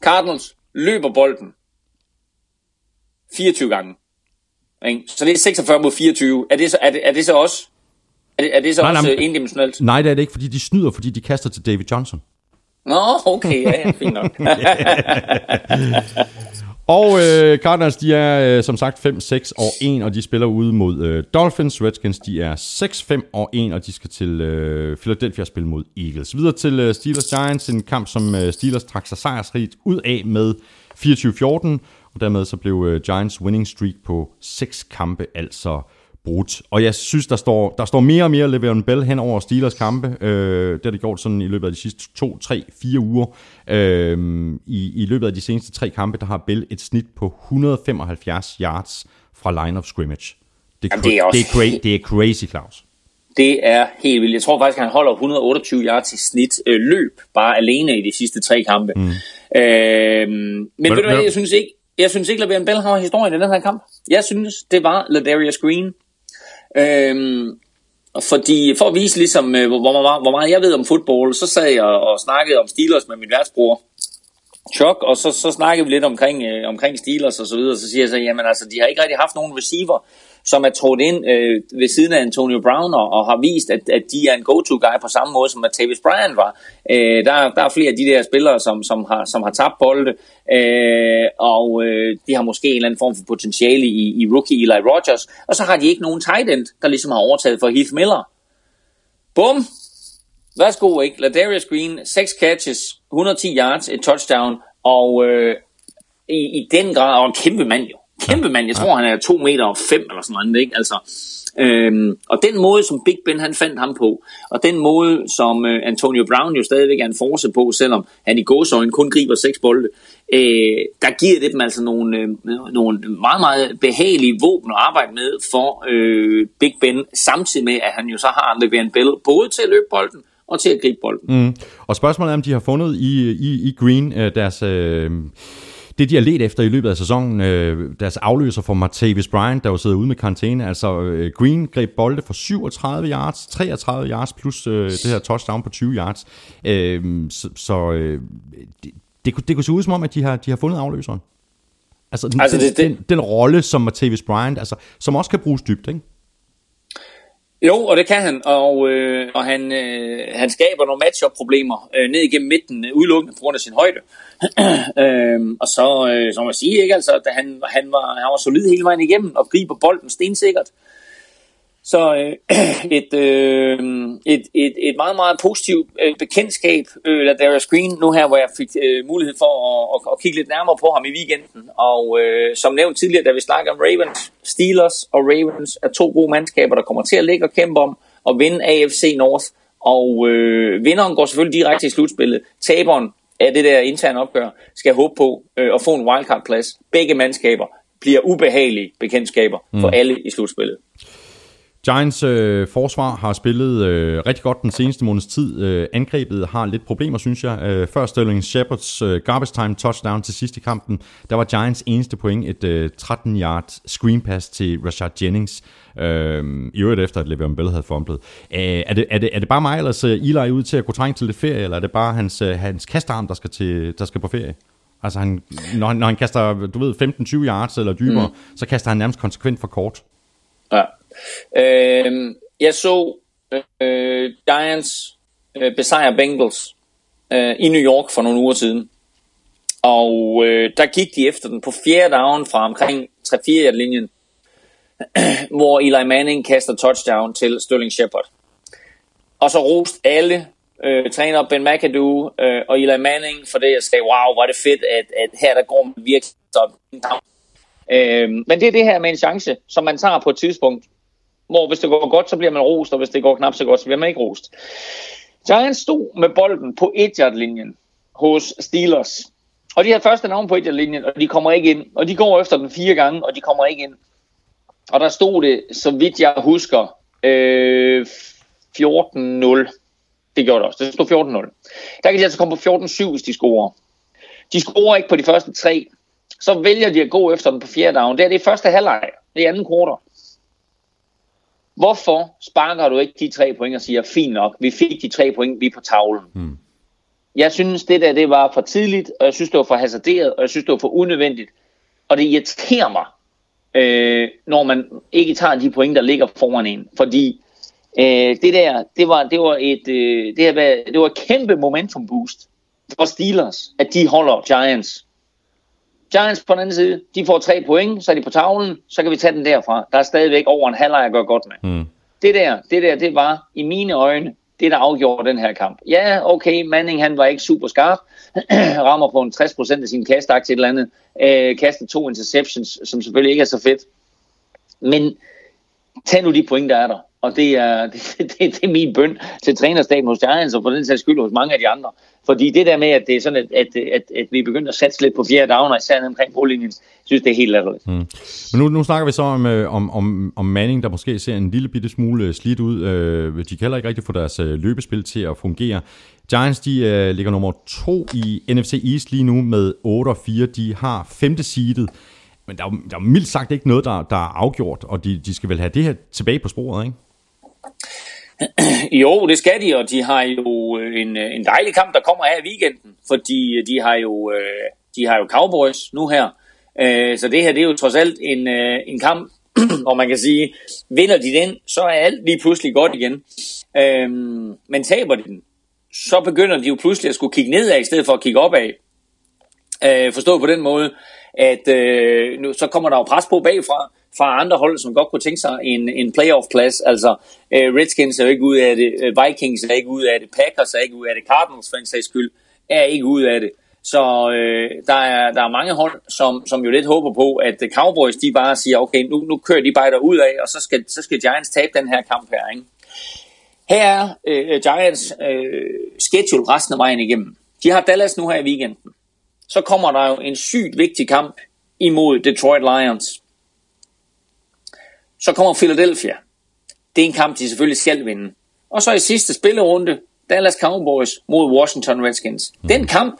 Cardinals løber bolden 24 gange. Ikke? Så det er 46 mod 24. Er det så, er det, er det så også, er det, er det så Nej, også nej, øh, men- endimensionelt? Nej, det er det ikke, fordi de snyder, fordi de kaster til David Johnson. Nå, okay, ja, ja, fint nok. Og øh, Cardinals, de er øh, som sagt 5, 6 og 1, og de spiller ude mod øh, Dolphins. Redskins, de er 6, 5 og 1, og de skal til øh, Philadelphia spille mod Eagles. Videre til øh, Steelers Giants, en kamp, som øh, Steelers trak sig sejrsrigt ud af med 24-14, og dermed så blev øh, Giants winning streak på 6 kampe altså brudt. Og jeg synes, der står, der står mere og mere Le'Veon Bell hen over Steelers kampe. Øh, det har de gjort sådan i løbet af de sidste 2, 3, 4 uger. Øh, i, I løbet af de seneste tre kampe, der har Bell et snit på 175 yards fra line of scrimmage. Det er, Jamen, det er også det er, cra- det er crazy, Claus. Det er helt vildt. Jeg tror faktisk, han holder 128 yards i snit øh, løb, bare alene i de sidste tre kampe. Mm. Øh, men Men- ved du hvad, men- jeg synes ikke, jeg synes ikke, Le'Veon Bell har historien i den her kamp. Jeg synes, det var LaDarius Green. Øhm, fordi for at vise ligesom, øh, hvor, hvor, hvor meget jeg ved om fodbold, så sad jeg og snakkede om Steelers med min værtsbror, Chuck, og så, så snakkede vi lidt omkring, øh, omkring Steelers og så videre, så siger jeg så, jamen altså, de har ikke rigtig haft nogen receiver, som er trådt ind øh, ved siden af Antonio Brown og, og har vist, at, at de er en go-to-guy på samme måde, som Matavis Bryant var. Øh, der, der er flere af de der spillere, som, som, har, som har tabt bolde, øh, og øh, de har måske en eller anden form for potentiale i, i rookie Eli Rogers, og så har de ikke nogen tight end, der ligesom har overtaget for Heath Miller. Bum! Værsgo, ikke? LaDarius Green, 6 catches, 110 yards, et touchdown, og øh, i, i den grad, og en kæmpe mand jo. Kæmpe mand, jeg tror han er 2 meter og 5 eller sådan noget, ikke? Altså, øhm, og den måde, som Big Ben han fandt ham på, og den måde, som øh, Antonio Brown jo stadigvæk er en force på, selvom han i gåsøjne kun griber seks bolde, øh, der giver det dem altså nogle, øh, nogle meget, meget behagelige våben at arbejde med for øh, Big Ben, samtidig med, at han jo så har Le'Veon Bell både til at løbe bolden og til at gribe bolden. Mm. Og spørgsmålet er, om de har fundet i, i, i Green øh, deres... Øh, det, de har let efter i løbet af sæsonen, øh, deres afløser for Martavis Bryant, der jo sidder ude med karantæne. Altså, øh, Green greb bolde for 37 yards, 33 yards plus øh, det her touchdown på 20 yards. Øh, så så øh, det, det, kunne, det kunne se ud som om, at de har, de har fundet afløseren. Altså, den, Altså, altså det- den, det- den, den rolle som Martavis Bryant, altså, som også kan bruges dybt, ikke? Jo, og det kan han, og, øh, og han, øh, han skaber nogle matchup-problemer øh, ned igennem midten, øh, udelukkende på grund af sin højde. øh, og så, øh, som man sige, ikke, altså, da han, han, var, han var solid hele vejen igennem og griber bolden stensikkert. Så øh, et, øh, et, et, et meget, meget positivt øh, bekendtskab, øh, af Darius Green, nu her, hvor jeg fik øh, mulighed for at, at, at kigge lidt nærmere på ham i weekenden. Og øh, som nævnt tidligere, da vi snakker om Ravens, Steelers og Ravens er to gode mandskaber, der kommer til at ligge og kæmpe om at vinde AFC North. Og øh, vinderen går selvfølgelig direkte i slutspillet. Taberen af det der interne opgør skal håbe på øh, at få en wildcard-plads. Begge mandskaber bliver ubehagelige bekendtskaber for alle i slutspillet. Giants øh, forsvar har spillet øh, rigtig godt den seneste måneds tid. Øh, angrebet har lidt problemer, synes jeg. Øh, før Sterling Shepherds øh, garbage time touchdown til sidst i kampen, der var Giants eneste point et øh, 13-yard screen pass til Rashad Jennings. Øh, I øvrigt efter, at Le'Veon Bell havde fumblet. Øh, er, det, er, det, er det bare mig, eller ser Eli ud til at kunne trænge til lidt ferie, eller er det bare hans, øh, hans kastearm, der skal, til, der skal på ferie? Altså, han, når, han, når han kaster, du ved, 15-20 yards eller dybere, mm. så kaster han nærmest konsekvent for kort. Ja. Øh, jeg så øh, Giants øh, besejre Bengals øh, i New York for nogle uger siden. Og øh, der gik de efter den på fjerde down fra omkring 3-4 linjen hvor Eli Manning kaster touchdown til Sterling Shepard. Og så rost alle øh, træner Ben McAdoo øh, og Eli Manning for det, jeg sagde, wow, hvor er det fedt, at, at her der går man virkelig down. Øh, men det er det her med en chance, som man tager på et tidspunkt, hvor hvis det går godt, så bliver man rost, og hvis det går knap så godt, så bliver man ikke rost. Giants stod med bolden på 1 linjen hos Steelers. Og de har første navn på 1 linjen og de kommer ikke ind. Og de går efter den fire gange, og de kommer ikke ind. Og der stod det, så vidt jeg husker, øh, 14-0. Det gjorde det også. Det stod 14-0. Der kan de altså komme på 14-7, hvis de scorer. De scorer ikke på de første tre. Så vælger de at gå efter den på fjerde down. Det er det første halvleg. Det er anden kvartal. Hvorfor sparker du ikke de tre point og siger, fint nok, vi fik de tre point, vi er på tavlen. Hmm. Jeg synes, det der det var for tidligt, og jeg synes, det var for hasarderet, og jeg synes, det var for unødvendigt. Og det irriterer mig, øh, når man ikke tager de point, der ligger foran en. Fordi øh, det der, det var, det var et, øh, det, her, det var et kæmpe momentum boost for Steelers, at de holder Giants. Giants på den anden side, de får tre point, så er de på tavlen, så kan vi tage den derfra. Der er stadigvæk over en halvleg at gøre godt med. Mm. Det der, det der, det var i mine øjne, det der afgjorde den her kamp. Ja, okay, Manning han var ikke super skarp, rammer på en 60% af sin kastakt til et eller andet, øh, kaster to interceptions, som selvfølgelig ikke er så fedt. Men tag nu de point, der er der. Og det er, det, det, det er min bøn til trænerstaben hos Giants, og for den sags skyld hos mange af de andre. Fordi det der med, at det er sådan, at, at, at, at vi begynder at satse lidt på fjerde downer, især omkring brolinjen, synes det er helt latterligt. Mm. Men nu, nu snakker vi så om, øh, om, om, om Manning, der måske ser en lille bitte smule øh, slidt ud. Øh, de kan heller ikke rigtig få deres øh, løbespil til at fungere. Giants, de øh, ligger nummer to i NFC East lige nu med 8-4. De har femte seedet. Men der er, der er mildt sagt ikke noget, der, der er afgjort, og de, de skal vel have det her tilbage på sporet, ikke? Jo, det skal de, og de har jo øh, en, øh, en dejlig kamp, der kommer her i weekenden, fordi øh, de har jo, de har jo Cowboys nu her. Så det her, det er jo trods alt en, en kamp, hvor man kan sige, vinder de den, så er alt lige pludselig godt igen. Men taber de den, så begynder de jo pludselig at skulle kigge nedad, i stedet for at kigge opad. Forstået på den måde, at nu, så kommer der jo pres på bagfra, fra andre hold, som godt kunne tænke sig en, en playoff-plads. Altså, øh, Redskins er jo ikke ud af det, øh, Vikings er ikke ud af det, Packers er ikke ud af det, Cardinals for en sags skyld er ikke ud af det. Så øh, der, er, der er mange hold, som, som jo lidt håber på, at Cowboys de bare siger, okay, nu, nu kører de bare ud af, og så skal, så skal Giants tabe den her kamp her. Ikke? Her er øh, Giants øh, schedule resten af vejen igennem. De har Dallas nu her i weekenden. Så kommer der jo en sygt vigtig kamp imod Detroit Lions. Så kommer Philadelphia. Det er en kamp, de selvfølgelig skal vinde. Og så i sidste spillerunde, Dallas Cowboys mod Washington Redskins. Mm. Den kamp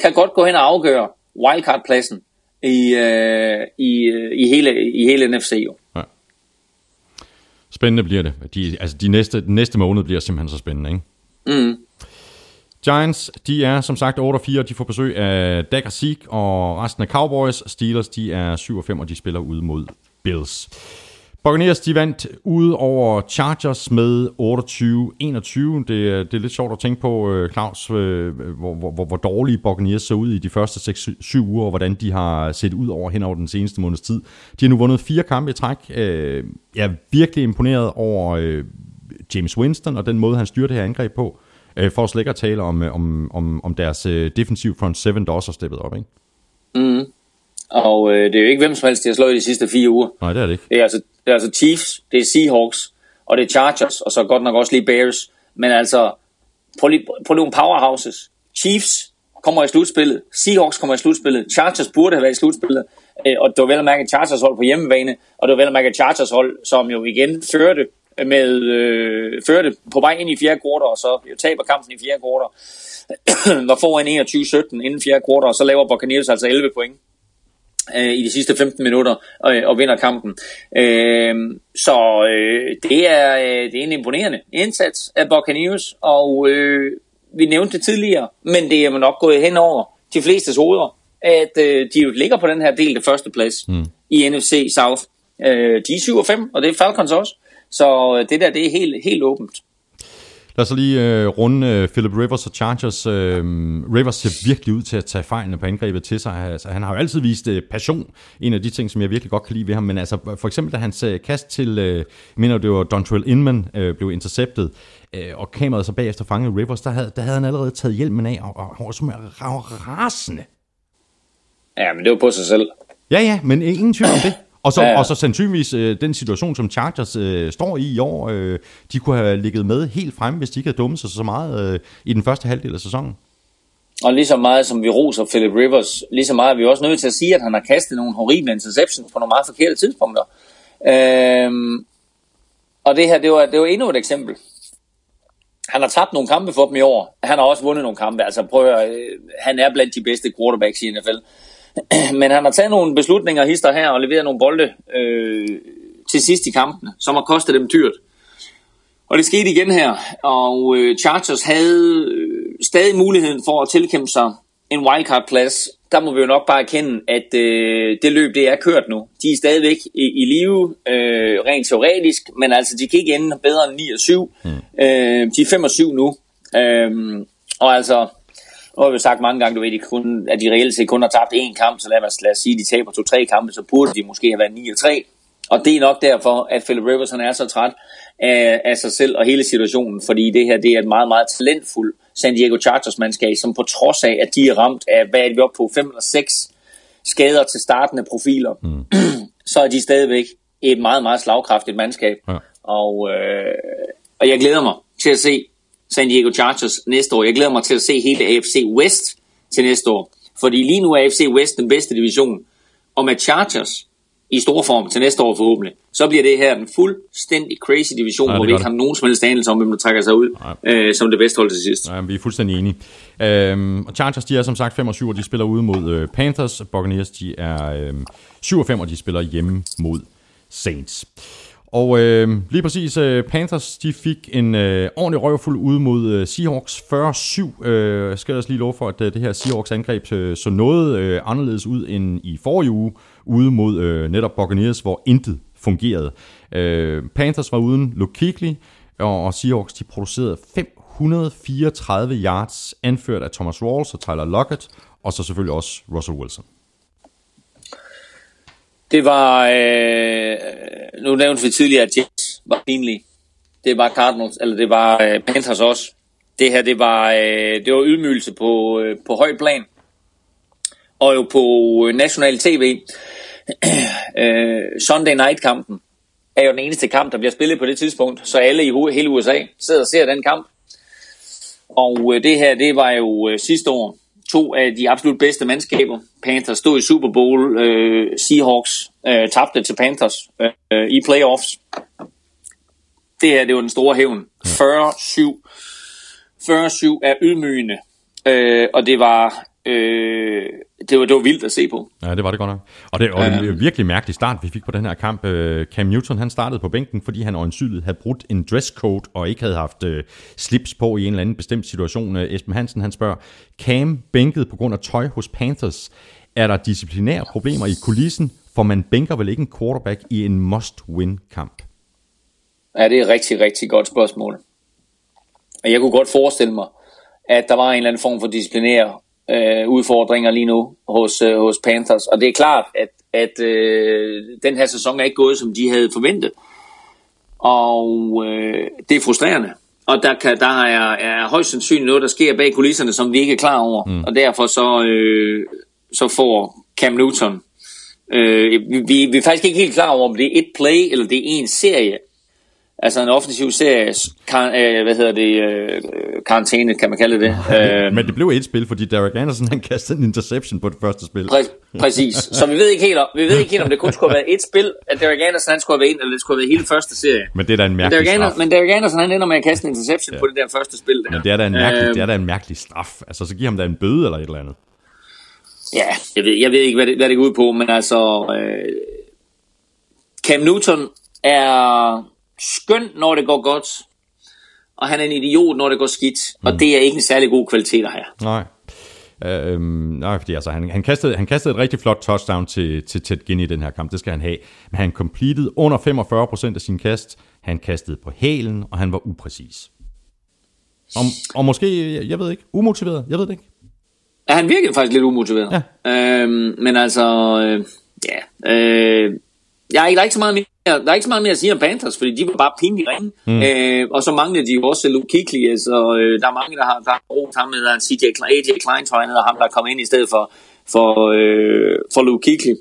kan godt gå hen og afgøre wildcard-pladsen i, øh, i, øh, i, hele, i hele NFC jo. Ja. Spændende bliver det. De, altså de næste, næste måned bliver simpelthen så spændende, ikke? Mm. Giants, de er som sagt 8-4, de får besøg af Dak og Zeke, og resten af Cowboys, Steelers, de er 7-5, og de spiller ud mod Bills. Buccaneers, de vandt ud over Chargers med 28-21. Det, det er lidt sjovt at tænke på, øh, Claus, øh, hvor, hvor, hvor dårlige Buccaneers så ud i de første 6-7 uger, og hvordan de har set ud over hen over den seneste måneds tid. De har nu vundet fire kampe i træk. Øh, jeg er virkelig imponeret over James Winston og den måde, han styrer det her angreb på. For at slet ikke at tale om, om, om, om deres defensiv front seven, der også har steppet op, ikke? Mm. Og øh, det er jo ikke hvem som helst, de har slået i de sidste fire uger. Nej, det er det ikke. Det er altså, det er altså Chiefs, det er Seahawks, og det er Chargers, og så godt nok også lige Bears. Men altså, prøv lige, prøv lige nogle powerhouses. Chiefs kommer i slutspillet, Seahawks kommer i slutspillet, Chargers burde have været i slutspillet, Øh, og det var vel at mærke Chargers hold på hjemmebane, og det var vel at mærke Chargers hold, som jo igen førte med øh, førte på vej ind i fjerde kvartal, og så jo taber kampen i fjerde kvartal, var foran 21-17 inden fjerde kvartal, og så laver Buccaneers altså 11 point øh, i de sidste 15 minutter og, og vinder kampen. Øh, så øh, det, er, øh, det er en imponerende indsats af Buccaneers, og øh, vi nævnte det tidligere, men det er nok gået hen over de fleste hoveder, at øh, de jo ligger på den her del af første plads mm. i NFC South. Øh, de er 7 og 5, og det er Falcons også. Så øh, det der, det er helt, helt åbent. Lad os lige øh, runde øh, Philip Rivers og Chargers. Øh, Rivers ser virkelig ud til at tage fejlene på angrebet til sig. Altså, han har jo altid vist øh, passion. En af de ting, som jeg virkelig godt kan lide ved ham. Men altså, for eksempel da hans øh, kast til, øh, mener det var Dontrell Inman, øh, blev interceptet, øh, og kameraet så bagefter fangede Rivers, der havde, der havde han allerede taget hjelmen af, og, og han var simpelthen rasende. Ja, men det var på sig selv. Ja, ja, men ingen tvivl om det. Og så, ja, ja. og så sandsynligvis øh, den situation, som Chargers øh, står i i år, øh, de kunne have ligget med helt fremme, hvis de ikke havde dummet sig så meget øh, i den første halvdel af sæsonen. Og lige så meget som vi roser Philip Rivers, lige så meget er vi også nødt til at sige, at han har kastet nogle horrible interceptions på nogle meget forkerte tidspunkter. Øhm, og det her, det var, det var endnu et eksempel. Han har tabt nogle kampe for dem i år. Han har også vundet nogle kampe. Altså prøv at, øh, han er blandt de bedste quarterbacks i NFL. Men han har taget nogle beslutninger hister her og leveret nogle bolde øh, til sidst i kampen, som har kostet dem dyrt. Og det skete igen her, og øh, Chargers havde øh, stadig muligheden for at tilkæmpe sig en wildcard-plads. Der må vi jo nok bare erkende, at øh, det løb det er kørt nu. De er stadigvæk i, i live, øh, rent teoretisk, men altså de kan ikke ende bedre end 9 og 7. Mm. Øh, de er 5 og 7 nu. Øh, og altså, nu har vi sagt mange gange, du ved, de kun, at de reelt set kun har tabt én kamp, så lad os, lad os sige, at de taber to-tre kampe, så burde de måske have været 9-3. Og det er nok derfor, at Philip Rivers han er så træt af, af sig selv og hele situationen, fordi det her det er et meget, meget talentfuldt San Diego Chargers-mandskab, som på trods af, at de er ramt af, hvad er det, vi op på, 5 eller 6 skader til startende profiler, mm. så er de stadigvæk et meget, meget slagkraftigt mandskab. Ja. Og, øh, og jeg glæder mig til at se San Diego Chargers næste år. Jeg glæder mig til at se hele AFC West til næste år. Fordi lige nu er AFC West den bedste division. Og med Chargers i stor form til næste år forhåbentlig, så bliver det her en fuldstændig crazy division, ja, hvor vi ikke har nogen som helst anelse om, hvem der trækker sig ud øh, som det bedste hold til sidst. Ja, vi er fuldstændig enige. Øhm, og Chargers, de er som sagt 5 og 7, og de spiller ude mod øh, Panthers. Buccaneers, de er øh, 7 og 5, og de spiller hjemme mod Saints. Og øh, lige præcis, øh, Panthers de fik en øh, ordentlig røvfuld ud mod øh, Seahawks 40-7. Øh, jeg skal også lige love for, at øh, det her Seahawks angreb øh, så noget øh, anderledes ud end i forrige uge, ude mod øh, netop Buccaneers, hvor intet fungerede. Øh, Panthers var uden Luke Kuechly, og, og Seahawks de producerede 534 yards, anført af Thomas Rawls og Tyler Lockett, og så selvfølgelig også Russell Wilson. Det var, øh, nu nævnte vi tidligere, at Jets var pinlige. Det var Cardinals, eller det var øh, Panthers også. Det her, det var, øh, det var ydmygelse på, øh, på høj plan. Og jo på øh, national tv. øh, Sunday Night-kampen er jo den eneste kamp, der bliver spillet på det tidspunkt. Så alle i hele USA sidder og ser den kamp. Og øh, det her, det var jo øh, sidste år to af de absolut bedste mandskaber. Panthers stod i Super Bowl, øh, Seahawks øh, tabte til Panthers øh, i playoffs. Det her, det var den store hævn. 40-7. 40-7 er ydmygende, øh, og det var øh, det, var, det var vildt at se på. Ja, det var det godt nok. Og det, og det var en virkelig mærkelig start, vi fik på den her kamp. Øh, Cam Newton, han startede på bænken, fordi han øjensynligt havde brudt en dresscode, og ikke havde haft uh, slips på i en eller anden bestemt situation. Uh, Esben Hansen, han spørger, Cam bænket på grund af tøj hos Panthers. Er der disciplinære problemer i kulissen? For man bænker vel ikke en quarterback i en must-win-kamp? Ja, det er et rigtig, rigtig godt spørgsmål. Og jeg kunne godt forestille mig, at der var en eller anden form for disciplinære øh, udfordringer lige nu hos, øh, hos Panthers. Og det er klart, at, at øh, den her sæson er ikke gået, som de havde forventet. Og øh, det er frustrerende. Og der, kan, der er, er højst sandsynligt noget, der sker bag kulisserne, som vi ikke er klar over. Mm. Og derfor så, øh, så får Cam Newton... Øh, vi, vi er faktisk ikke helt klar over, om det er et play, eller det er en serie, Altså en offensiv serie, kar, øh, hvad hedder det, øh, karantæne, kan man kalde det. Øh, Men det blev et spil, fordi Derek Anderson han kastede en interception på det første spil. Præ- præcis. Så vi ved ikke helt, om, vi ved ikke helt, om det kun skulle have været et spil, at Derek Anderson han skulle have været en, eller det skulle have været hele første serie. Men det er da en Men mærkelig Derek, straf. Anderson, men Derek Anderson han ender med at kaste en interception ja. på det der første spil. Der. Men det er da en mærkelig, Øhm, det er da en mærkelig straf. Altså, så giver ham da en bøde eller et eller andet. Ja, jeg ved, jeg ved ikke, hvad det, hvad det går ud på, men altså... Øh, Cam Newton er skøn, når det går godt, og han er en idiot, når det går skidt, mm. og det er ikke en særlig god kvalitet at have. Nej. Øh, øhm, nej, fordi altså, han, han, kastede, han kastede et rigtig flot touchdown til, til Ted Ginn i den her kamp, det skal han have. Men han completed under 45% af sin kast, han kastede på hælen, og han var upræcis. Og, og måske, jeg ved ikke, umotiveret, jeg ved det ikke. Ja, han virkede faktisk lidt umotiveret. Ja. Øhm, men altså, øh, ja, øh, jeg er ikke, der, er ikke så meget mere, der er ikke så meget mere at sige om Panthers, fordi de var bare pinligt ringe. Mm. Øh, og så manglede de jo også Luke Kuechly, så øh, der er mange, der har, der har rost ham med en CJ Klein, AJ Klein, tror jeg, og ham, der er kommet ind i stedet for, for, øh, for Luke Kuechly.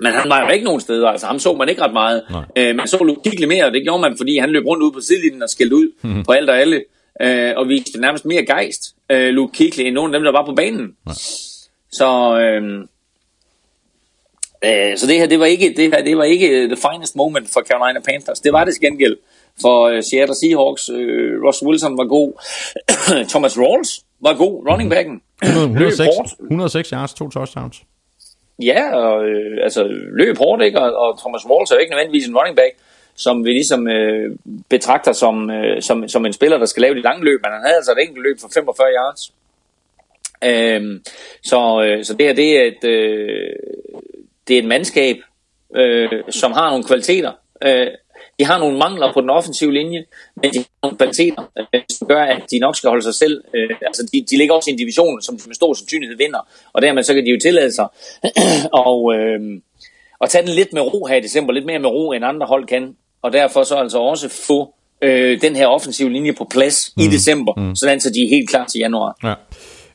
Men han var jo ikke nogen steder, altså ham så man ikke ret meget. Øh, man så Luke Kuechly mere, og det gjorde man, fordi han løb rundt ud på sidelinjen og skældte ud mm. på alt og alle, øh, og viste nærmest mere gejst, øh, Luke Kuechly, end nogen af dem, der var på banen. Ja. Så, øh, så det her, det var ikke, det her, det var ikke the finest moment for Carolina Panthers. Det var det til gengæld for øh, Seattle Seahawks. Øh, Russell Wilson var god. Thomas Rawls var god. Running backen. 106, Løb hårdt. 106 yards, to touchdowns. Ja, og, øh, altså løb hårdt, ikke? Og, og Thomas Rawls er jo ikke nødvendigvis en running back, som vi ligesom øh, betragter som, øh, som, som en spiller, der skal lave de lange løb, men han havde altså et enkelt løb for 45 yards. Øhm, så, øh, så det her, det er et, øh, det er et mandskab, øh, som har nogle kvaliteter. Øh, de har nogle mangler på den offensive linje, men de har nogle kvaliteter, øh, som gør, at de nok skal holde sig selv. Øh, altså de, de ligger også i en division, som de med stor sandsynlighed vinder, og dermed så kan de jo tillade sig og, øh, at tage den lidt med ro her i december, lidt mere med ro, end andre hold kan, og derfor så altså også få øh, den her offensive linje på plads mm. i december, mm. sådan så de er helt klar til januar. Ja.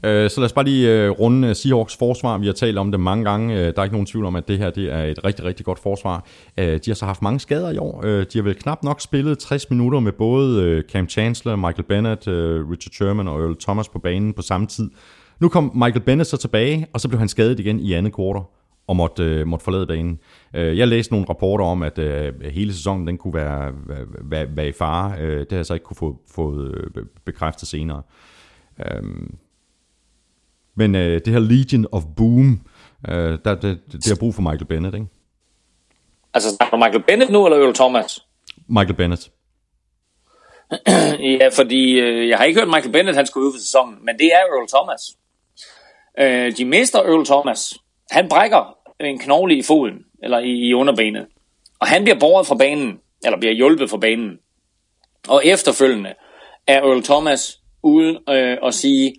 Øh, Så lad os bare lige øh, runde øh, Seahawks forsvar. Vi har talt om det mange gange. Øh, Der er ikke nogen tvivl om, at det her det er et rigtig, rigtig godt forsvar. Øh, De har så haft mange skader i år. Øh, De har vel knap nok spillet 60 minutter med både øh, Cam Chancellor, Michael Bennett, øh, Richard Sherman og Earl Thomas på banen på samme tid. Nu kom Michael Bennett så tilbage, og så blev han skadet igen i andet kvartal og måtte, øh, måtte forlade banen. Øh, jeg læste nogle rapporter om, at øh, hele sæsonen den kunne være, være, være, i fare. Øh, det har jeg så ikke kunne få, få øh, bekræftet senere. Øhm, men øh, det her Legion of Boom, øh, der, det, det har brug for Michael Bennett, ikke? Altså snakker du Michael Bennett nu, eller Earl Thomas? Michael Bennett. Ja, fordi øh, jeg har ikke hørt Michael Bennett, han skulle ud for sæsonen, men det er Earl Thomas. Øh, de mister Earl Thomas. Han brækker en knogle i foden, eller i, i underbenet. Og han bliver båret fra banen, eller bliver hjulpet fra banen. Og efterfølgende er Earl Thomas uden øh, at sige,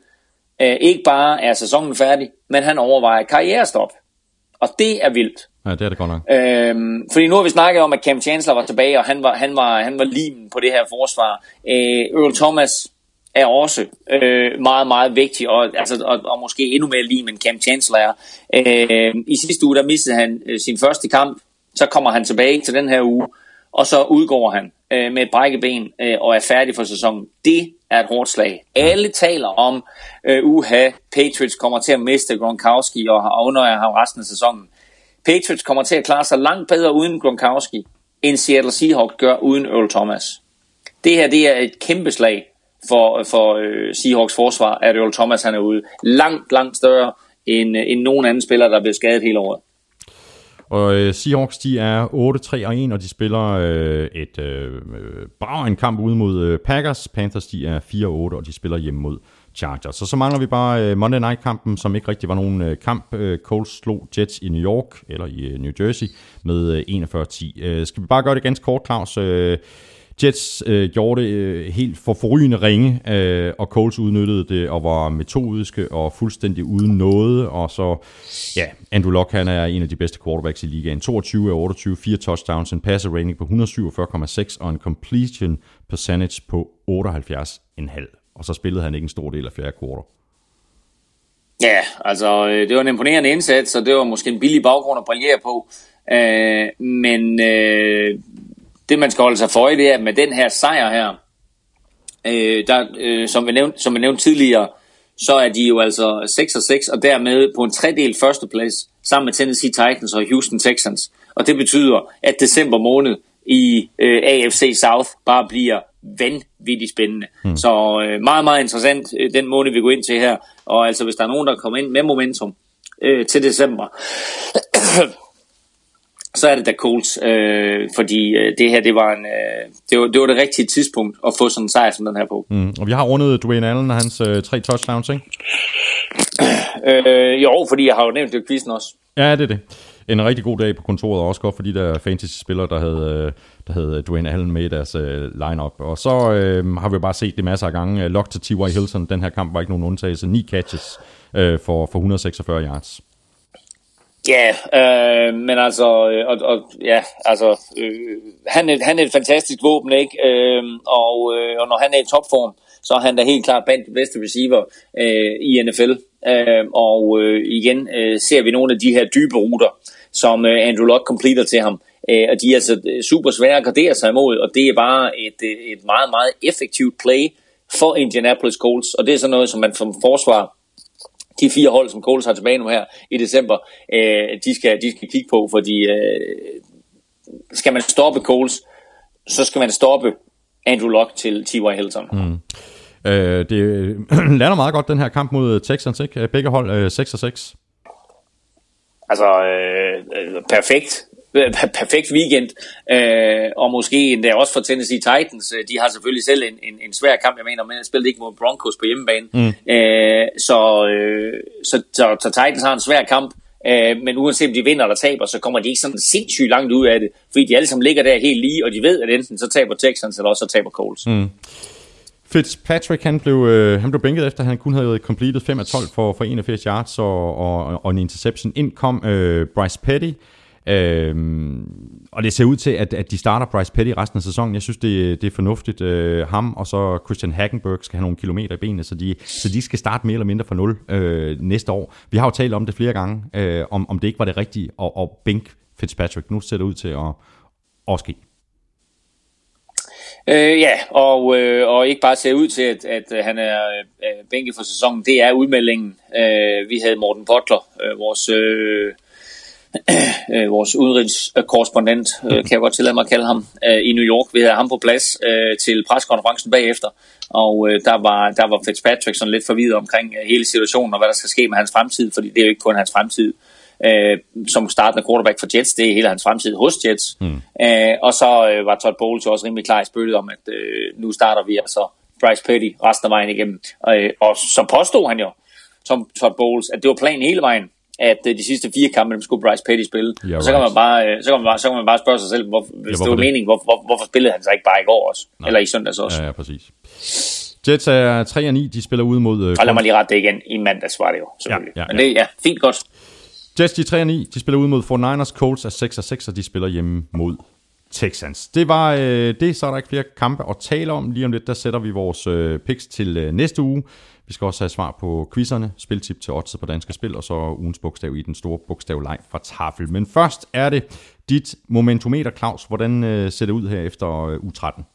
øh, ikke bare er sæsonen færdig, men han overvejer karrierestop. Og det er vildt. Ja, det er det godt nok. Øhm, fordi nu har vi snakket om, at Cam Chancellor var tilbage, og han var, han var, han var limen på det her forsvar. Øh, Earl Thomas er også øh, meget, meget vigtig, og, altså, og, og måske endnu mere lim, end Cam Chancellor er. Øh, I sidste uge, der mistede han øh, sin første kamp, så kommer han tilbage til den her uge, og så udgår han øh, med et brækket ben øh, og er færdig for sæsonen. Det er et hårdt slag. Alle taler om, øh, uha, Patriots kommer til at miste Gronkowski og, og undrer ham resten af sæsonen. Patriots kommer til at klare sig langt bedre uden Gronkowski, end Seattle Seahawks gør uden Earl Thomas. Det her det er et kæmpe slag for, for øh, Seahawks forsvar, at Earl Thomas han er ude. Langt, langt større end, øh, end nogen anden spiller, der er blevet skadet hele året. Og øh, Seahawks, de er 8-3 og 1, og de spiller øh, et øh, øh brav en kamp ude mod øh, Packers. Panthers, de er 4-8, og de spiller hjemme mod Chargers. Så så mangler vi bare øh, Monday Night-kampen, som ikke rigtig var nogen øh, kamp. Øh, Colts slog Jets i New York, eller i øh, New Jersey, med øh, 41-10. Øh, skal vi bare gøre det ganske kort, Claus? Øh, Jets øh, gjorde det øh, helt for forrygende ringe, øh, og Coles udnyttede det og var metodiske og fuldstændig uden noget. Og så, ja, Andrew Luck, han er en af de bedste quarterbacks i ligaen. 22 af 28, 4 touchdowns, en passer rating på 147,6 og en completion percentage på 78,5. Og så spillede han ikke en stor del af fjerde kvartal. Ja, altså øh, det var en imponerende indsats, og det var måske en billig baggrund at brillere på. Øh, men øh, det man skal holde sig for i, det er, at med den her sejr her, øh, der, øh, som, vi nævnte, som vi nævnte tidligere, så er de jo altså 6 og 6, og dermed på en tredel førsteplads, sammen med Tennessee Titans og Houston Texans. Og det betyder, at december måned i øh, AFC South bare bliver vanvittigt spændende. Mm. Så øh, meget, meget interessant øh, den måned, vi går ind til her. Og altså, hvis der er nogen, der kommer ind med momentum øh, til december, så er det da Colts, øh, fordi øh, det her, det var, en, øh, det, var, det var det rigtige tidspunkt at få sådan en sejr som den her på. Mm. Og vi har rundet Dwayne Allen og hans øh, tre touchdowns, ikke? Øh, jo, fordi jeg har jo nævnt det i quizzen også. Ja, det er det. En rigtig god dag på kontoret, og også godt for de der fantasy-spillere, der havde, øh, der havde øh, Dwayne Allen med i deres øh, lineup. Og så øh, har vi bare set det masser af gange. Øh, Lock til T.Y. Hilton, den her kamp var ikke nogen undtagelse. Ni catches øh, for, for 146 yards. Ja, øh, men altså, og, og, ja, altså øh, han, er, han er et fantastisk våben, ikke? Øh, og, øh, og når han er i topform, så er han da helt klart blandt de bedste receiver øh, i NFL. Øh, og øh, igen øh, ser vi nogle af de her dybe ruter, som øh, Andrew Luck completer til ham. Øh, og de er altså øh, super svære at gardere sig imod, og det er bare et, øh, et meget, meget effektivt play for Indianapolis Colts. Og det er sådan noget, som man som forsvar de fire hold, som Coles har tilbage nu her i december, øh, de, skal, de skal kigge på, fordi øh, skal man stoppe Coles, så skal man stoppe Andrew Luck til T.Y. Hilton. Mm. Øh, det lander meget godt, den her kamp mod Texans, ikke? Begge hold øh, 6-6. Altså, øh, perfekt. Perfekt weekend, øh, og måske endda også for Tennessee Titans. De har selvfølgelig selv en, en, en svær kamp, jeg mener, men jeg spillede ikke mod Broncos på hjemmebane. Mm. Øh, så, øh, så, så, så Titans har en svær kamp, øh, men uanset om de vinder eller taber, så kommer de ikke sådan sindssygt langt ud af det, fordi de alle sammen ligger der helt lige, og de ved, at enten så taber Texans, eller også så taber Coles. Mm. Fitzpatrick, han blev, øh, han blev bænket efter, at han kun havde completed 5 af 12 for, for 81 yards og, og, og en interception. Ind kom øh, Bryce Petty, Øhm, og det ser ud til, at, at de starter Bryce Petty resten af sæsonen. Jeg synes, det, det er fornuftigt. Øh, ham og så Christian Hackenberg skal have nogle kilometer i benene, så de, så de skal starte mere eller mindre fra nul øh, næste år. Vi har jo talt om det flere gange, øh, om, om det ikke var det rigtige at, at bænke Fitzpatrick. Nu ser det ud til at, at ske. Øh, ja, og, øh, og ikke bare ser ud til, at, at øh, han er øh, bænket for sæsonen. Det er udmeldingen. Øh, vi havde Morten Potler, øh, vores... Øh, øh, vores udenrigskorrespondent, øh, kan jeg godt tillade mig at kalde ham, øh, i New York. Vi havde ham på plads øh, til preskonferencen bagefter, og øh, der, var, der var Fitzpatrick sådan lidt forvidet omkring øh, hele situationen og hvad der skal ske med hans fremtid, fordi det er jo ikke kun hans fremtid øh, som startende quarterback for Jets, det er hele hans fremtid hos Jets. Mm. Øh, og så øh, var Todd Bowles også rimelig klar i spyttet om, at øh, nu starter vi altså Bryce Petty resten af vejen igennem. Øh, og så påstod han jo, som Todd Bowles, at det var planen hele vejen, at øh, de sidste fire kampe, dem skulle Bryce Petty spille. Yeah, og så kan, man bare, øh, så, kan man bare, så kan man bare spørge sig selv, hvor, hvis ja, det var meningen, hvor, hvor, hvorfor spillede han sig ikke bare i går også? Nej. Eller i søndags også? Ja, ja, præcis. Jets er 3 9, de spiller ud mod... Øh, og lad mig lige rette det igen. I mandags var det jo, selvfølgelig. Ja, ja, ja. Men det ja, fint godt. Jets, de 3 9, de spiller ud mod 49ers. Colts er 6 6, og de spiller hjemme mod Texans. Det var øh, det, så er der ikke flere kampe at tale om. Lige om lidt, der sætter vi vores øh, picks til øh, næste uge. Vi skal også have svar på quizzerne, spiltip til odds på danske spil, og så ugens bogstav i den store bogstavleg fra Tafel. Men først er det dit momentometer, Claus. Hvordan øh, ser det ud her efter øh, U13?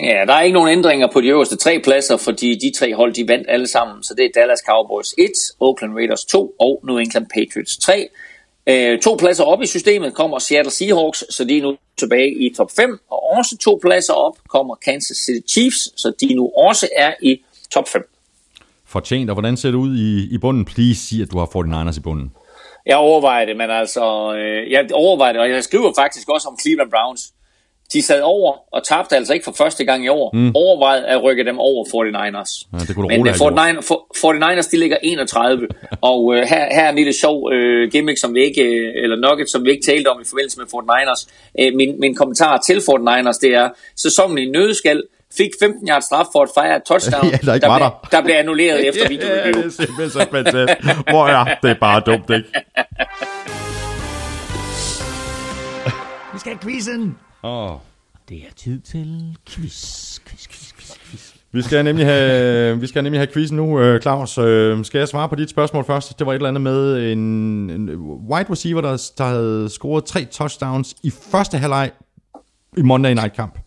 Ja, der er ikke nogen ændringer på de øverste tre pladser, fordi de tre hold, de vandt alle sammen. Så det er Dallas Cowboys 1, Oakland Raiders 2 og New England Patriots 3. Øh, to pladser op i systemet kommer Seattle Seahawks, så de er nu tilbage i top 5. Og også to pladser op kommer Kansas City Chiefs, så de nu også er i top 5. Fortjent, og hvordan ser det ud i, i bunden? Please sig, at du har 49ers i bunden. Jeg overvejer det, men altså, øh, jeg overvejer det, og jeg skriver faktisk også om Cleveland Browns. De sad over og tabte altså ikke for første gang i år. Mm. Overvejede at rykke dem over 49ers. Ja, det kunne Men 49, 49ers, de ligger 31. og øh, her, her er en lille sjov øh, gimmick, som vi ikke, øh, eller nugget, som vi ikke talte om i forbindelse med 49ers. Øh, min, min kommentar til 49ers, det er, sæsonen i nødskal, fik 15 yards straf for at fejre et touchdown, ja, der, der, blev, der. blev annulleret efter video ja, det er simpelthen så fantastisk. Hvor er det bare dumt, ikke? Vi skal have quizzen. Åh. Oh. Det er tid til quiz, quiz, quiz, quiz, quiz. Vi skal nemlig have, vi skal nemlig have quizzen nu, Claus. Øh, skal jeg svare på dit spørgsmål først? Det var et eller andet med en, en wide receiver, der, der havde scoret tre touchdowns i første halvleg i Monday Night Kamp?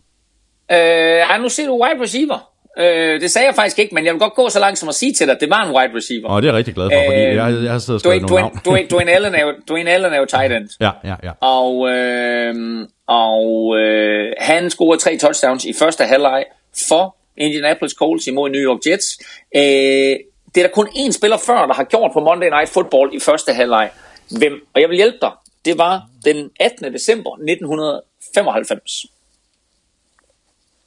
Øh, ej, nu ser du wide receiver. Øh, det sagde jeg faktisk ikke, men jeg vil godt gå så langt som at sige til dig, at det var en wide receiver. Og det er jeg rigtig glad for, fordi Øh, jeg, jeg har siddet og skrevet Dwayne, nogle Dwayne, navn. Dwayne, Dwayne, Allen er jo, Dwayne Allen er jo tight end. Ja, ja, ja. Og, øh, og øh, han scorede tre touchdowns i første halvleg for Indianapolis Colts imod New York Jets. Øh, det er der kun én spiller før, der har gjort på Monday Night Football i første halvleg. Hvem? Og jeg vil hjælpe dig. Det var den 18. december 1995.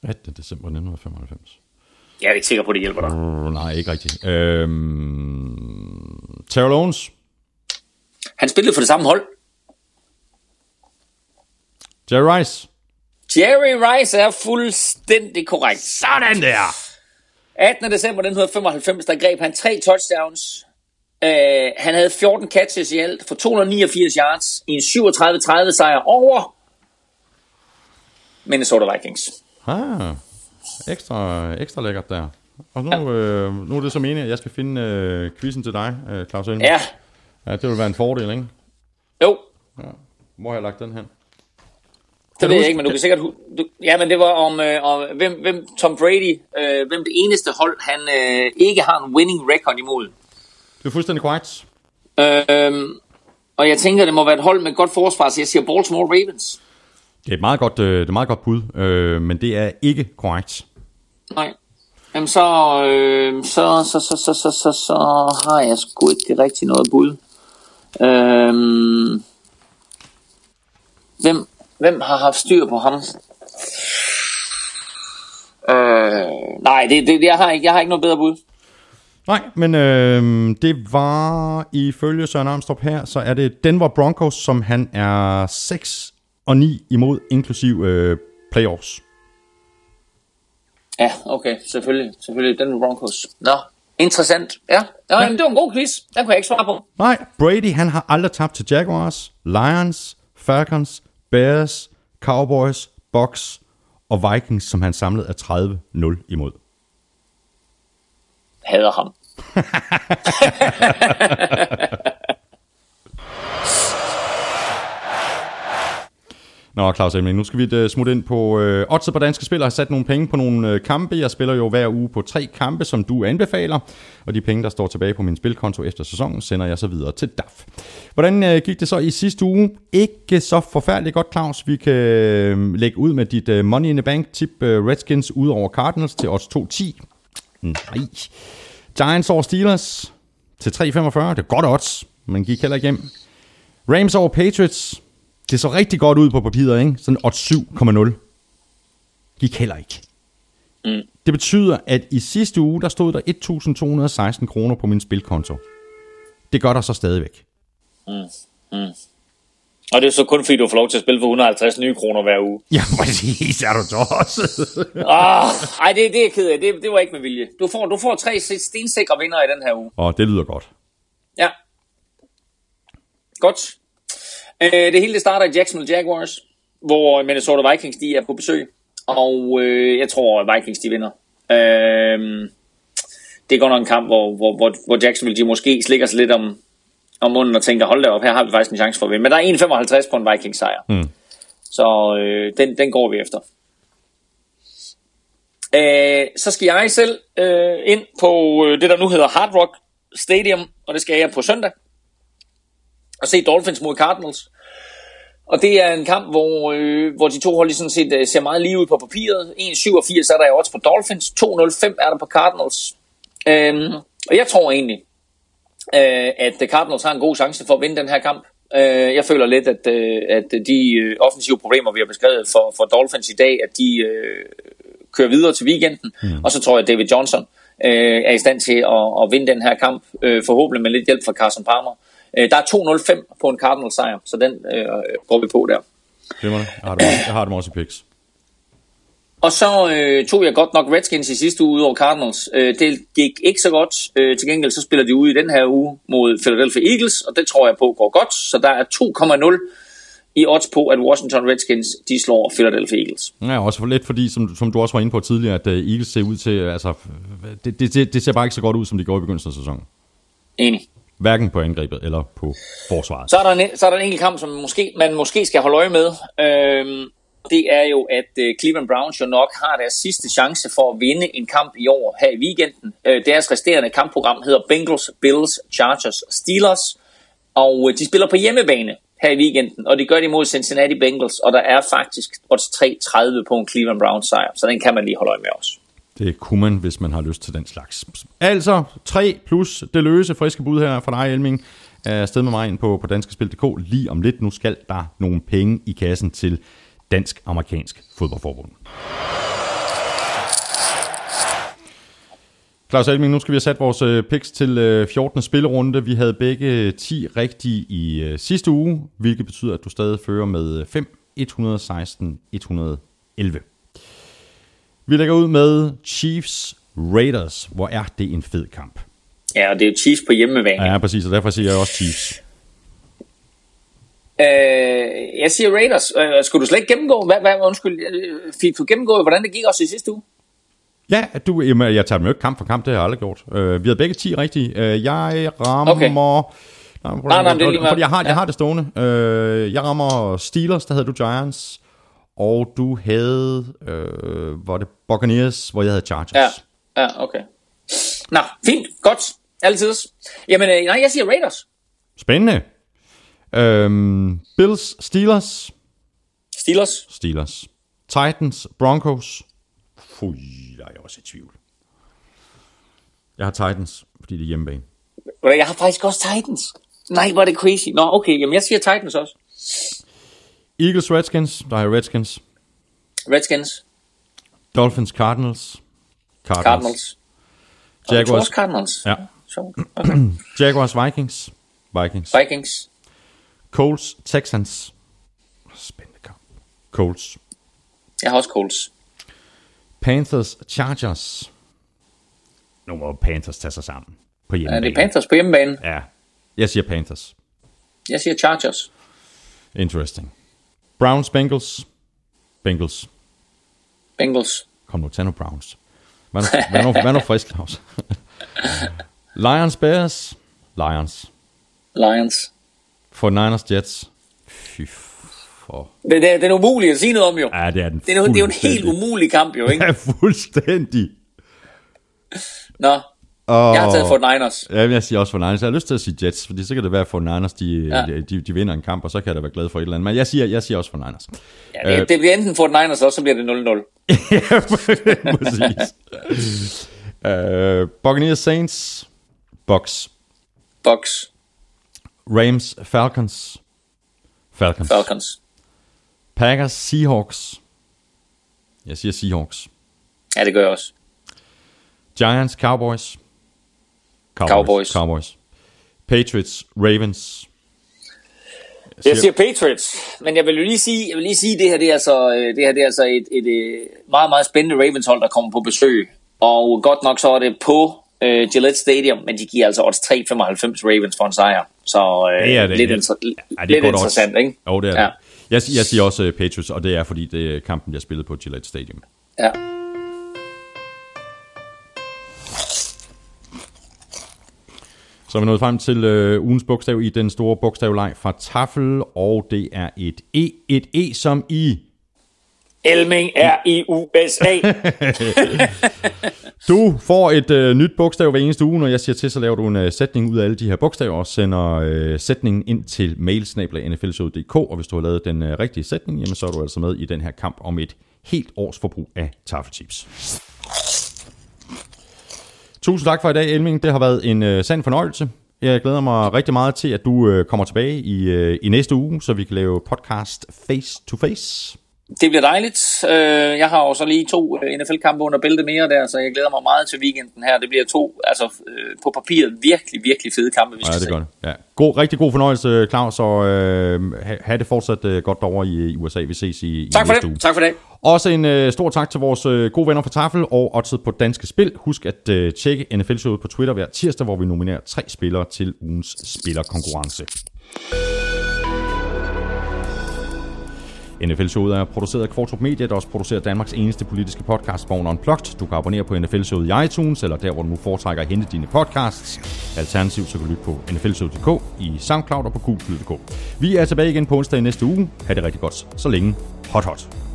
18. december 1995. Jeg er ikke sikker på, at det hjælper dig. Uh, nej, ikke rigtigt. Øhm, Terrell Owens, Han spillede for det samme hold. Jerry Rice. Jerry Rice er fuldstændig korrekt. Sådan der! 18. december 1995, der greb han tre touchdowns. Uh, han havde 14 catches i alt for 289 yards i en 37-30 sejr over Minnesota Vikings. Ah, ekstra, ekstra lækkert der. Og nu, ja. øh, nu er det så meningen, at jeg skal finde øh, quizzen til dig, øh, Claus Elmer. Ja, ja. det vil være en fordel, ikke? jo, Hvor har jeg lagt den hen? Det ved jeg ikke, men du kan sikkert... Du, ja, men det var om, øh, om hvem, hvem Tom Brady, øh, hvem det eneste hold, han øh, ikke har en winning record imod. Det er fuldstændig korrekt. Øh, og jeg tænker, det må være et hold med et godt forsvar, så jeg siger Baltimore Ravens. Det er et meget godt, øh, det er et meget godt bud, øh, men det er ikke korrekt. Nej. Jamen så, øh, så, så, så, så, så, så, så har jeg sgu ikke rigtig noget bud. Øhm, hvem, hvem har haft styr på ham? Øh, nej, det, det, jeg, har ikke, jeg har ikke noget bedre bud. Nej, men øh, det var ifølge Søren Armstrong her, så er det Denver Broncos, som han er 6 og 9 imod, inklusiv øh, playoffs. Ja, okay, selvfølgelig. Selvfølgelig, den Broncos. Nå, interessant. Ja, ja, ja. det var en god quiz. Den kunne jeg ikke svare på. Nej, Brady han har aldrig tabt til Jaguars, Lions, Falcons, Bears, Cowboys, Bucks og Vikings, som han samlet er 30-0 imod. Hader ham. Nå, Claus Elming, nu skal vi uh, smutte ind på øh, oddset på danske spil. og har sat nogle penge på nogle øh, kampe. Jeg spiller jo hver uge på tre kampe, som du anbefaler. Og de penge, der står tilbage på min spilkonto efter sæsonen, sender jeg så videre til DAF. Hvordan øh, gik det så i sidste uge? Ikke så forfærdeligt godt, Claus. Vi kan øh, lægge ud med dit øh, Money in the Bank tip øh, Redskins ud over Cardinals til odds 2.10. Nej. Giants over Steelers til 3.45. Det er godt odds, men gik heller ikke hjem. Rams over Patriots. Det så rigtig godt ud på papiret, ikke? Sådan odds 7,0. Gik heller ikke. Mm. Det betyder, at i sidste uge, der stod der 1.216 kroner på min spilkonto. Det gør der så stadigvæk. Og det er så kun fordi, du får lov til at spille for 150 nye kroner hver uge. Ja, præcis, er du tosset. Ah, ej, det, det er jeg ked af. Det, det var ikke med vilje. Du får, du får tre stensikre vinder i den her uge. Og det lyder godt. Ja. Godt. Øh, det hele det starter i Jacksonville Jaguars, hvor Minnesota Vikings de er på besøg. Og øh, jeg tror, at Vikings de vinder. Øh, det godt nok en kamp, hvor, hvor, hvor, hvor Jacksonville de måske slikker sig lidt om, om munden og tænker, hold da op, her har vi faktisk en chance for at vinde. Men der er 1,55 på en Vikings sejr. Mm. Så øh, den, den går vi efter. Øh, så skal jeg selv øh, ind på øh, det, der nu hedder Hard Rock Stadium, og det skal jeg på søndag. Og se Dolphins mod Cardinals. Og det er en kamp, hvor, øh, hvor de to hold sådan set øh, ser meget lige ud på papiret. 1,87 er der i odds på Dolphins, 2,05 er der på Cardinals. Øhm, og jeg tror egentlig, øh, at Cardinals har en god chance for at vinde den her kamp. Øh, jeg føler lidt, at, øh, at de øh, offensive problemer, vi har beskrevet for, for Dolphins i dag, at de øh, kører videre til weekenden. Mm. Og så tror jeg, at David Johnson øh, er i stand til at, at vinde den her kamp, øh, forhåbentlig med lidt hjælp fra Carson Palmer. Øh, der er 2-0-5 på en Cardinals sejr, så den øh, går vi på der. Glimrende. Jeg har dem også i picks. Og så øh, tog jeg godt nok Redskins i sidste uge ud over Cardinals. Øh, det gik ikke så godt. Øh, til gengæld så spiller de ude i den her uge mod Philadelphia Eagles, og det tror jeg på går godt. Så der er 2,0 i odds på, at Washington Redskins de slår Philadelphia Eagles. Ja, også for lidt fordi, som, som du også var inde på tidligere, at uh, Eagles ser ud til, altså, det, det, det, det ser bare ikke så godt ud, som de gjorde i begyndelsen af sæsonen. Enig. Hverken på angrebet eller på forsvaret. Så er der en, så er der en enkelt kamp, som måske, man måske skal holde øje med. Øhm, det er jo, at øh, Cleveland Browns jo nok har deres sidste chance for at vinde en kamp i år her i weekenden. Øh, deres resterende kampprogram hedder Bengals, Bills, Chargers, Steelers, og øh, de spiller på hjemmebane her i weekenden, og det gør de mod Cincinnati Bengals, og der er faktisk odds 3.30 på en Cleveland Browns sejr, så den kan man lige holde øje med også. Det kunne man, hvis man har lyst til den slags. Altså, 3 plus det løse friske bud her fra dig, Elming, er sted med mig ind på, på danskespil.dk lige om lidt. Nu skal der nogle penge i kassen til Dansk-Amerikansk Fodboldforbund. Claus Elming, nu skal vi have sat vores øh, picks til øh, 14. spillerunde. Vi havde begge 10 rigtige i øh, sidste uge, hvilket betyder, at du stadig fører med 5, 116, 111. Vi lægger ud med Chiefs Raiders. Hvor er det en fed kamp. Ja, og det er jo Chiefs på hjemmebane. Ja, præcis, og derfor siger jeg også Chiefs. Øh, jeg siger Raiders. Øh, skulle du slet ikke gennemgå, hvad, hvad, undskyld, øh, fik du gennemgå, hvordan det gik også i sidste uge? Ja, du, jamen, jeg tager dem jo ikke kamp for kamp, det har jeg aldrig gjort. Uh, vi havde begge 10 rigtige. Uh, jeg rammer... Okay. Nej, nej, nej, det er lige Fordi jeg har, ja. jeg har det stående. Uh, jeg rammer Steelers, der havde du Giants. Og du havde, uh, var det Buccaneers, hvor jeg havde Chargers. Ja, ja okay. Nå, fint, godt. Altid. Jamen, øh, nej, jeg siger Raiders. Spændende. Øhm, Bills, Steelers. Steelers. Steelers. Titans, Broncos. Fui, der er jeg også i tvivl. Jeg har Titans, fordi det er hjemmebane. Jeg har faktisk også Titans. Nej, hvor er det crazy. Nå, okay, jamen jeg siger Titans også. Eagles, Redskins. Der er Redskins. Redskins. Dolphins, Cardinals. Cardinals. Cardinals. Jaguars. Cardinals. Ja. Okay. Jaguars, Vikings. Vikings. Vikings. Colts, Texans. Spændende kamp. Colts. Jeg har også Colts. Panthers, Chargers. Nu må Panthers tage sig sammen på hjemmebane. Ja, det er Panthers på hjemmebane. Ja, jeg siger Panthers. Jeg siger Chargers. Interesting. Browns, Bengals. Bengals. Bengals. Kom nu, tag nu Browns. Hvad nu, hvad nu, frisk, Claus? Lions, Bears. Lions. Lions. For Niners, Jets. Fy for... Det, det, det er umuligt at sige noget om, jo. Ja, det er den det er, det er jo en helt umulig kamp, jo, ikke? Ja, fuldstændig. Nå, og, jeg har taget for Niners. Ja, jeg siger også for Niners. Jeg har lyst til at sige Jets, fordi så kan det være for Niners, de, ja. de, de, de vinder en kamp, og så kan jeg da være glad for et eller andet. Men jeg siger, jeg siger også for Niners. Ja, det, øh, det bliver enten for Niners, og så bliver det 0-0. ja, præcis. uh, Buccaneers Saints. Bucks. Bucks. Rams Falcons. Falcons. Falcons. Packers Seahawks. Jeg siger Seahawks. Ja, det gør jeg også. Giants Cowboys. Cowboys. Cowboys. Cowboys. Patriots Ravens. Jeg siger, jeg siger Patriots, men jeg vil jo lige sige, jeg vil lige sige, det her det er altså, det her det er altså et, et, et meget, meget spændende Ravens hold, der kommer på besøg. Og godt nok så er det på uh, Gillette Stadium, men de giver altså odds 3,95 Ravens for en sejr. Så uh, det er det. lidt, inter- ja, det lidt interessant, ikke? Jo, det er ja. det. Jeg, jeg siger også uh, Patriots, og det er fordi, det er kampen, bliver spillet på Gillette Stadium. Ja. Så er vi nået frem til øh, ugens bogstav i den store bogstavleg fra Tafel, og det er et E. Et E som i... Elming er i USA. du får et øh, nyt bogstav hver eneste uge. Når jeg siger til, så laver du en øh, sætning ud af alle de her bogstaver og sender øh, sætningen ind til mailsnabla.nflshow.dk. Og hvis du har lavet den øh, rigtige sætning, jamen, så er du altså med i den her kamp om et helt års forbrug af tafelchips. Tusind tak for i dag, Elming. Det har været en øh, sand fornøjelse. Jeg glæder mig rigtig meget til, at du øh, kommer tilbage i, øh, i næste uge, så vi kan lave podcast face to face. Det bliver dejligt. Øh, jeg har jo så lige to øh, NFL-kampe under bæltet mere der, så jeg glæder mig meget til weekenden her. Det bliver to, altså øh, på papiret, virkelig, virkelig fede kampe, vi skal ja, det er godt. Ja. God, rigtig god fornøjelse, Claus, og øh, have det fortsat øh, godt derovre i, i USA. Vi ses i, tak i for næste det. uge. Tak for det. Også en øh, stor tak til vores øh, gode venner fra Tafel og Odset på Danske Spil. Husk at øh, tjekke NFL-showet på Twitter hver tirsdag, hvor vi nominerer tre spillere til ugens spillerkonkurrence. NFL-showet er produceret af Kvartrup Media, der også producerer Danmarks eneste politiske podcast, Born Unplugged. Du kan abonnere på NFL-showet i iTunes, eller der, hvor du nu foretrækker at hente dine podcasts. Alternativt så kan du lytte på nflshowet.dk, i SoundCloud og på Google.dk. Vi er tilbage igen på onsdag i næste uge. Ha' det rigtig godt. Så længe. Hot hot.